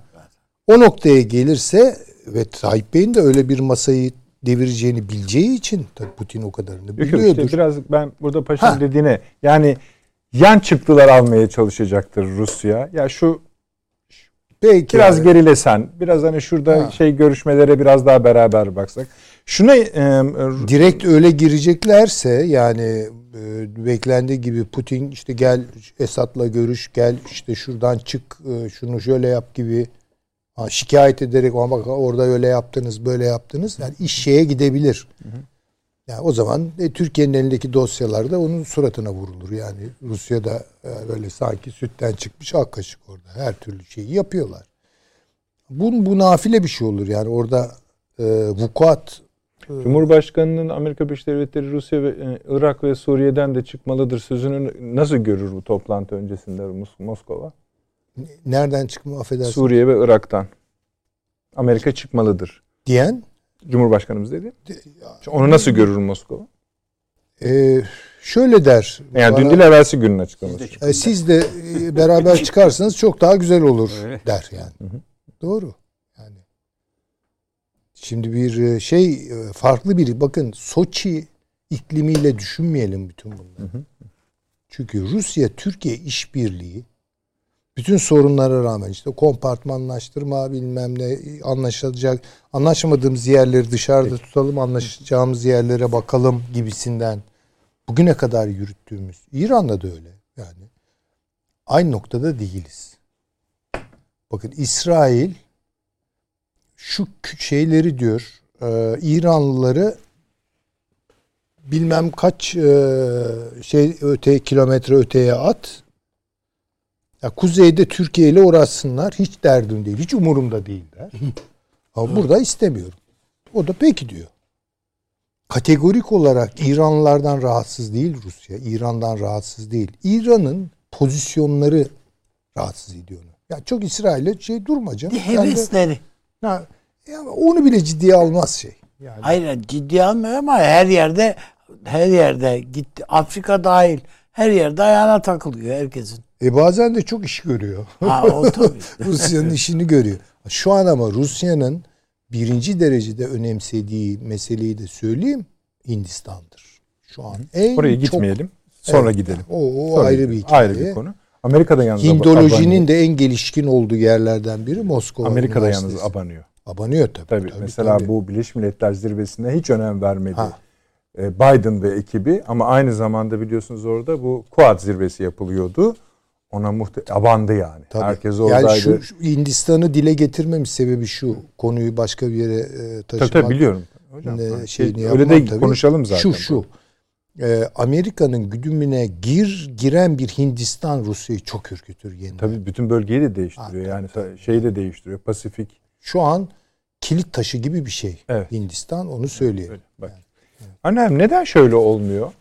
o noktaya gelirse ve Tayyip Bey'in de öyle bir masayı devireceğini bileceği için tabii Putin o kadarını Yok yok biliyordur. işte biraz ben burada Ha. dediğine yani yan çıktılar almaya çalışacaktır Rusya. Ya şu Peki. Biraz abi. gerilesen, biraz hani şurada Ha. şey görüşmelere biraz daha beraber baksak. Şuna e, direkt öyle gireceklerse yani e, beklendiği gibi Putin işte gel Esad'la görüş gel işte şuradan çık e, şunu şöyle yap gibi ha, şikayet ederek ama orada öyle yaptınız böyle yaptınız yani iş şeye gidebilir. Yani o zaman e, Türkiye'nin elindeki dosyalarda onun suratına vurulur. Yani Rusya'da e, böyle sanki sütten çıkmış ak kaşık orada. Her türlü şeyi yapıyorlar. Bu, bu nafile bir şey olur yani orada e, vukuat Cumhurbaşkanının Amerika Birleşik Devletleri, Rusya ve e, Irak ve Suriye'den de çıkmalıdır sözünü nasıl görür bu toplantı öncesinde Mos- Moskova? Nereden çıkma affedersin Suriye ve Irak'tan. Amerika çıkmalıdır. diyen Cumhurbaşkanımız dedi. Onu nasıl görür Moskova? e, şöyle der. Yani dün bana, değil evvelsi günün açıklaması. e, siz de e, beraber (laughs) çıkarsanız çok daha güzel olur Öyle. der yani. Doğru. Yani şimdi bir e, şey e, farklı bir bakın Soçi iklimiyle düşünmeyelim bütün bunları. Çünkü Rusya Türkiye işbirliği bütün sorunlara rağmen işte kompartmanlaştırma bilmem ne anlaşılacak anlaşamadığımız yerleri dışarıda tutalım anlaşacağımız yerlere bakalım gibisinden bugüne kadar yürüttüğümüz İran'da da öyle yani aynı noktada değiliz. Bakın İsrail şu şeyleri diyor e, İranlıları bilmem kaç e, şey öte kilometre öteye at. Ya kuzeyde Türkiye ile uğraşsınlar. Hiç derdim değil. Hiç umurumda değil der. (laughs) Ama burada istemiyorum. O da peki diyor. Kategorik olarak İranlılardan rahatsız değil Rusya. İran'dan rahatsız değil. İran'ın pozisyonları rahatsız ediyor onu. Ya çok İsrail'e şey durma canım. Sen de- Hevesleri. Ha, ya onu bile ciddiye almaz şey. Yani Hayır ciddi almıyor ama her yerde her yerde gitti. Afrika dahil her yerde ayağına takılıyor herkesin. E bazen de çok iş görüyor. Ha o tabii. (laughs) Rusya'nın işini görüyor. Şu an ama Rusya'nın birinci derecede önemsediği meseleyi de söyleyeyim Hindistan'dır. Şu an en Oraya çok- gitmeyelim. Sonra Evet. gidelim. O, o Sonra ayrı gidelim. bir hikaye. Ayrı bir konu. Amerika'da yalnız Hindolojinin de en gelişkin olduğu yerlerden biri Moskova Amerika'da yalnız abanıyor. Abanıyor tabii. Tabii, tabii, mesela tabii. bu Birleşmiş Milletler Zirvesi'ne hiç önem vermedi. Ha. e, Biden ve ekibi ama aynı zamanda biliyorsunuz orada bu Quad zirvesi yapılıyordu. Ona muhte abandı yani. Tabii. Herkes oradaydı. Yani şu, şu Hindistan'ı dile getirmemiş sebebi şu. Konuyu başka bir yere e, tabii, taşımak. tabii biliyorum. Hocam, e, şeyini şey, öyle de tabii. konuşalım zaten. Şu şu. E, Amerika'nın güdümüne gir giren bir Hindistan Rusya'yı çok ürkütür yeniden. Tabii bütün bölgeyi de değiştiriyor. Ha, yani şeyi de değiştiriyor. Pasifik. Şu an kilit taşı gibi bir şey. Evet. Hindistan onu söyleyelim. Öyle, bak. Annem neden şöyle olmuyor?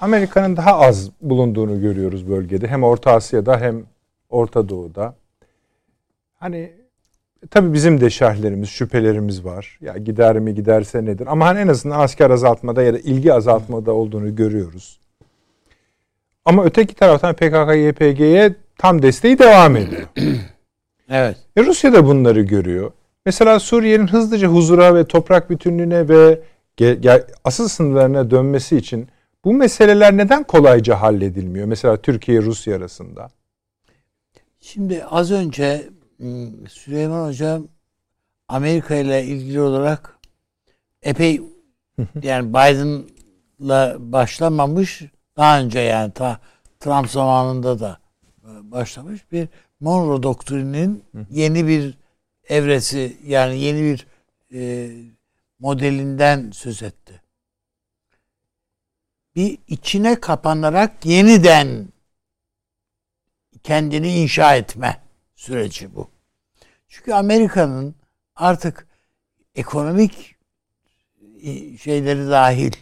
Amerika'nın daha az bulunduğunu görüyoruz bölgede. Hem Orta Asya'da hem Orta Doğu'da. Hani tabii bizim de şerhlerimiz, şüphelerimiz var. Ya gider mi giderse nedir? Ama hani en azından asker azaltmada ya da ilgi azaltmada olduğunu görüyoruz. Ama öteki taraftan PKK, YPG'ye tam desteği devam ediyor. (clears throat) Evet. E Rusya da bunları görüyor. Mesela Suriye'nin hızlıca huzura ve toprak bütünlüğüne ve asıl sınırlarına dönmesi için bu meseleler neden kolayca halledilmiyor? Mesela Türkiye-Rusya arasında. Şimdi az önce Süleyman Hocam Amerika ile ilgili olarak epey yani Biden'la başlamamış daha önce yani ta Trump zamanında da e, başlamış bir Monroe doktrinin yeni bir evresi yani yeni bir e, modelinden söz etti. Bir içine kapanarak yeniden kendini inşa etme süreci bu. Çünkü Amerika'nın artık ekonomik e, şeyleri dahil,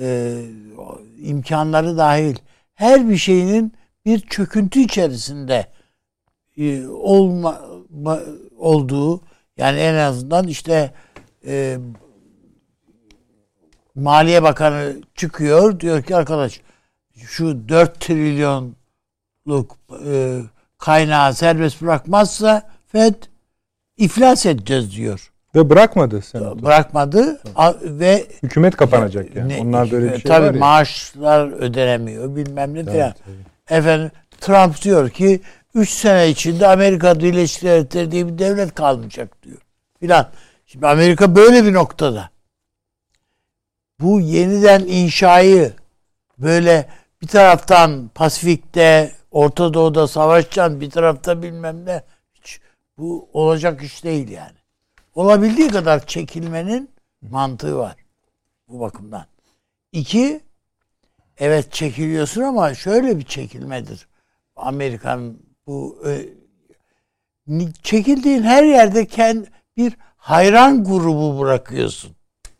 e, imkanları dahil her bir şeyinin bir çöküntü içerisinde e, olma ma- olduğu yani en azından işte e, Maliye Bakanı çıkıyor diyor ki arkadaş şu 4 trilyonluk e, kaynağı serbest bırakmazsa FED iflas edeceğiz diyor. Ve bırakmadı senato. Bırakmadı a- ve Hükümet kapanacak yani. ne- Onlar böyle bir şey tabii var ya. maaşlar ödenemiyor bilmem ne falan. Efendim Trump diyor ki 3 sene içinde Amerika Birleşik Devletleri diye bir devlet kalmayacak diyor. Filan. Şimdi Amerika böyle bir noktada. Bu yeniden inşayı böyle bir taraftan Pasifik'te, Orta Doğu'da savaşacaksın, bir tarafta bilmem ne. Hiç bu olacak iş değil yani. Olabildiği kadar çekilmenin mantığı var bu bakımdan. İki, evet çekiliyorsun ama şöyle bir çekilmedir. Amerikan bu e, çekildiğin her yerde kend, bir hayran grubu bırakıyorsun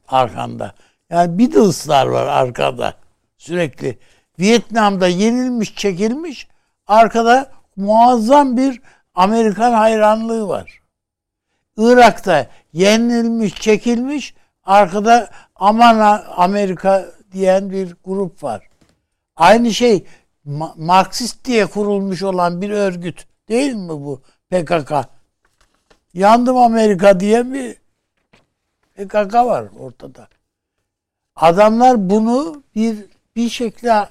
arkanda. Yani Beatles'lar var arkada sürekli. Vietnam'da yenilmiş çekilmiş arkada muazzam bir Amerikan hayranlığı var. Irak'ta yenilmiş çekilmiş arkada aman Amerika diyen bir grup var. Aynı şey Marksist diye kurulmuş olan bir örgüt değil mi bu PKK? Yandım Amerika diye bir PKK var ortada. Adamlar bunu bir bir şekilde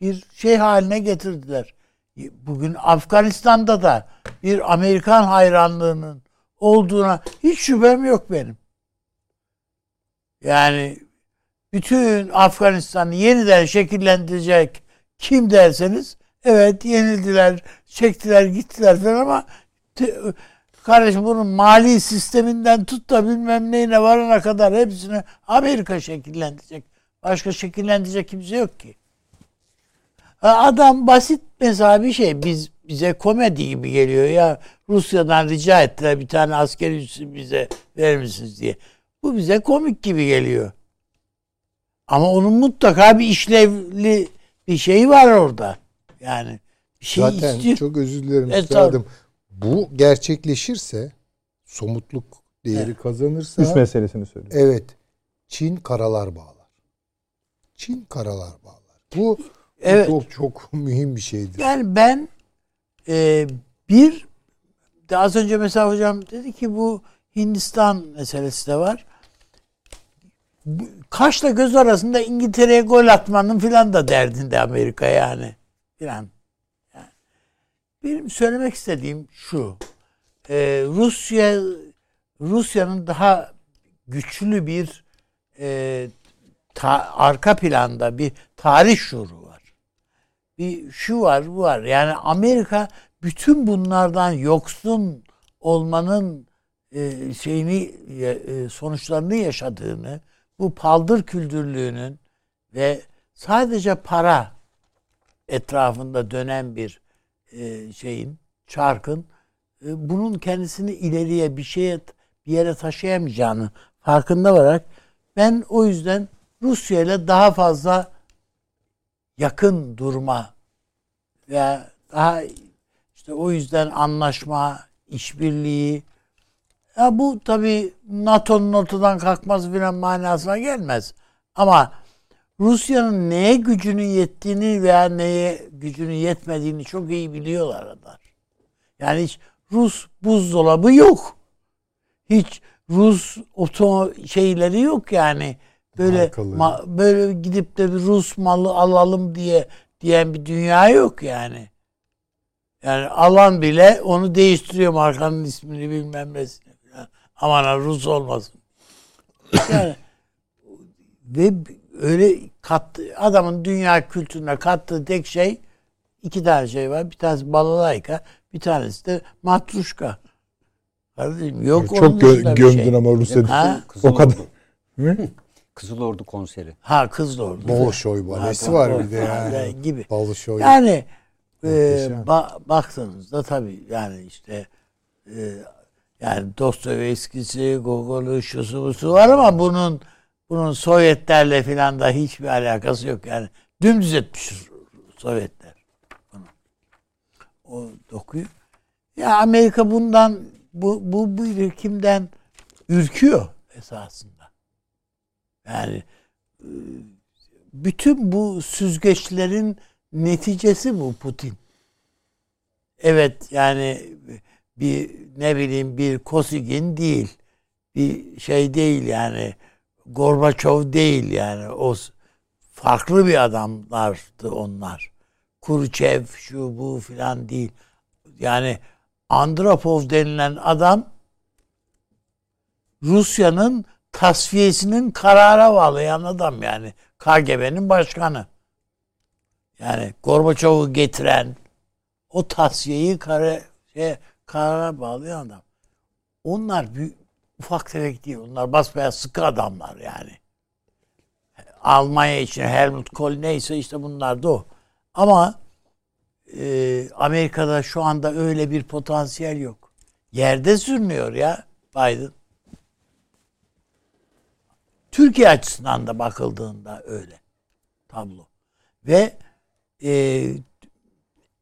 bir şey haline getirdiler. Bugün Afganistan'da da bir Amerikan hayranlığının olduğuna hiç şüphem yok benim. Yani bütün Afganistan'ı yeniden şekillendirecek kim derseniz evet yenildiler, çektiler, gittiler falan ama kardeşim bunun mali sisteminden tut da bilmem neyine varana kadar hepsini Amerika şekillendirecek. Başka şekillendirecek kimse yok ki. Adam basit mesela bir şey biz bize komedi gibi geliyor ya Rusya'dan rica ettiler bir tane askeri üssü bize verir misiniz diye. Bu bize komik gibi geliyor. Ama onun mutlaka bir işlevli bir şey var orada. Yani bir şey Zaten istiyor. çok özür dilerim üstadım. Bu gerçekleşirse somutluk değeri evet. kazanırsa üç meselesini söylüyor. Evet. Çin karalar bağlar. Çin karalar bağlar. Bu, evet. bu çok çok (laughs) mühim bir şeydir. Yani ben e, bir de az önce mesela hocam dedi ki bu Hindistan meselesi de var. Kaşla göz arasında İngiltere'ye gol atmanın filan da derdinde Amerika yani. Filan. Benim söylemek istediğim şu. Ee, Rusya Rusya'nın daha güçlü bir e, ta, arka planda bir tarih şuuru var. Bir şu var, bu var. Yani Amerika bütün bunlardan yoksun olmanın e, şeyini e, sonuçlarını yaşadığını, bu paldır küldürlüğünün ve sadece para etrafında dönen bir e, şeyin, çarkın e, bunun kendisini ileriye bir şeye bir yere taşıyamayacağını farkında olarak ben o yüzden Rusya ile daha fazla yakın durma ve daha işte o yüzden anlaşma, işbirliği ya bu tabi NATO'nun ortadan kalkması filan manasına gelmez. Ama Rusya'nın neye gücünün yettiğini veya neye gücünün yetmediğini çok iyi biliyorlar adamlar. Yani hiç Rus buzdolabı yok. Hiç Rus oto şeyleri yok yani. Böyle ma, böyle gidip de bir Rus malı alalım diye diyen bir dünya yok yani. Yani alan bile onu değiştiriyor markanın ismini bilmem nesini. Aman Rus olmasın. (coughs) Yani ve öyle kat, adamın dünya kültürüne kattığı tek şey iki tane şey var. Bir tanesi balalayka, bir tanesi de matruşka. Kardeşim yok Çok onun gö- gömdün şey. ama Rusya. O kadar. (laughs) Kızıl Ordu konseri. Ha Kızıl Ordu. Bolşoy balesi var bir de yani. Gibi. Bolşoy. Yani e, ba- baktığınızda tabii yani işte e, yani Dostoyevski'si, Gogol'ü, şusu busu var ama bunun bunun Sovyetlerle filan da hiçbir alakası yok. Yani dümdüz etmiş Sovyetler. Bunu. O dokuyu. Ya Amerika bundan bu, bu, bu birikimden ürküyor esasında. Yani e, bütün bu süzgeçlerin neticesi bu Putin. Evet yani bir ne bileyim bir Kosigin değil. Bir şey değil yani. Gorbaçov değil yani. O farklı bir adamlardı onlar. Kuruçev şu bu filan değil. yani Andropov denilen adam Rusya'nın tasfiyesinin karara bağlayan adam yani. KGB'nin başkanı. Yani Gorbaçov'u getiren o tasfiyeyi kare, şey, karara bağlayan adam. Onlar büyük, ufak tefek değil. Onlar basbayağı sıkı adamlar yani. Almanya için Helmut Kohl neyse işte bunlar da o. Ama e, Amerika'da şu anda öyle bir potansiyel yok. Yerde sürünüyor ya Biden. Türkiye açısından da bakıldığında öyle tablo. Ve e,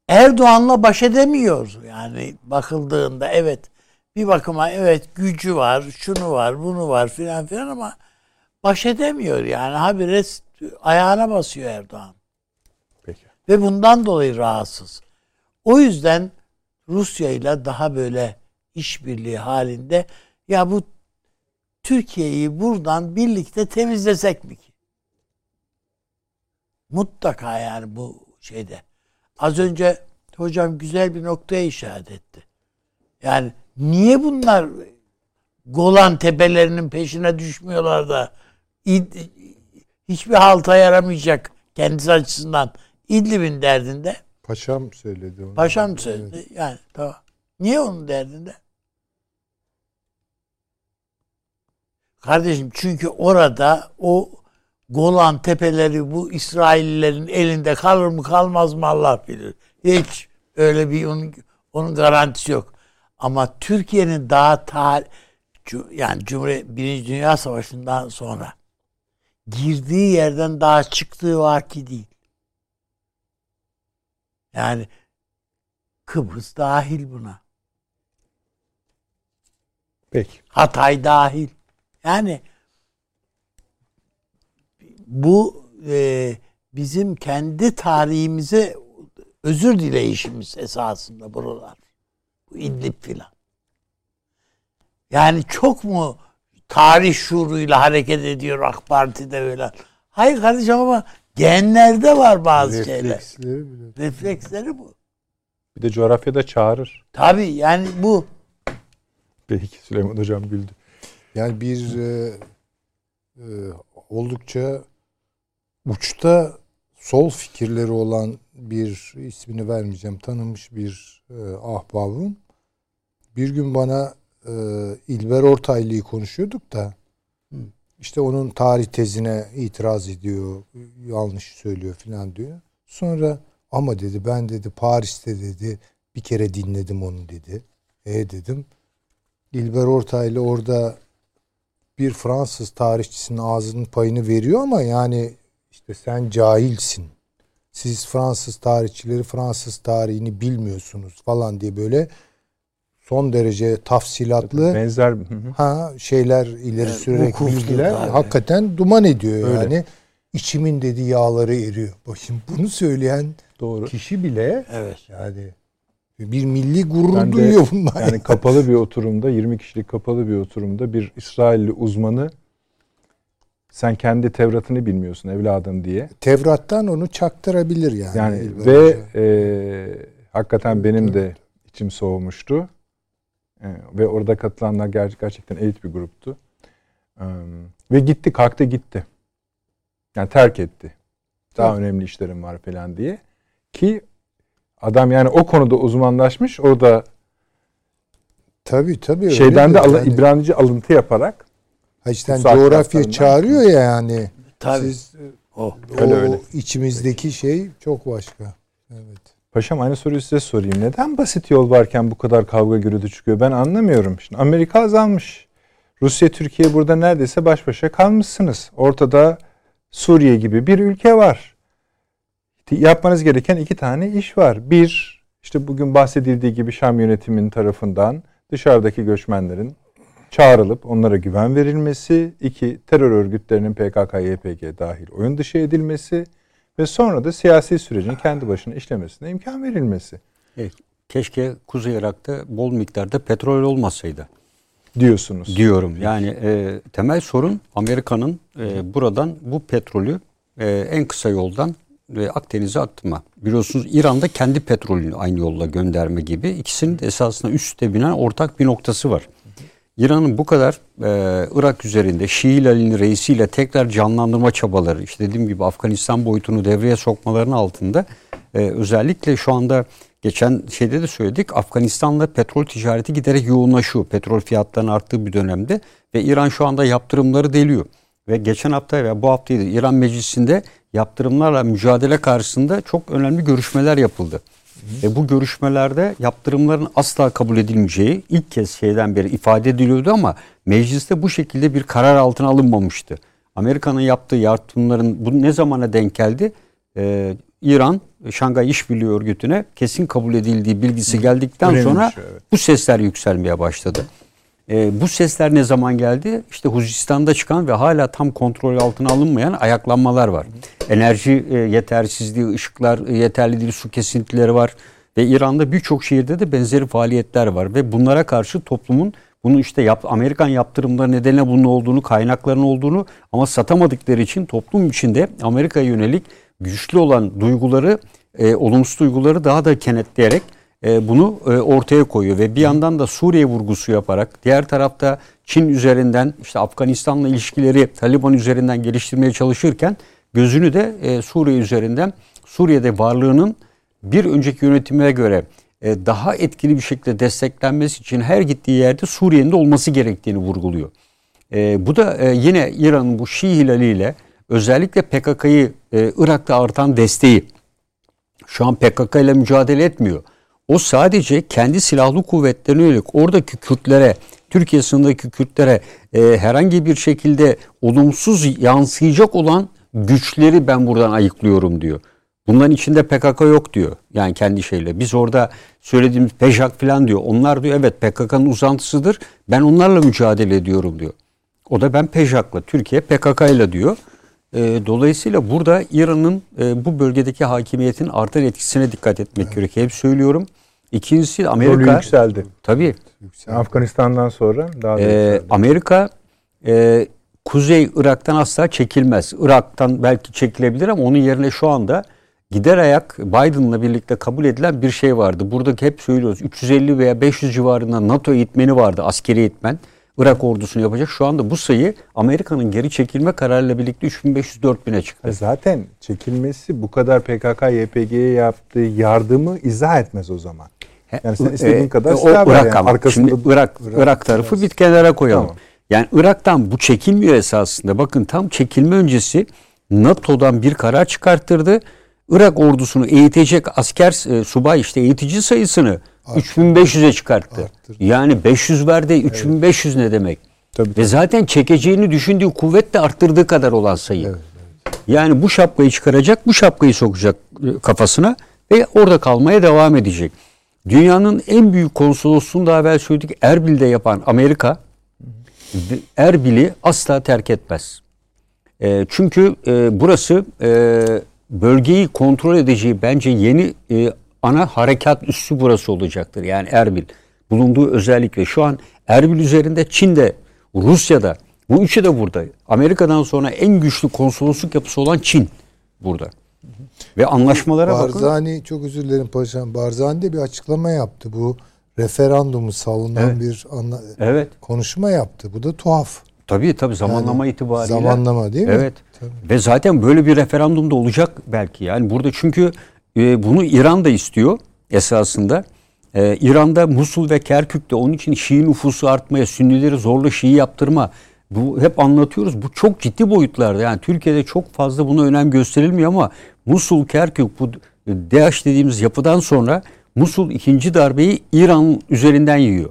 Erdoğan'la baş edemiyor. Yani bakıldığında evet bir bakıma evet gücü var, şunu var, bunu var filan filan ama baş edemiyor yani. Habire ayağına basıyor Erdoğan. Peki. Ve bundan dolayı rahatsız. O yüzden Rusya ile daha böyle işbirliği halinde ya bu Türkiye'yi buradan birlikte temizlesek mi ki? Mutlaka yani bu şeyde. Az önce hocam güzel bir noktaya işaret etti. Yani niye bunlar Golan tepelerinin peşine düşmüyorlar da hiçbir halta yaramayacak kendisi açısından İdlib'in derdinde. Paşam söyledi onu. Paşam söyledi. Evet. Yani tamam. Niye onun derdinde? Kardeşim çünkü orada o Golan tepeleri bu İsraillerin elinde kalır mı kalmaz mı Allah bilir. Hiç öyle bir onun, onun garantisi yok. Ama Türkiye'nin daha ta yani Cumhuriyet Birinci Dünya Savaşı'ndan sonra girdiği yerden daha çıktığı vaki değil. Yani Kıbrıs dahil buna. Peki. Hatay dahil. Yani bu e, bizim kendi tarihimize özür dileyişimiz esasında buralar. Bu İdlib filan. Yani çok mu tarih şuuruyla hareket ediyor AK Parti'de öyle. Hayır kardeşim ama genlerde var bazı Refleksleri şeyler. Bile. Refleksleri bu. Bir de coğrafyada çağırır. Tabii yani bu. Peki Süleyman Hocam güldü. Yani bir e, e, oldukça uçta sol fikirleri olan bir ismini vermeyeceğim tanınmış bir e, ahbabım bir gün bana e, İlber Ortaylı'yı konuşuyorduk da işte onun tarih tezine itiraz ediyor yanlış söylüyor filan diyor. Sonra ama dedi ben dedi Paris'te dedi bir kere dinledim onu dedi. E dedim İlber Ortaylı orada bir Fransız tarihçisinin ağzının payını veriyor ama yani işte sen cahilsin. Siz Fransız tarihçileri Fransız tarihini bilmiyorsunuz falan diye böyle son derece tafsilatlı benzer ha şeyler ileri evet, sürerek bilgiler abi. hakikaten duman ediyor Öyle. yani. İçimin dediği yağları eriyor. Bakın bunu söyleyen Doğru. kişi bile evet. yani bir milli gurur ben duyuyor de, bunlar. Yani kapalı bir oturumda 20 kişilik kapalı bir oturumda bir İsrailli uzmanı sen kendi Tevrat'ını bilmiyorsun evladım diye. Tevrat'tan onu çaktırabilir yani. Yani ve e, hakikaten benim de içim soğumuştu. E, ve orada katılanlar ger gerçekten elit bir gruptu. E, ve gitti kalktı gitti. Yani terk etti. Daha evet. önemli işlerim var falan diye. Ki Adam yani o konuda uzmanlaşmış. Orada tabi tabi şeyden de yani. İbranice alıntı yaparak ha işte coğrafya çağırıyor ya yani. Tabii. Siz, o, öyle, o öyle. içimizdeki şey çok başka. Evet. Paşam aynı soruyu size sorayım. Neden basit yol varken bu kadar kavga gürültü çıkıyor? Ben anlamıyorum. Şimdi Amerika azalmış. Rusya, Türkiye burada neredeyse baş başa kalmışsınız. Ortada Suriye gibi bir ülke var yapmanız gereken iki tane iş var. Bir, işte bugün bahsedildiği gibi Şam yönetiminin tarafından dışarıdaki göçmenlerin çağrılıp onlara güven verilmesi. iki terör örgütlerinin PKK, YPG dahil oyun dışı edilmesi. Ve sonra da siyasi sürecin kendi başına işlemesine imkan verilmesi. Evet, keşke Kuzey Irak'ta bol miktarda petrol olmasaydı. Diyorsunuz. Diyorum. Yani e, temel sorun Amerika'nın e, buradan bu petrolü e, en kısa yoldan ve Akdeniz'e attırma. Biliyorsunuz İran'da kendi petrolünü aynı yolla gönderme gibi. İkisinin de esasında üstte binen ortak bir noktası var. İran'ın bu kadar e, Irak üzerinde Şii Hilal'in reisiyle tekrar canlandırma çabaları, işte dediğim gibi Afganistan boyutunu devreye sokmalarının altında e, özellikle şu anda geçen şeyde de söyledik Afganistan'la petrol ticareti giderek yoğunlaşıyor. Petrol fiyatlarının arttığı bir dönemde ve İran şu anda yaptırımları deliyor. Ve geçen hafta ve bu haftaydı İran Meclisi'nde yaptırımlarla mücadele karşısında çok önemli görüşmeler yapıldı. Ve bu görüşmelerde yaptırımların asla kabul edilmeyeceği ilk kez şeyden beri ifade ediliyordu ama mecliste bu şekilde bir karar altına alınmamıştı. Amerika'nın yaptığı yaptırımların bu ne zamana denk geldi? Ee, İran Şangay İşbirliği Örgütü'ne kesin kabul edildiği bilgisi geldikten Önemli sonra evet. bu sesler yükselmeye başladı. E, bu sesler ne zaman geldi? İşte Huzistan'da çıkan ve hala tam kontrol altına alınmayan ayaklanmalar var. Enerji e, yetersizliği, ışıklar e, yeterli değil, su kesintileri var. Ve İran'da birçok şehirde de benzeri faaliyetler var. Ve bunlara karşı toplumun bunu işte yap, Amerikan yaptırımları nedeniyle bunun olduğunu, kaynakların olduğunu ama satamadıkları için toplum içinde Amerika'ya yönelik güçlü olan duyguları, e, olumsuz duyguları daha da kenetleyerek bunu e, ortaya koyuyor ve bir yandan da Suriye vurgusu yaparak diğer tarafta Çin üzerinden işte Afganistan'la ilişkileri Taliban üzerinden geliştirmeye çalışırken gözünü de e, Suriye üzerinden Suriye'de varlığının bir önceki yönetime göre e, daha etkili bir şekilde desteklenmesi için her gittiği yerde Suriye'nin de olması gerektiğini vurguluyor. E, bu da e, yine İran'ın bu Şii hilaliyle özellikle PKK'yı e, Irak'ta artan desteği şu an PKK ile mücadele etmiyor. O sadece kendi silahlı kuvvetlerine yönelik oradaki Kürtlere, Türkiye sınırındaki Kürtlere e, herhangi bir şekilde olumsuz yansıyacak olan güçleri ben buradan ayıklıyorum diyor. Bunların içinde PKK yok diyor. Yani kendi şeyle. Biz orada söylediğimiz PEJAK falan diyor. Onlar diyor evet PKK'nın uzantısıdır. Ben onlarla mücadele ediyorum diyor. O da ben PEJAK'la, Türkiye PKK ile diyor. E, dolayısıyla burada İran'ın e, bu bölgedeki hakimiyetinin artan etkisine dikkat etmek gerekiyor. Hep söylüyorum. İkincisi Rolü Amerika. yükseldi. Tabii. Afganistan'dan sonra daha da Ee, yükseldi. Amerika e, Kuzey Irak'tan asla çekilmez. Irak'tan belki çekilebilir ama onun yerine şu anda gider ayak Biden'la birlikte kabul edilen bir şey vardı. Buradaki hep söylüyoruz 350 veya 500 civarında NATO eğitmeni vardı askeri eğitmen. Irak ordusunu yapacak. Şu anda bu sayı Amerika'nın geri çekilme kararıyla birlikte 3500-4000'e çıktı. E Zaten çekilmesi bu kadar PKK, YPG'ye yaptığı yardımı izah etmez o zaman. Yani sen istediğin kadar o silah ver Irak yani. ama. Arkasında Şimdi Irak, Irak, Irak tarafı bir kenara koyalım. Tamam. Yani Irak'tan bu çekilmiyor esasında. Bakın tam çekilme öncesi NATO'dan bir karar çıkarttırdı. Irak ordusunu eğitecek asker e, subay işte eğitici sayısını 3500'e çıkarttı. Arttırdı. Yani 500 verdi 3500 ne demek? Tabii, Ve zaten çekeceğini düşündüğü kuvvet de arttırdığı kadar olan sayı. Yani bu şapkayı çıkaracak, bu şapkayı sokacak e, kafasına ve orada kalmaya devam edecek. Dünyanın en büyük konsolosluğunu daha evvel söyledik Erbil'de yapan Amerika Erbil'i asla terk etmez. E, çünkü e, burası e, bölgeyi kontrol edeceği bence yeni e, ana harekat üssü burası olacaktır. Yani Erbil bulunduğu özellikle şu an Erbil üzerinde Çin'de, Rusya'da bu üçü de burada. Amerika'dan sonra en güçlü konsolosluk yapısı olan Çin burada. Ve anlaşmalara bakın. Barzani çok özür dilerim paşam. Barzani de bir açıklama yaptı. Bu referandumu savunan Evet. bir anla- Evet. konuşma yaptı. Bu da tuhaf. Tabii tabii zamanlama Yani itibariyle. zamanlama değil mi? Evet. Tabii. Ve zaten böyle bir referandum da olacak belki. Yani burada çünkü e, bunu İran da istiyor esasında. E, İran'da Musul ve Kerkük'te onun için Şii nüfusu artmaya, Sünnileri zorla Şii yaptırma. Bu hep anlatıyoruz. Bu çok ciddi boyutlarda. Yani Türkiye'de çok fazla buna önem gösterilmiyor ama Musul, Kerkük bu DH dediğimiz yapıdan sonra Musul ikinci darbeyi İran üzerinden yiyor.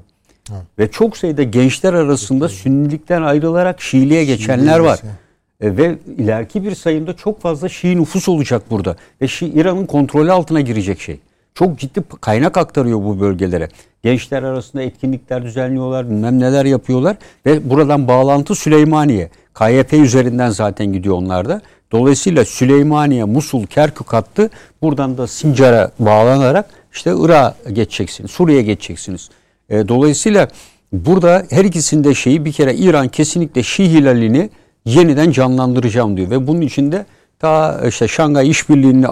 Ve çok sayıda gençler arasında Sünnilikten ayrılarak Şiiliğe geçenler var. geçen. E, ve ileriki bir sayımda çok fazla Şii nüfus olacak burada. Ve Şii, İran'ın kontrolü altına girecek şey. Çok ciddi kaynak aktarıyor bu bölgelere. Gençler arasında etkinlikler düzenliyorlar, bilmem neler yapıyorlar. Ve buradan bağlantı Süleymaniye. KYP üzerinden zaten gidiyor onlar da. Dolayısıyla Süleymaniye, Musul, Kerkük hattı buradan da Sincar'a bağlanarak işte Irak'a geçeceksiniz, Suriye'ye geçeceksiniz. E, dolayısıyla burada her ikisinde şeyi bir kere İran kesinlikle Şii hilalini yeniden canlandıracağım diyor ve bunun için de Ta işte Şangay İşbirliği'ni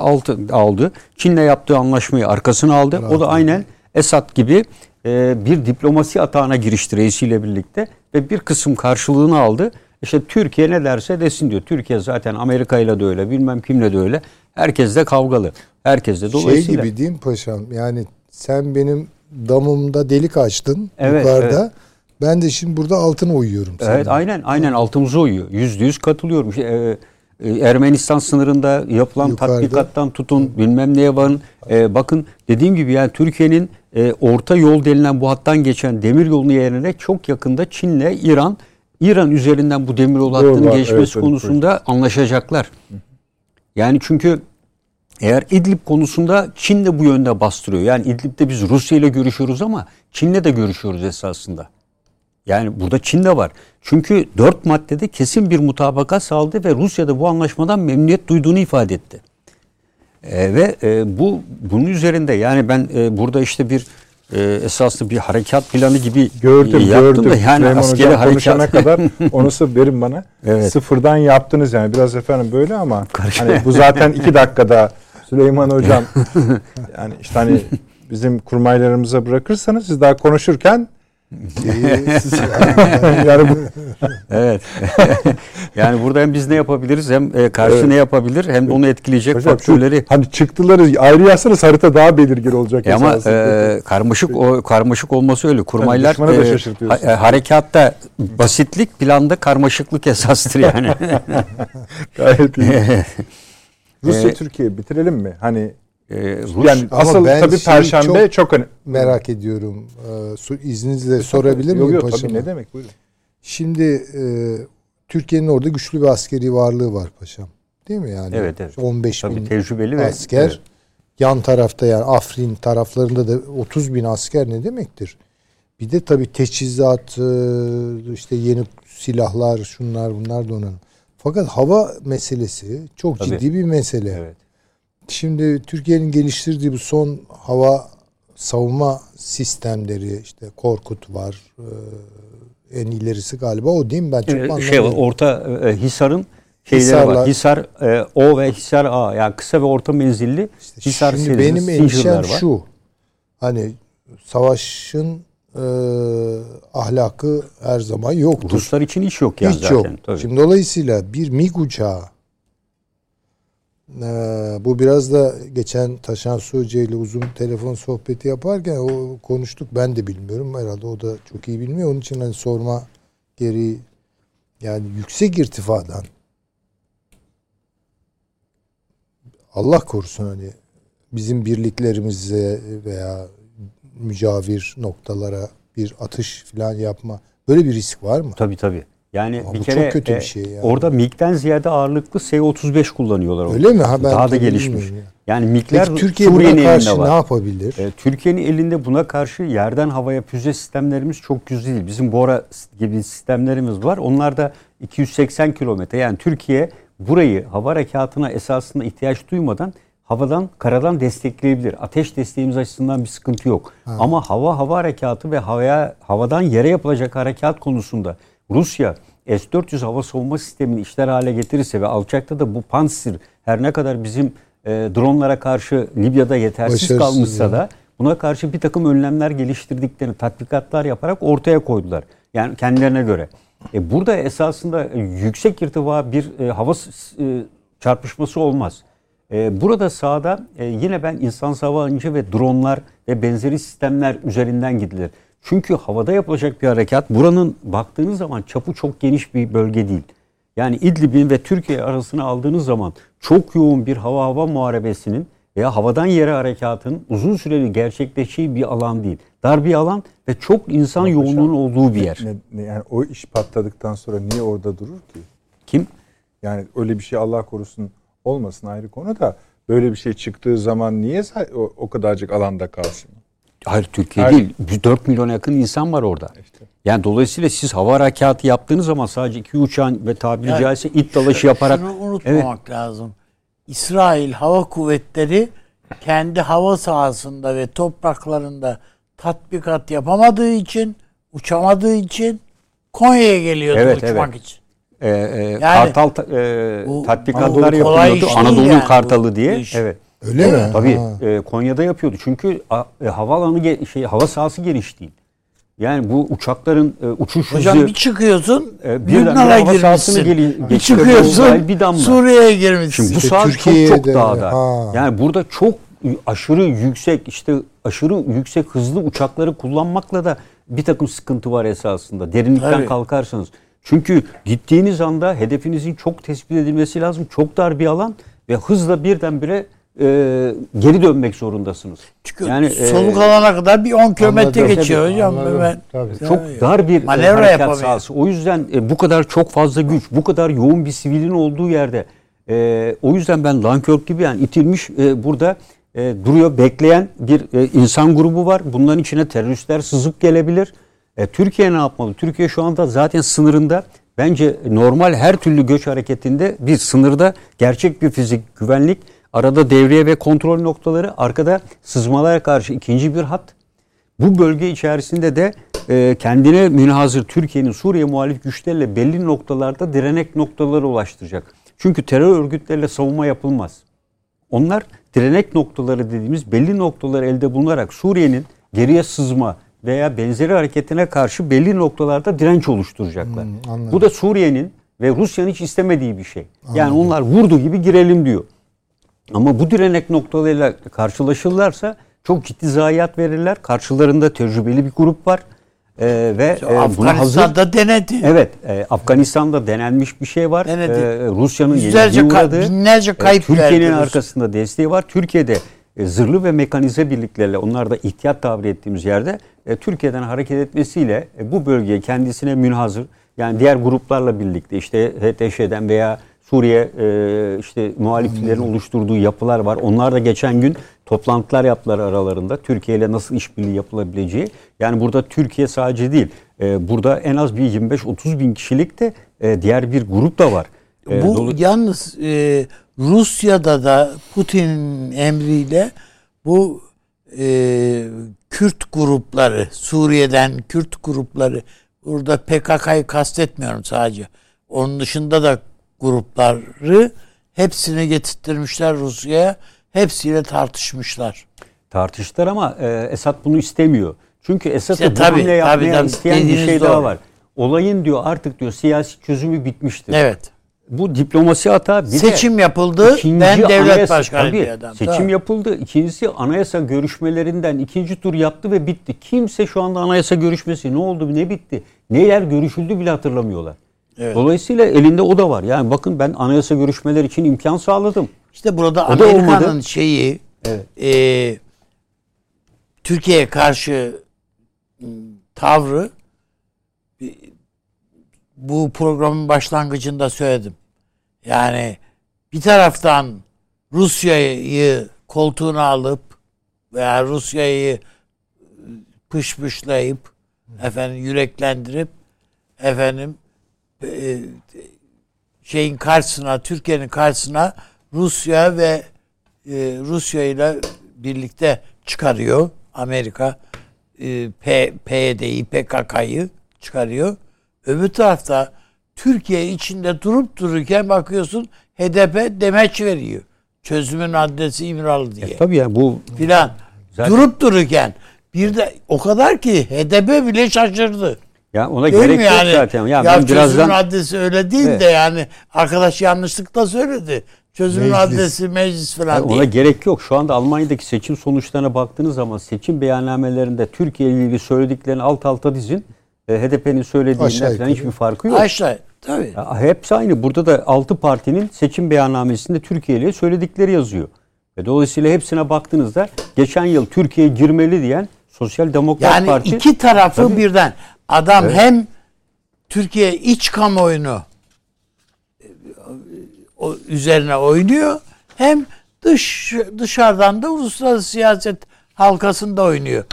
aldı. Çin'le yaptığı anlaşmayı arkasına aldı. o da aynen Esad gibi e, bir diplomasi atağına girişti reisiyle birlikte ve bir kısım karşılığını aldı. İşte Türkiye ne derse desin diyor. Türkiye zaten Amerika ile de öyle, bilmem kimle de öyle. Herkes de kavgalı. Herkes de dolayısıyla. Şey gibi değil mi paşam? Yani sen benim damımda delik açtın Evet, yukarıda. evet. Ben de şimdi burada altına uyuyorum. Evet sana. aynen aynen altımıza uyuyor. Yüzde yüz katılıyorum. İşte, e, e, Ermenistan sınırında yapılan Yukarıda. tatbikattan tutun bilmem neye varın. E, bakın dediğim gibi yani Türkiye'nin e, orta yol denilen bu hattan geçen demir yolunu yerine çok yakında Çin'le İran İran üzerinden bu demir Doğru hattının geçmesi evet, konusunda anlaşacaklar. Yani çünkü eğer İdlib konusunda Çin de bu yönde bastırıyor. Yani İdlib'de biz Rusya ile görüşüyoruz ama Çin'le de görüşüyoruz esasında. Yani burada Çin de var. Çünkü dört maddede kesin bir mutabakat sağladı ve Rusya da bu anlaşmadan memnuniyet duyduğunu ifade etti. E, ve e, bu bunun üzerinde yani ben e, burada işte bir e, esaslı bir harekat planı gibi Gördüm e, yaptım gördüm. da yani Süleyman askeri Hocam harekat kadar (laughs) onu verin bana. Evet. Sıfırdan yaptınız yani. Biraz efendim böyle ama Karış- hani bu zaten iki dakikada Süleyman Hocam (laughs) yani işte hani bizim kurmaylarımıza bırakırsanız siz daha konuşurken (laughs) yani bu Evet. (laughs) yani burada hem biz ne yapabiliriz hem e, karşı Evet. ne yapabilir hem de onu etkileyecek hocam şu, faktörleri. hani çıktıları ayrı yazsanız harita daha belirgin olacak. E ama e, karmaşık o karmaşık olması öyle. Kurmaylar da e, ha- e, harekatta basitlik, planda karmaşıklık esastır yani. (laughs) Gayet iyi. Rusya E, Türkiye bitirelim mi? Hani E, Rus, yani asıl tabii perşembe çok, çok önemli. merak ediyorum. Ee, izninizle sorabilir Yok, miyim yok, paşam? Tabii ne demek buyurun. Şimdi e, Türkiye'nin orada güçlü bir askeri varlığı var paşam. Değil mi yani? Evet, evet. 15 tabii bin tecrübeli ve asker. evet. Yan tarafta yani Afrin taraflarında da 30 bin asker ne demektir? Bir de tabii teçhizat, e, işte yeni silahlar, şunlar bunlar donanım. Fakat hava meselesi çok Tabii. ciddi bir mesele. Evet. Şimdi Türkiye'nin geliştirdiği bu son hava savunma sistemleri işte Korkut var. e, en ilerisi galiba o değil mi? Ben çok E, anlamıyorum. şey orta e, Hisar'ın şeyleri Hisarlar. var. Hisar e, O ve Hisar A yani kısa ve orta menzilli İşte Hisar Şimdi serisi benim endişem var. şu. Hani savaşın e, ahlakı her zaman yoktur. Ruslar için hiç yok yani Hiç zaten. yok. Tabii. Şimdi dolayısıyla bir MiG uçağı e, bu biraz da geçen Taşan Hoca ile uzun telefon sohbeti yaparken o konuştuk. Ben de bilmiyorum. Herhalde o da çok iyi bilmiyor. Onun için hani sorma gereği yani yüksek irtifadan Allah korusun hani bizim birliklerimize veya mücavir noktalara bir atış falan yapma böyle bir risk var mı? Tabii tabii. Yani Ama bir kere çok kötü bir e, şey yani. orada MiG'den ziyade ağırlıklı S-35 kullanıyorlar. orada. Öyle mi? Ha, ben Daha da gelişmiş. bilmiyorum Yani MiG'ler Peki Türkiye Suriye'nin buna karşı elinde ne var. yapabilir? E, Türkiye'nin elinde buna karşı yerden havaya füze sistemlerimiz çok güzel değil. Bizim Bora gibi sistemlerimiz var. Onlar da 280 kilometre. Yani Türkiye burayı hava harekatına esasında ihtiyaç duymadan havadan karadan destekleyebilir. Ateş desteğimiz açısından bir sıkıntı yok. Ama hava hava harekatı ve havaya havadan yere yapılacak harekat konusunda Rusya S-400 hava savunma sistemini işler hale getirirse ve alçakta da bu Pantsir her ne kadar bizim e, dronlara karşı Libya'da yetersiz Başarısız kalmışsa yani. da buna karşı bir takım önlemler geliştirdiklerini, tatbikatlar yaparak ortaya koydular. Yani kendilerine göre. E burada esasında yüksek irtifa bir e, hava e, çarpışması olmaz. E, burada sahada e, yine ben insan hava ve dronlar ve benzeri sistemler üzerinden gidilir. Çünkü havada yapılacak bir harekat buranın baktığınız zaman çapı çok geniş bir bölge değil. Yani İdlib'in ve Türkiye arasını aldığınız zaman çok yoğun bir hava hava muharebesinin veya havadan yere harekatın uzun süreli gerçekleştiği bir alan değil. Dar bir alan ve çok insan Ama yoğunluğunun olduğu bir yer. Ne, ne- yani o iş patladıktan sonra niye orada durur ki? Kim? Yani öyle bir şey Allah korusun olmasın ayrı konu da böyle bir şey çıktığı zaman niye o, o kadarcık alanda kalsın? Hayır Türkiye Her- değil. 4 milyona yakın insan var orada. İşte. Yani dolayısıyla siz hava harekatı yaptığınız zaman sadece iki uçağın ve tabiri Yani caizse it dalaşı yaparak Şunu unutmamak lazım. İsrail Hava Kuvvetleri kendi hava sahasında ve topraklarında tatbikat yapamadığı için, uçamadığı için Konya'ya geliyordu Evet, uçmak evet. için. e, e, kartal ta- e, tatbikatlar değil Anadolu'nun yani bu kartalı diye. iş. Evet. Öyle mi? Tabii Ha. e, Konya'da yapıyordu. Çünkü a, e, havaalanı ge- şey hava sahası geniş değil. Yani bu uçakların e, uçuş Hocam hızı bir çıkıyorsun e, Lübnan'a girmişsin. geli- Bir çıkıyorsun bir damla. Suriye'ye girmişsin. Şimdi bu İşte saat çok Türkiye'de çok de, dağda. ha. Yani burada çok aşırı yüksek işte aşırı yüksek hızlı uçakları kullanmakla da bir takım sıkıntı var esasında. Derinlikten Tabii. kalkarsanız. Çünkü gittiğiniz anda hedefinizin çok tespit edilmesi lazım. Çok dar bir alan ve hızla birdenbire e, geri dönmek zorundasınız. Çünkü Yani, e, soluk alana kadar bir 10 kilometre geçiyor hocam. anladım. Ben, Tabii. çok dar bir e, Manevra harekat sahası. O yüzden e, bu kadar çok fazla güç, bu kadar yoğun bir sivilin olduğu yerde e, o yüzden ben Dunkirk gibi yani itilmiş e, burada e, duruyor bekleyen bir e, insan grubu var. Bunların içine teröristler sızıp gelebilir. E, Türkiye ne yapmalı? Türkiye şu anda zaten sınırında bence normal her türlü göç hareketinde bir sınırda gerçek bir fizik güvenlik, arada devriye ve kontrol noktaları, arkada sızmalara karşı ikinci bir hat. Bu bölge içerisinde de e, kendine münhazır Türkiye'nin Suriye muhalif güçlerle belli noktalarda direnek noktaları ulaştıracak. Çünkü terör örgütleriyle savunma yapılmaz. Onlar direnek noktaları dediğimiz belli noktaları elde bulunarak Suriye'nin geriye sızma veya benzeri hareketine karşı belli noktalarda direnç oluşturacaklar. Hmm, anladım. Bu da Suriye'nin ve Rusya'nın hiç istemediği bir şey. Yani onlar vurdu gibi girelim diyor. Ama bu direnek noktalarıyla karşılaşırlarsa çok ciddi zayiat verirler. Karşılarında tecrübeli bir grup var. Ee, ve e, buna hazır. Afganistan'da denedi. Evet, e, Afganistan'da denenmiş bir şey var. Denedi. E, Rusya'nın Yüzlerce yenilgiye ka- uğradığı, binlerce e, kayıp Türkiye'nin verdi Rusya. arkasında desteği var. Türkiye'de e, zırhlı ve mekanize birliklerle, onlar da ihtiyat tabir ettiğimiz yerde e, Türkiye'den hareket etmesiyle e, bu bölgeye kendisine münhazır, yani diğer gruplarla birlikte işte HTŞ'den veya Suriye e, işte muhaliflerin oluşturduğu yapılar var. Onlar da geçen gün toplantılar yaptılar aralarında. Türkiye ile nasıl işbirliği yapılabileceği. Yani burada Türkiye sadece değil. e, burada en az bir 25-30 bin kişilik de e, diğer bir grup da var. E, Bu dolu- yalnız e, Rusya'da da Putin'in emriyle bu e, Kürt grupları, Suriye'den Kürt grupları, burada PKK'yı kastetmiyorum sadece. Onun dışında da grupları hepsini getirttirmişler Rusya'ya. Hepsiyle tartışmışlar. tartıştılar ama e, Esad bunu istemiyor. Çünkü Esad'ı İşte tabii, tabii, yapmaya tabii. isteyen bir şey doğru. daha var. Olayın diyor artık diyor siyasi çözümü bitmiştir. Evet. Bu diplomasi hata bir de Seçim yapıldı. İkinci Ben devlet anayasa- başkanı tabii, bir adam. Seçim Tamam. yapıldı. İkincisi anayasa görüşmelerinden ikinci tur yaptı ve bitti. Kimse şu anda anayasa görüşmesi ne oldu ne bitti. Neler görüşüldü bile hatırlamıyorlar. Evet. Dolayısıyla elinde o da var. Yani bakın ben anayasa görüşmeleri için imkan sağladım. İşte burada Amerika'nın şeyi Evet. e, Türkiye'ye karşı tavrı e, bu programın başlangıcında söyledim. Yani bir taraftan Rusya'yı koltuğuna alıp veya Rusya'yı e, pışpışlayıp efendim yüreklendirip efendim e, şeyin karşısına Türkiye'nin karşısına Rusya ve e, Rusya ile birlikte çıkarıyor Amerika e, P, PYD'yi PKK'yı çıkarıyor. Öbür tarafta Türkiye içinde durup dururken bakıyorsun HDP demeç veriyor. Çözümün adresi İmralı diye. Tabii ya bu Filan. Zaten- Durup dururken bir de o kadar ki HDP bile şaşırdı. Ya ona Değil gerek mi yok yani? zaten. Ya, Ya, ben çözümün birazdan adresi öyle değil Evet. de yani arkadaş yanlışlıkla söyledi. Çözümün Meclis. adresi meclis falan Yani değil. ona gerek yok. Şu anda Almanya'daki seçim sonuçlarına baktığınız zaman seçim beyannamelerinde Türkiye ile ilgili söylediklerini alt alta dizin. E, HDP'nin söylediğinden falan hiçbir farkı yok. Aşağı tabii. Ya, hepsi aynı. Burada da 6 partinin seçim beyannamesinde Türkiye ile söyledikleri yazıyor. Ve dolayısıyla hepsine baktığınızda geçen yıl Türkiye girmeli diyen Sosyal Demokrat Yani Parti iki tarafı Tabii. birden. Adam hem Türkiye iç kamuoyunu e, o üzerine oynuyor hem dış dışarıdan da uluslararası siyaset halkasında oynuyor.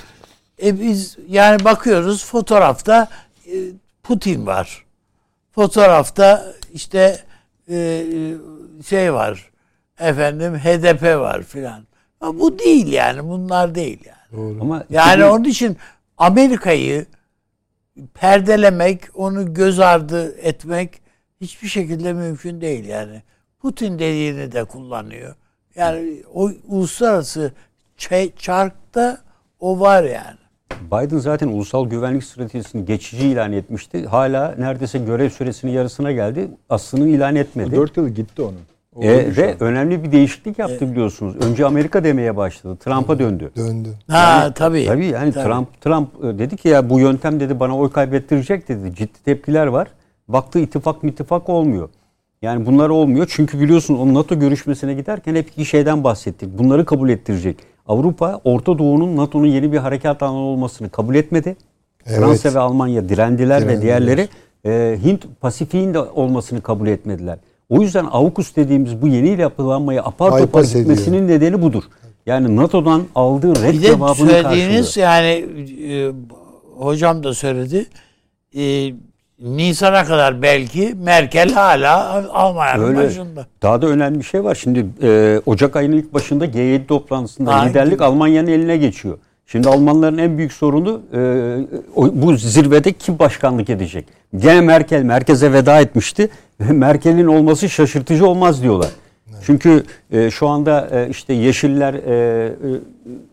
E biz yani bakıyoruz fotoğrafta e, Putin var. Fotoğrafta işte e, şey var. Efendim HDP var filan. Ama Bu değil yani. Bunlar değil yani. ama Yani onun için Amerika'yı perdelemek, onu göz ardı etmek hiçbir şekilde mümkün değil yani. Putin dediğini de kullanıyor. Yani o uluslararası çarkta o var yani. Biden zaten ulusal güvenlik stratejisini geçici ilan etmişti. Hala neredeyse görev süresinin yarısına geldi. Aslını ilan etmedi. 4 yıl gitti onun. E, ve önemli bir değişiklik yaptı biliyorsunuz. Önce Amerika demeye başladı. Trump'a döndü. Döndü. Ha tabii. Tabii yani Tabii. Trump Trump e, dedi ki ya bu yöntem dedi bana oy kaybettirecek dedi. Ciddi tepkiler var. Baktı ittifak mittifak olmuyor. Yani bunlar olmuyor. Çünkü biliyorsunuz o NATO görüşmesine giderken hep iki şeyden bahsettik. Bunları kabul ettirecek. Avrupa Orta Doğu'nun NATO'nun yeni bir harekat alanı olmasını kabul etmedi. Evet. Fransa ve Almanya direndiler, Direndiler. ve diğerleri e, Hint Pasifik'in de olmasını kabul etmediler. O yüzden AUKUS dediğimiz bu yeni yapılanmayı apar topar Bypass ediyor. gitmesinin nedeni budur. Yani NATO'dan aldığı red Bir de cevabının söylediğiniz karşılığı. yani e, hocam da söyledi. E, Nisan'a kadar belki Merkel hala Almanya'nın Öyle. başında. Daha da önemli bir şey var. Şimdi e, Ocak ayının ilk başında G7 toplantısında Ha, liderlik. Almanya'nın eline geçiyor. Şimdi Almanların en büyük sorunu e, bu zirvede kim başkanlık edecek? Gene Merkel merkeze veda etmişti. (laughs) Merkel'in olması şaşırtıcı olmaz diyorlar. Çünkü e, şu anda e, işte Yeşiller, e,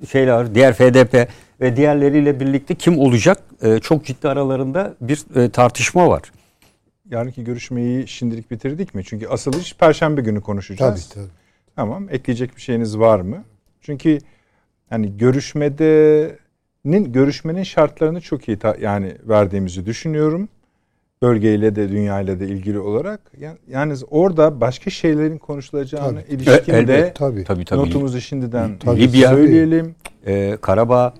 e, şeyler, diğer FDP ve diğerleriyle birlikte kim olacak? E, çok ciddi aralarında bir e, tartışma var. Yarınki görüşmeyi şimdilik bitirdik mi? Çünkü asıl iş Perşembe günü Tabii konuşacağız. tabii. Tamam. Ekleyecek bir şeyiniz var mı? Çünkü hani görüşmedenin görüşmenin şartlarını çok iyi ta- yani verdiğimizi düşünüyorum. Bölgeyle de dünyayla da ilgili olarak. Yani, yani orada başka şeylerin konuşulacağına Tabii. ilişkin E, de. Tabii. Tabii tabii. notumuzu şimdiden Tabii. Libya, söyleyelim. e, Karabağ,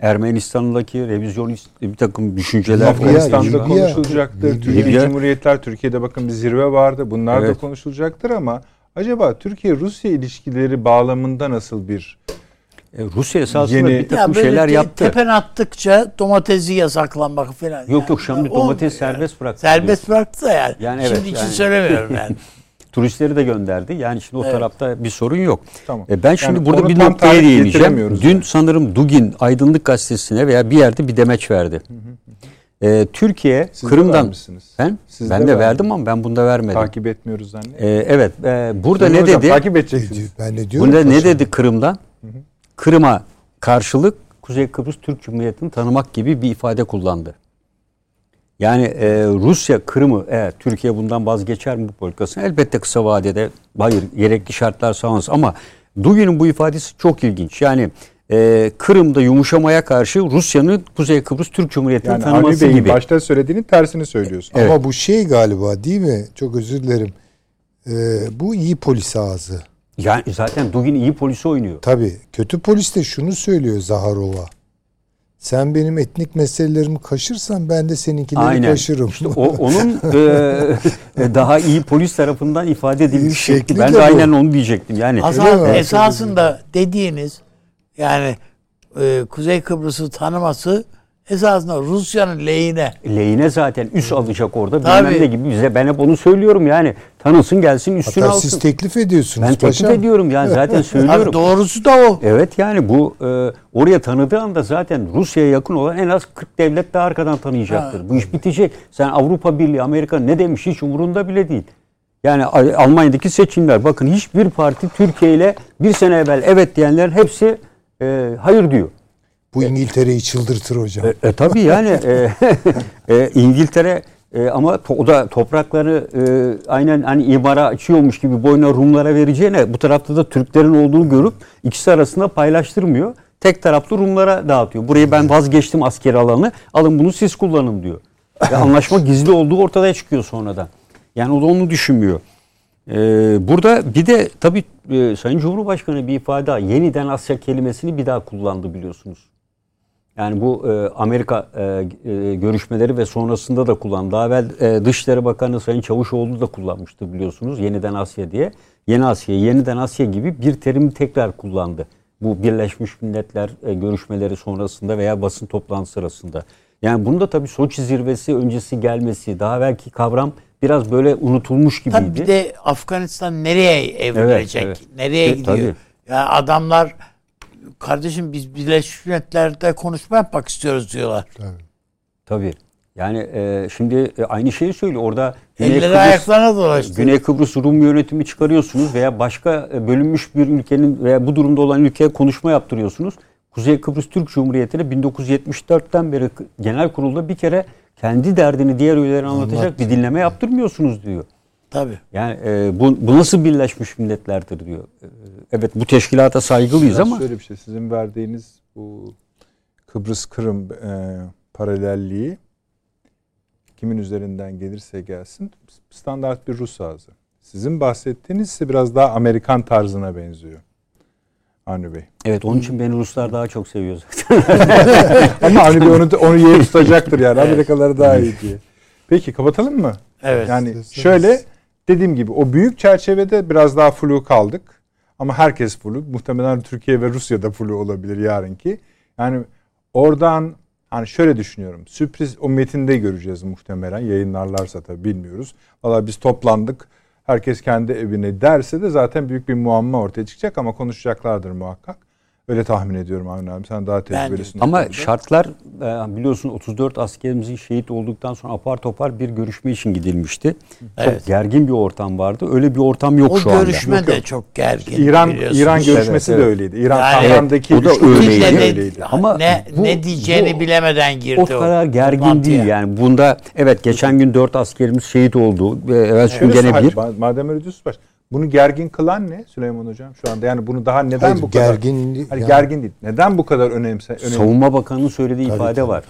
Ermenistan'daki revizyonist bir takım düşünceler Afganistan'da Libya, konuşulacaktır. Libya. Türkiye. Cumhuriyetler, Türkiye'de bakın bir zirve vardı. Bunlar da Evet. konuşulacaktır ama acaba Türkiye-Rusya ilişkileri bağlamında nasıl bir E, Rusya esasında Yeni- bir takım böyle şeyler te- yaptı. Tepen attıkça domatesi yasaklanmak falan. Yok yok şimdi olmuyor domates yani. serbest bıraktı. Serbest bıraktı da yani. Yani evet, Şimdi için yani- söylemiyorum yani. (laughs) Turistleri de gönderdi. Yani şimdi o Evet. tarafta bir sorun yok. Tamam. E, ben şimdi Yani burada bir noktaya değineceğim. Dün yani. sanırım Dugin Aydınlık Gazetesi'ne veya bir yerde bir demeç verdi. E, Türkiye Siz de Kırım'dan vermişsiniz. ben Siz ben de de, verdim ama ben bunda vermedim. takip etmiyoruz zannet. E, evet e, burada Sayın ne hocam, dedi? Takip edeceksiniz. Ben ne diyorum? Bunda ne dedi Kırım'dan? Kırım'a karşılık Kuzey Kıbrıs Türk Cumhuriyeti'ni tanımak gibi bir ifade kullandı. Yani e, Rusya Kırım'ı eğer Türkiye bundan vazgeçer mi bu politikasını? Elbette kısa vadede hayır gerekli şartlar sağlansın ama Dugin'in bu ifadesi çok ilginç. Yani e, Kırım'da yumuşamaya karşı Rusya'nın Kuzey Kıbrıs Türk Cumhuriyeti'ni Yani tanıması gibi. başta söylediğinin tersini söylüyorsun. Evet. Ama bu şey galiba değil mi? Çok özür dilerim. Ee, bu iyi polis ağzı. Yani zaten Dugin iyi polisi oynuyor. Tabii. Kötü polis de şunu söylüyor Zaharova. Sen benim etnik meselelerimi kaşırsan ben de seninkileri Aynen. kaşırım. İşte o onun e, (laughs) daha iyi polis tarafından ifade edilmiş Şekli şekli. Ben de de bu. aynen onu diyecektim. Yani mi? esasında dediğiniz yani e, Kuzey Kıbrıs'ı tanıması esasında Rusya'nın lehine. lehine zaten üs alacak orada. Tabii. Bilmem ne gibi bize ben hep onu söylüyorum yani. Tanısın gelsin üstüne Hatta alsın. siz teklif ediyorsunuz ben teklif paşam. ediyorum yani zaten Abi söylüyorum. doğrusu da o. Evet yani bu e, oraya tanıdığı anda zaten Rusya'ya yakın olan en az 40 devlet daha arkadan tanıyacaktır. bu iş bitecek. Sen Avrupa Birliği, Amerika ne demiş hiç umurunda bile değil. Yani Almanya'daki seçimler bakın hiçbir parti Türkiye ile bir sene evvel evet diyenlerin hepsi e, hayır diyor. Bu İngiltere'yi çıldırtır hocam. E, e, tabii yani e, (laughs) e, İngiltere e, ama to- o da toprakları e, aynen hani imara açıyormuş gibi boyuna Rumlara vereceğine bu tarafta da Türklerin olduğunu görüp ikisi arasında paylaştırmıyor. Tek taraflı Rumlara dağıtıyor. Burayı ben vazgeçtim askeri alanı. Alın bunu siz kullanın diyor. Ve anlaşma gizli olduğu ortaya çıkıyor sonradan. Yani o da onu düşünmüyor. Ee, burada bir de tabii e, Sayın Cumhurbaşkanı bir ifade yeniden Asya kelimesini bir daha kullandı biliyorsunuz. Yani bu e, Amerika e, e, görüşmeleri ve sonrasında da kullandı. Daha evvel e, Dışişleri Bakanı Sayın Çavuşoğlu da kullanmıştı biliyorsunuz. Yeniden Asya diye. Yeni Asya, yeniden Asya gibi bir terimi tekrar kullandı. Bu Birleşmiş Milletler e, görüşmeleri sonrasında veya basın toplantısı sırasında. Yani bunda tabii Soçi zirvesi öncesi gelmesi, daha belki kavram biraz böyle unutulmuş gibiydi. Tabii bir de Afganistan nereye evrilecek? Evet, evet. Nereye E, gidiyor? tabii. Ya adamlar kardeşim biz Birleşmiş Milletler'de konuşma yapmak istiyoruz diyorlar. Tabii. Yani e, şimdi e, aynı şeyi söylüyor. Orada Güney Elleri Kıbrıs, ayaklarına dolaştı. Güney Kıbrıs Rum yönetimi çıkarıyorsunuz veya başka e, bölünmüş bir ülkenin veya bu durumda olan ülkeye konuşma yaptırıyorsunuz. Kuzey Kıbrıs Türk Cumhuriyeti'ne 1974'ten beri genel kurulda bir kere kendi derdini diğer üyelere anlatacak bir dinleme yaptırmıyorsunuz diyor. Tabii. Yani e, bu, bu nasıl Birleşmiş Milletler'dir diyor. E, evet bu teşkilata saygılıyız ama şöyle bir şey sizin verdiğiniz bu Kıbrıs Kırım e, paralelliği kimin üzerinden gelirse gelsin standart bir Rus ağzı. Sizin bahsettiğiniz ise biraz daha Amerikan tarzına benziyor. Avni Bey. evet onun için beni Ruslar daha çok seviyor zaten. (laughs) Ama Avni Bey onu, onu yeğe tutacaktır yani. Amerikalıları daha iyi diye. Peki kapatalım mı? Evet. Yani şöyle dediğim gibi o büyük çerçevede biraz daha flu kaldık. Ama herkes flu. Muhtemelen Türkiye ve Rusya'da flu olabilir yarınki. Yani oradan hani şöyle düşünüyorum. Sürpriz o metinde göreceğiz muhtemelen. Yayınlarlarsa tabii bilmiyoruz. Valla biz toplandık. Herkes kendi evine derse de zaten büyük bir muamma ortaya çıkacak ama konuşacaklardır muhakkak. Öyle tahmin ediyorum Avni abi. Sen daha tecrübelisin. o Ama konuda. şartlar e, biliyorsun 34 askerimizin şehit olduktan sonra apar topar bir görüşme için gidilmişti. Evet. Çok gergin bir ortam vardı. Öyle bir ortam yok O şu anda. görüşme de çok gergin. İran. İran görüşmesi Evet, de evet. öyleydi. İran Yani- Tahran'daki Evet, o da öyleydi. ne, öyleydi. Ama ne, bu- ne diyeceğini bu- bilemeden girdi O kadar gergin toplantıya. değil yani. Bunda evet geçen gün 4 askerimiz şehit oldu. Ve Evet şu Şöyle gene bir. ma- Madem öyle diyorsun baş. Bunu gergin kılan ne Süleyman Hocam şu anda? Yani bunu daha neden Hayır, bu kadar? gergin- Hani yani- gergin değil. Neden bu kadar önemse? önemli? Savunma Bakanı'nın söylediği Tabii, ifade tabii. var.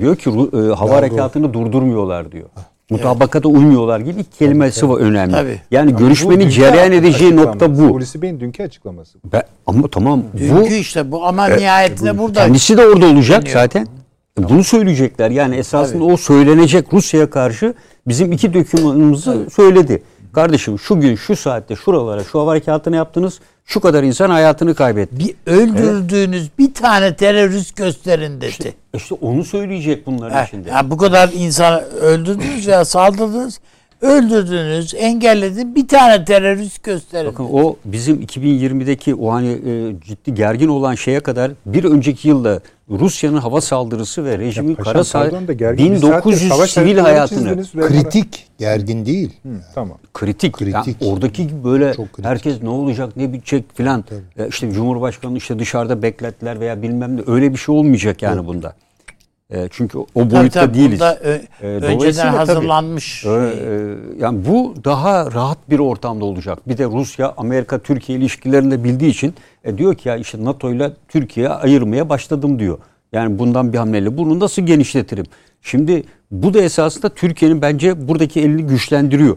Diyor ki e, hava Lavrov. harekatını durdurmuyorlar diyor. Mutabakata uymuyorlar gibi kelimesi var önemli. Tabii. Yani Bu görüşmenin cereyan edeceği nokta bu. Hulusi Bey'in dünkü açıklaması. Ben- ama tamam bu Dünkü işte bu ama nihayetinde burada kendisi de orada olacak Dinliyor. zaten. E, Bunu söyleyecekler. Yani esasında o söylenecek Rusya'ya karşı bizim iki dokümanımızı söyledi. Kardeşim şu gün şu saatte şuralara şu harekatını yaptınız. Şu kadar insan hayatını kaybetti. bir öldürdüğünüz bir tane terörist gösterin dedi. İşte onu söyleyecek bunların Ha, içinde. ya bu kadar insan öldürdünüz ya saldırdınız. Öldürdünüz, engellediniz. Bir tane terörist gösterin. Bakın o bizim 2020'deki o hani e, ciddi gergin olan şeye kadar bir önceki yılda Rusya'nın hava saldırısı ve rejimin kara saattir 1900 savaş sivil hayatını. Kritik, gergin değil. Hı, tamam. kritik. Kritik. Yani oradaki gibi böyle Çok kritik. herkes ne olacak ne bitecek filan. E, işte Cumhurbaşkanı işte dışarıda beklettiler veya bilmem ne öyle bir şey olmayacak yani bunda. E, çünkü o Tabii boyutta tabii, değiliz. bunda ö- E, önceden tabii, hazırlanmış. Öyle, şey. e, yani bu daha rahat bir ortamda olacak. Bir de Rusya Amerika Türkiye ilişkilerini de bildiği için e, diyor ki ya işte NATO ile Türkiye ayırmaya başladım diyor. Yani bundan bir hamleyle bunu nasıl genişletirim? Şimdi bu da esasında Türkiye'nin bence buradaki elini güçlendiriyor.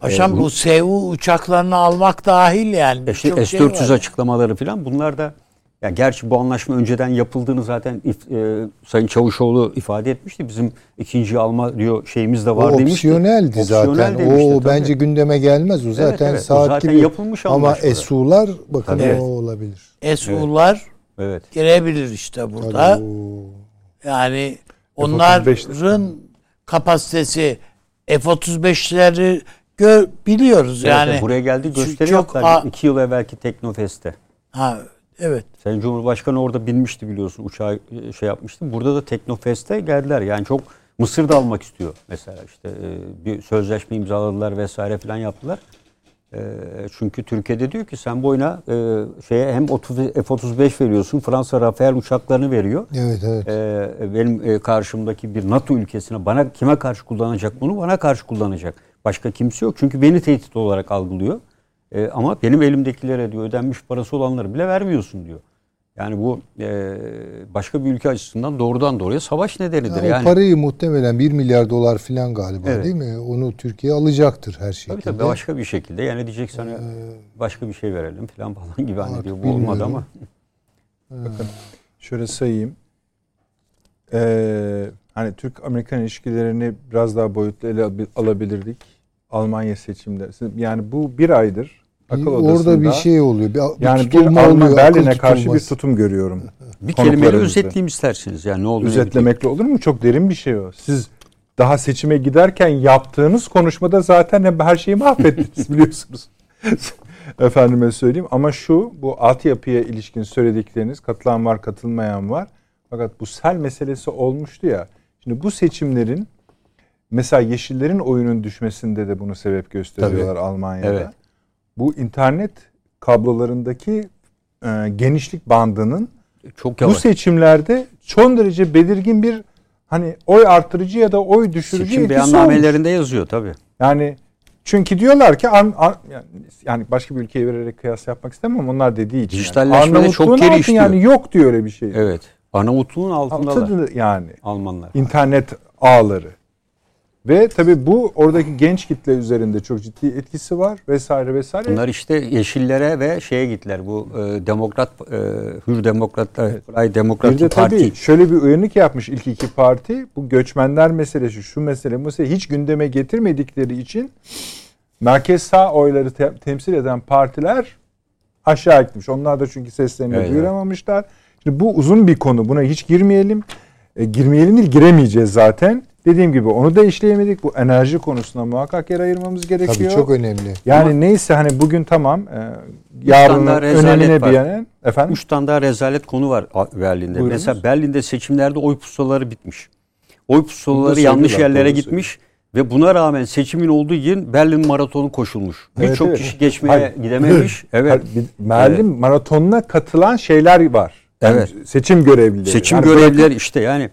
Paşam e, bu SU uçaklarını almak dahil yani. İşte birçok şey S-400 var. açıklamaları falan bunlar da ya gerçi bu anlaşma önceden yapıldığını zaten if- e, Sayın Çavuşoğlu ifade etmişti. Bizim ikinci alma diyor şeyimiz de O var demişti. opsiyoneldi zaten. Opsiyonel demişti, o tabii. bence gündeme gelmez. O zaten evet, o saat zaten gibi. yapılmış Ama anlaşmada. SU'lar bakın Tabii. o olabilir. SU'lar Evet. girebilir işte burada. Tabii o- Yani F-35'ler. onların kapasitesi F-35'leri gör, biliyoruz Evet, yani. evet, buraya geldi gösteri çok yaptılar. a- iki yıl evvelki Teknofest'te. Ha, evet. Sayın Cumhurbaşkanı orada binmişti biliyorsun uçağı e, şey yapmıştı. Burada da Teknofest'te geldiler. Yani çok Mısır da almak istiyor mesela işte e, bir sözleşme imzaladılar vesaire falan yaptılar. E, çünkü Türkiye'de diyor ki sen boyuna şeye hem 30 F-35 veriyorsun. Fransa Rafael uçaklarını veriyor. Evet evet. Benim karşımdaki bir NATO ülkesine bana kime karşı kullanacak bunu? Bana karşı kullanacak. Başka kimse yok. Çünkü beni tehdit olarak algılıyor. E, ama benim elimdekilere diyor ödenmiş parası olanları bile vermiyorsun diyor. Yani bu e, başka bir ülke açısından doğrudan doğruya savaş nedenidir. Ya yani. O parayı muhtemelen 1 milyar dolar falan galiba Evet. değil mi? Onu Türkiye alacaktır her şekilde. Tabii tabii başka bir şekilde. Yani diyecek sana başka bir şey verelim falan falan gibi hani diyor. Bu olmadı ama. Şöyle sayayım. Ee, hani Türk-Amerikan ilişkilerini biraz daha boyutlu ele al- alabilirdik. Almanya seçimde. Yani bu bir aydır akıl Bir- odasında. Orada bir şey oluyor. Bir, bir yani bir Alman oluyor, Berlin'e karşı bir tutum görüyorum. Bir kelimeyle özetleyeyim isterseniz. Yani ne oldu ne bitti. Özetlemekle olur mu? Çok derin bir şey o. Siz daha seçime giderken yaptığınız konuşmada zaten hep her şeyi mahvettiniz (laughs) biliyorsunuz. Efendime söyleyeyim ama şu bu altyapıya ilişkin söyledikleriniz katılan var katılmayan var. Fakat bu sel meselesi olmuştu ya. Şimdi bu seçimlerin mesela Yeşillerin oyunun düşmesinde de bunu sebep gösteriyorlar Almanya'da. Evet. Bu internet kablolarındaki e, genişlik bandının Çok bu yavaş. seçimlerde son derece belirgin bir hani oy artırıcı ya da oy düşürücü Seçim etkisi olmuş. beyannamelerinde yazıyor tabii. Yani çünkü diyorlar ki Ar- Ar- yani- başka bir ülkeye vererek kıyas yapmak istemem onlar dediği için. Dijitalleşmede yani. çok geri altı işliyor. Yani yok diyor öyle bir şey. Evet. Arnavutluğun altındalar Altıdır yani Almanlar. internet ağları. Ve tabii bu oradaki genç kitle üzerinde çok ciddi etkisi var vesaire vesaire. Bunlar işte yeşillere ve şeye gittiler. Bu e, demokrat e, hür demokratlar, Fray bir Demokratik de tabii Parti. şöyle bir uyanık yapmış ilk iki parti. Bu göçmenler meselesi, şu mesele, bu mesele hiç gündeme getirmedikleri için merkez sağ oyları te- temsil eden partiler aşağı gitmiş. Onlar da çünkü seslerini Evet, duyuramamışlar. Şimdi bu uzun bir konu. Buna hiç girmeyelim. E, girmeyelim değil, giremeyeceğiz zaten. Dediğim gibi onu da işleyemedik. Bu enerji konusuna muhakkak yer ayırmamız gerekiyor. Tabii çok önemli. Yani neyse hani bugün tamam e, yarının önemine var. bir yana efendim Üç tane daha rezalet konu var Berlin'de. Buyurunuz. Mesela Berlin'de seçimlerde oy pusulaları bitmiş. Oy pusulaları yanlış yerlere gitmiş ve buna rağmen seçimin olduğu gün Berlin maratonu koşulmuş. Evet, Birçok evet. kişi geçmeye Hayır. gidememiş. (clears throat) Evet. Berlin maratonuna katılan şeyler var. Yani Evet. Seçim görevlileri. Seçim Yani görevliler işte yani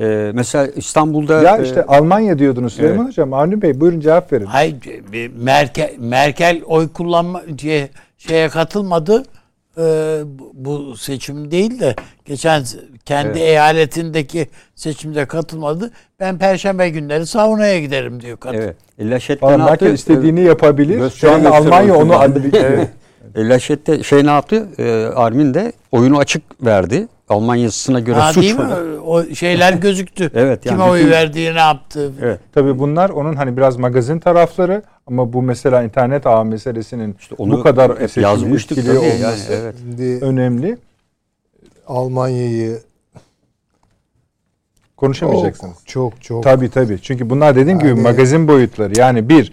e, mesela İstanbul'da Ya e, işte Almanya diyordunuz Süleyman evet. Hocam. Avni Bey buyurun cevap verin. Hayır Merkel Merkel oy kullanma şeye, şeye katılmadı. Ee, bu- seçim değil de geçen kendi eyaletindeki seçimde katılmadı. Ben perşembe günleri saunaya giderim diyor kadın. evet. E, Laşet'te Falan ne Merkel yaptı? istediğini yapabilir. Şu anda Almanya onu kullandı. evet. E, Laşet'te şey ne yaptı? E, Armin de oyunu açık verdi. Alman yazısına göre Ha, değil mi? suçmadı. O şeyler (laughs) gözüktü. Evet, yani Kime oy verdiği ne yaptı. Evet. Tabii bunlar onun hani biraz magazin tarafları ama bu mesela internet ağ meselesinin İşte onu bu kadar yazmıştık etkili tabii yani, olması evet. Şimdi önemli. Almanya'yı Konuşamayacaksınız. çok çok çok Tabii tabii. Çünkü bunlar dediğim gibi Yani- magazin boyutları. Yani bir,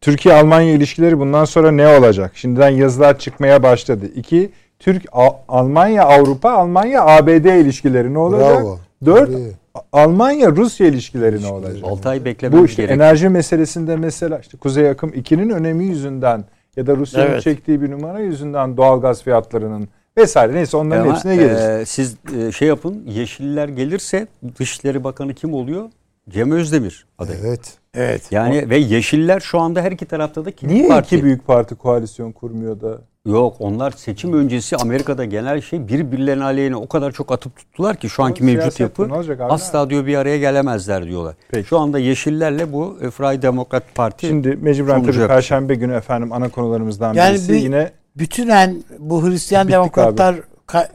Türkiye-Almanya ilişkileri bundan sonra ne olacak? Şimdiden yazılar çıkmaya başladı. İki, Türk A- Almanya Avrupa Almanya ABD ilişkileri ne olacak? Bravo. Dört, Tabii. Almanya Rusya ilişkileri ne olacak? 6 ay beklememiz Bu işte gerek. enerji meselesinde mesela işte Kuzey Akım 2'nin önemi yüzünden ya da Rusya'nın Evet. çektiği bir numara yüzünden doğalgaz fiyatlarının vesaire neyse onların Ama, hepsine geliriz. e, siz e, şey yapın. Yeşiller gelirse Dışişleri Bakanı kim oluyor? Cem Özdemir adayı. Evet. Evet. Yani ve Yeşiller şu anda her iki tarafta da kilit Niye parti. iki büyük parti koalisyon kurmuyor da? Yok onlar seçim öncesi Amerika'da genel şey birbirlerine aleyhine o kadar çok atıp tuttular ki şu anki Ama mevcut yapı asla diyor bir araya gelemezler diyorlar. Peki. Şu anda Yeşillerle bu e, Fray Demokrat Parti Şimdi mecburen tabii. Perşembe günü efendim ana konularımızdan Yani birisi bir- yine Bütünen bu Hristiyan demokratlar ka-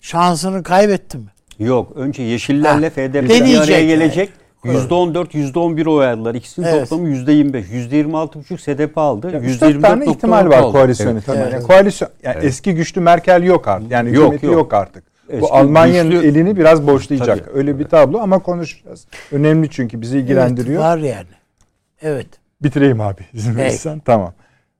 şansını kaybetti mi? yok. Önce Yeşillerle Ha, FDP bir araya yani. Gelecek. %14, %11 oy aldılar. İkisinin Evet. toplamı %25. %26,5 SDP aldı. yani üç dört tane ihtimal var koalisyon Evet. ihtimali. Evet. Yani koalisyon yani eski güçlü Merkel yok artık. Yani Yok, hükümeti yok, yok. artık. Eski Bu Almanya'nın güçlü- elini biraz boşlayacak. Tabii. Öyle bir tablo ama konuşacağız. Önemli çünkü bizi ilgilendiriyor. Evet, var yani. Evet. Bitireyim abi izin verirsen. Tamam.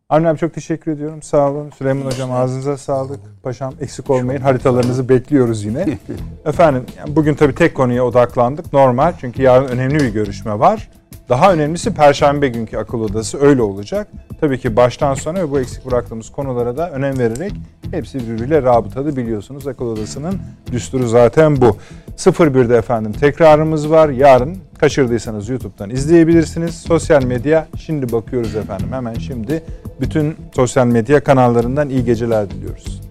Avni abi çok teşekkür ediyorum. Sağ olun. Süleyman Hocam ağzınıza sağlık. Paşam eksik olmayın. Haritalarınızı bekliyoruz yine. (laughs) Efendim bugün tabii tek konuya odaklandık. Normal çünkü yarın önemli bir görüşme var. Daha önemlisi Perşembe günkü akıl odası öyle olacak. Tabii ki baştan sona ve bu eksik bıraktığımız konulara da önem vererek hepsi birbiriyle rabıtalı biliyorsunuz. Akıl odasının düsturu zaten bu. 01'de efendim tekrarımız var. Yarın kaçırdıysanız YouTube'dan izleyebilirsiniz. Sosyal medya şimdi bakıyoruz efendim. Hemen şimdi bütün sosyal medya kanallarından iyi geceler diliyoruz.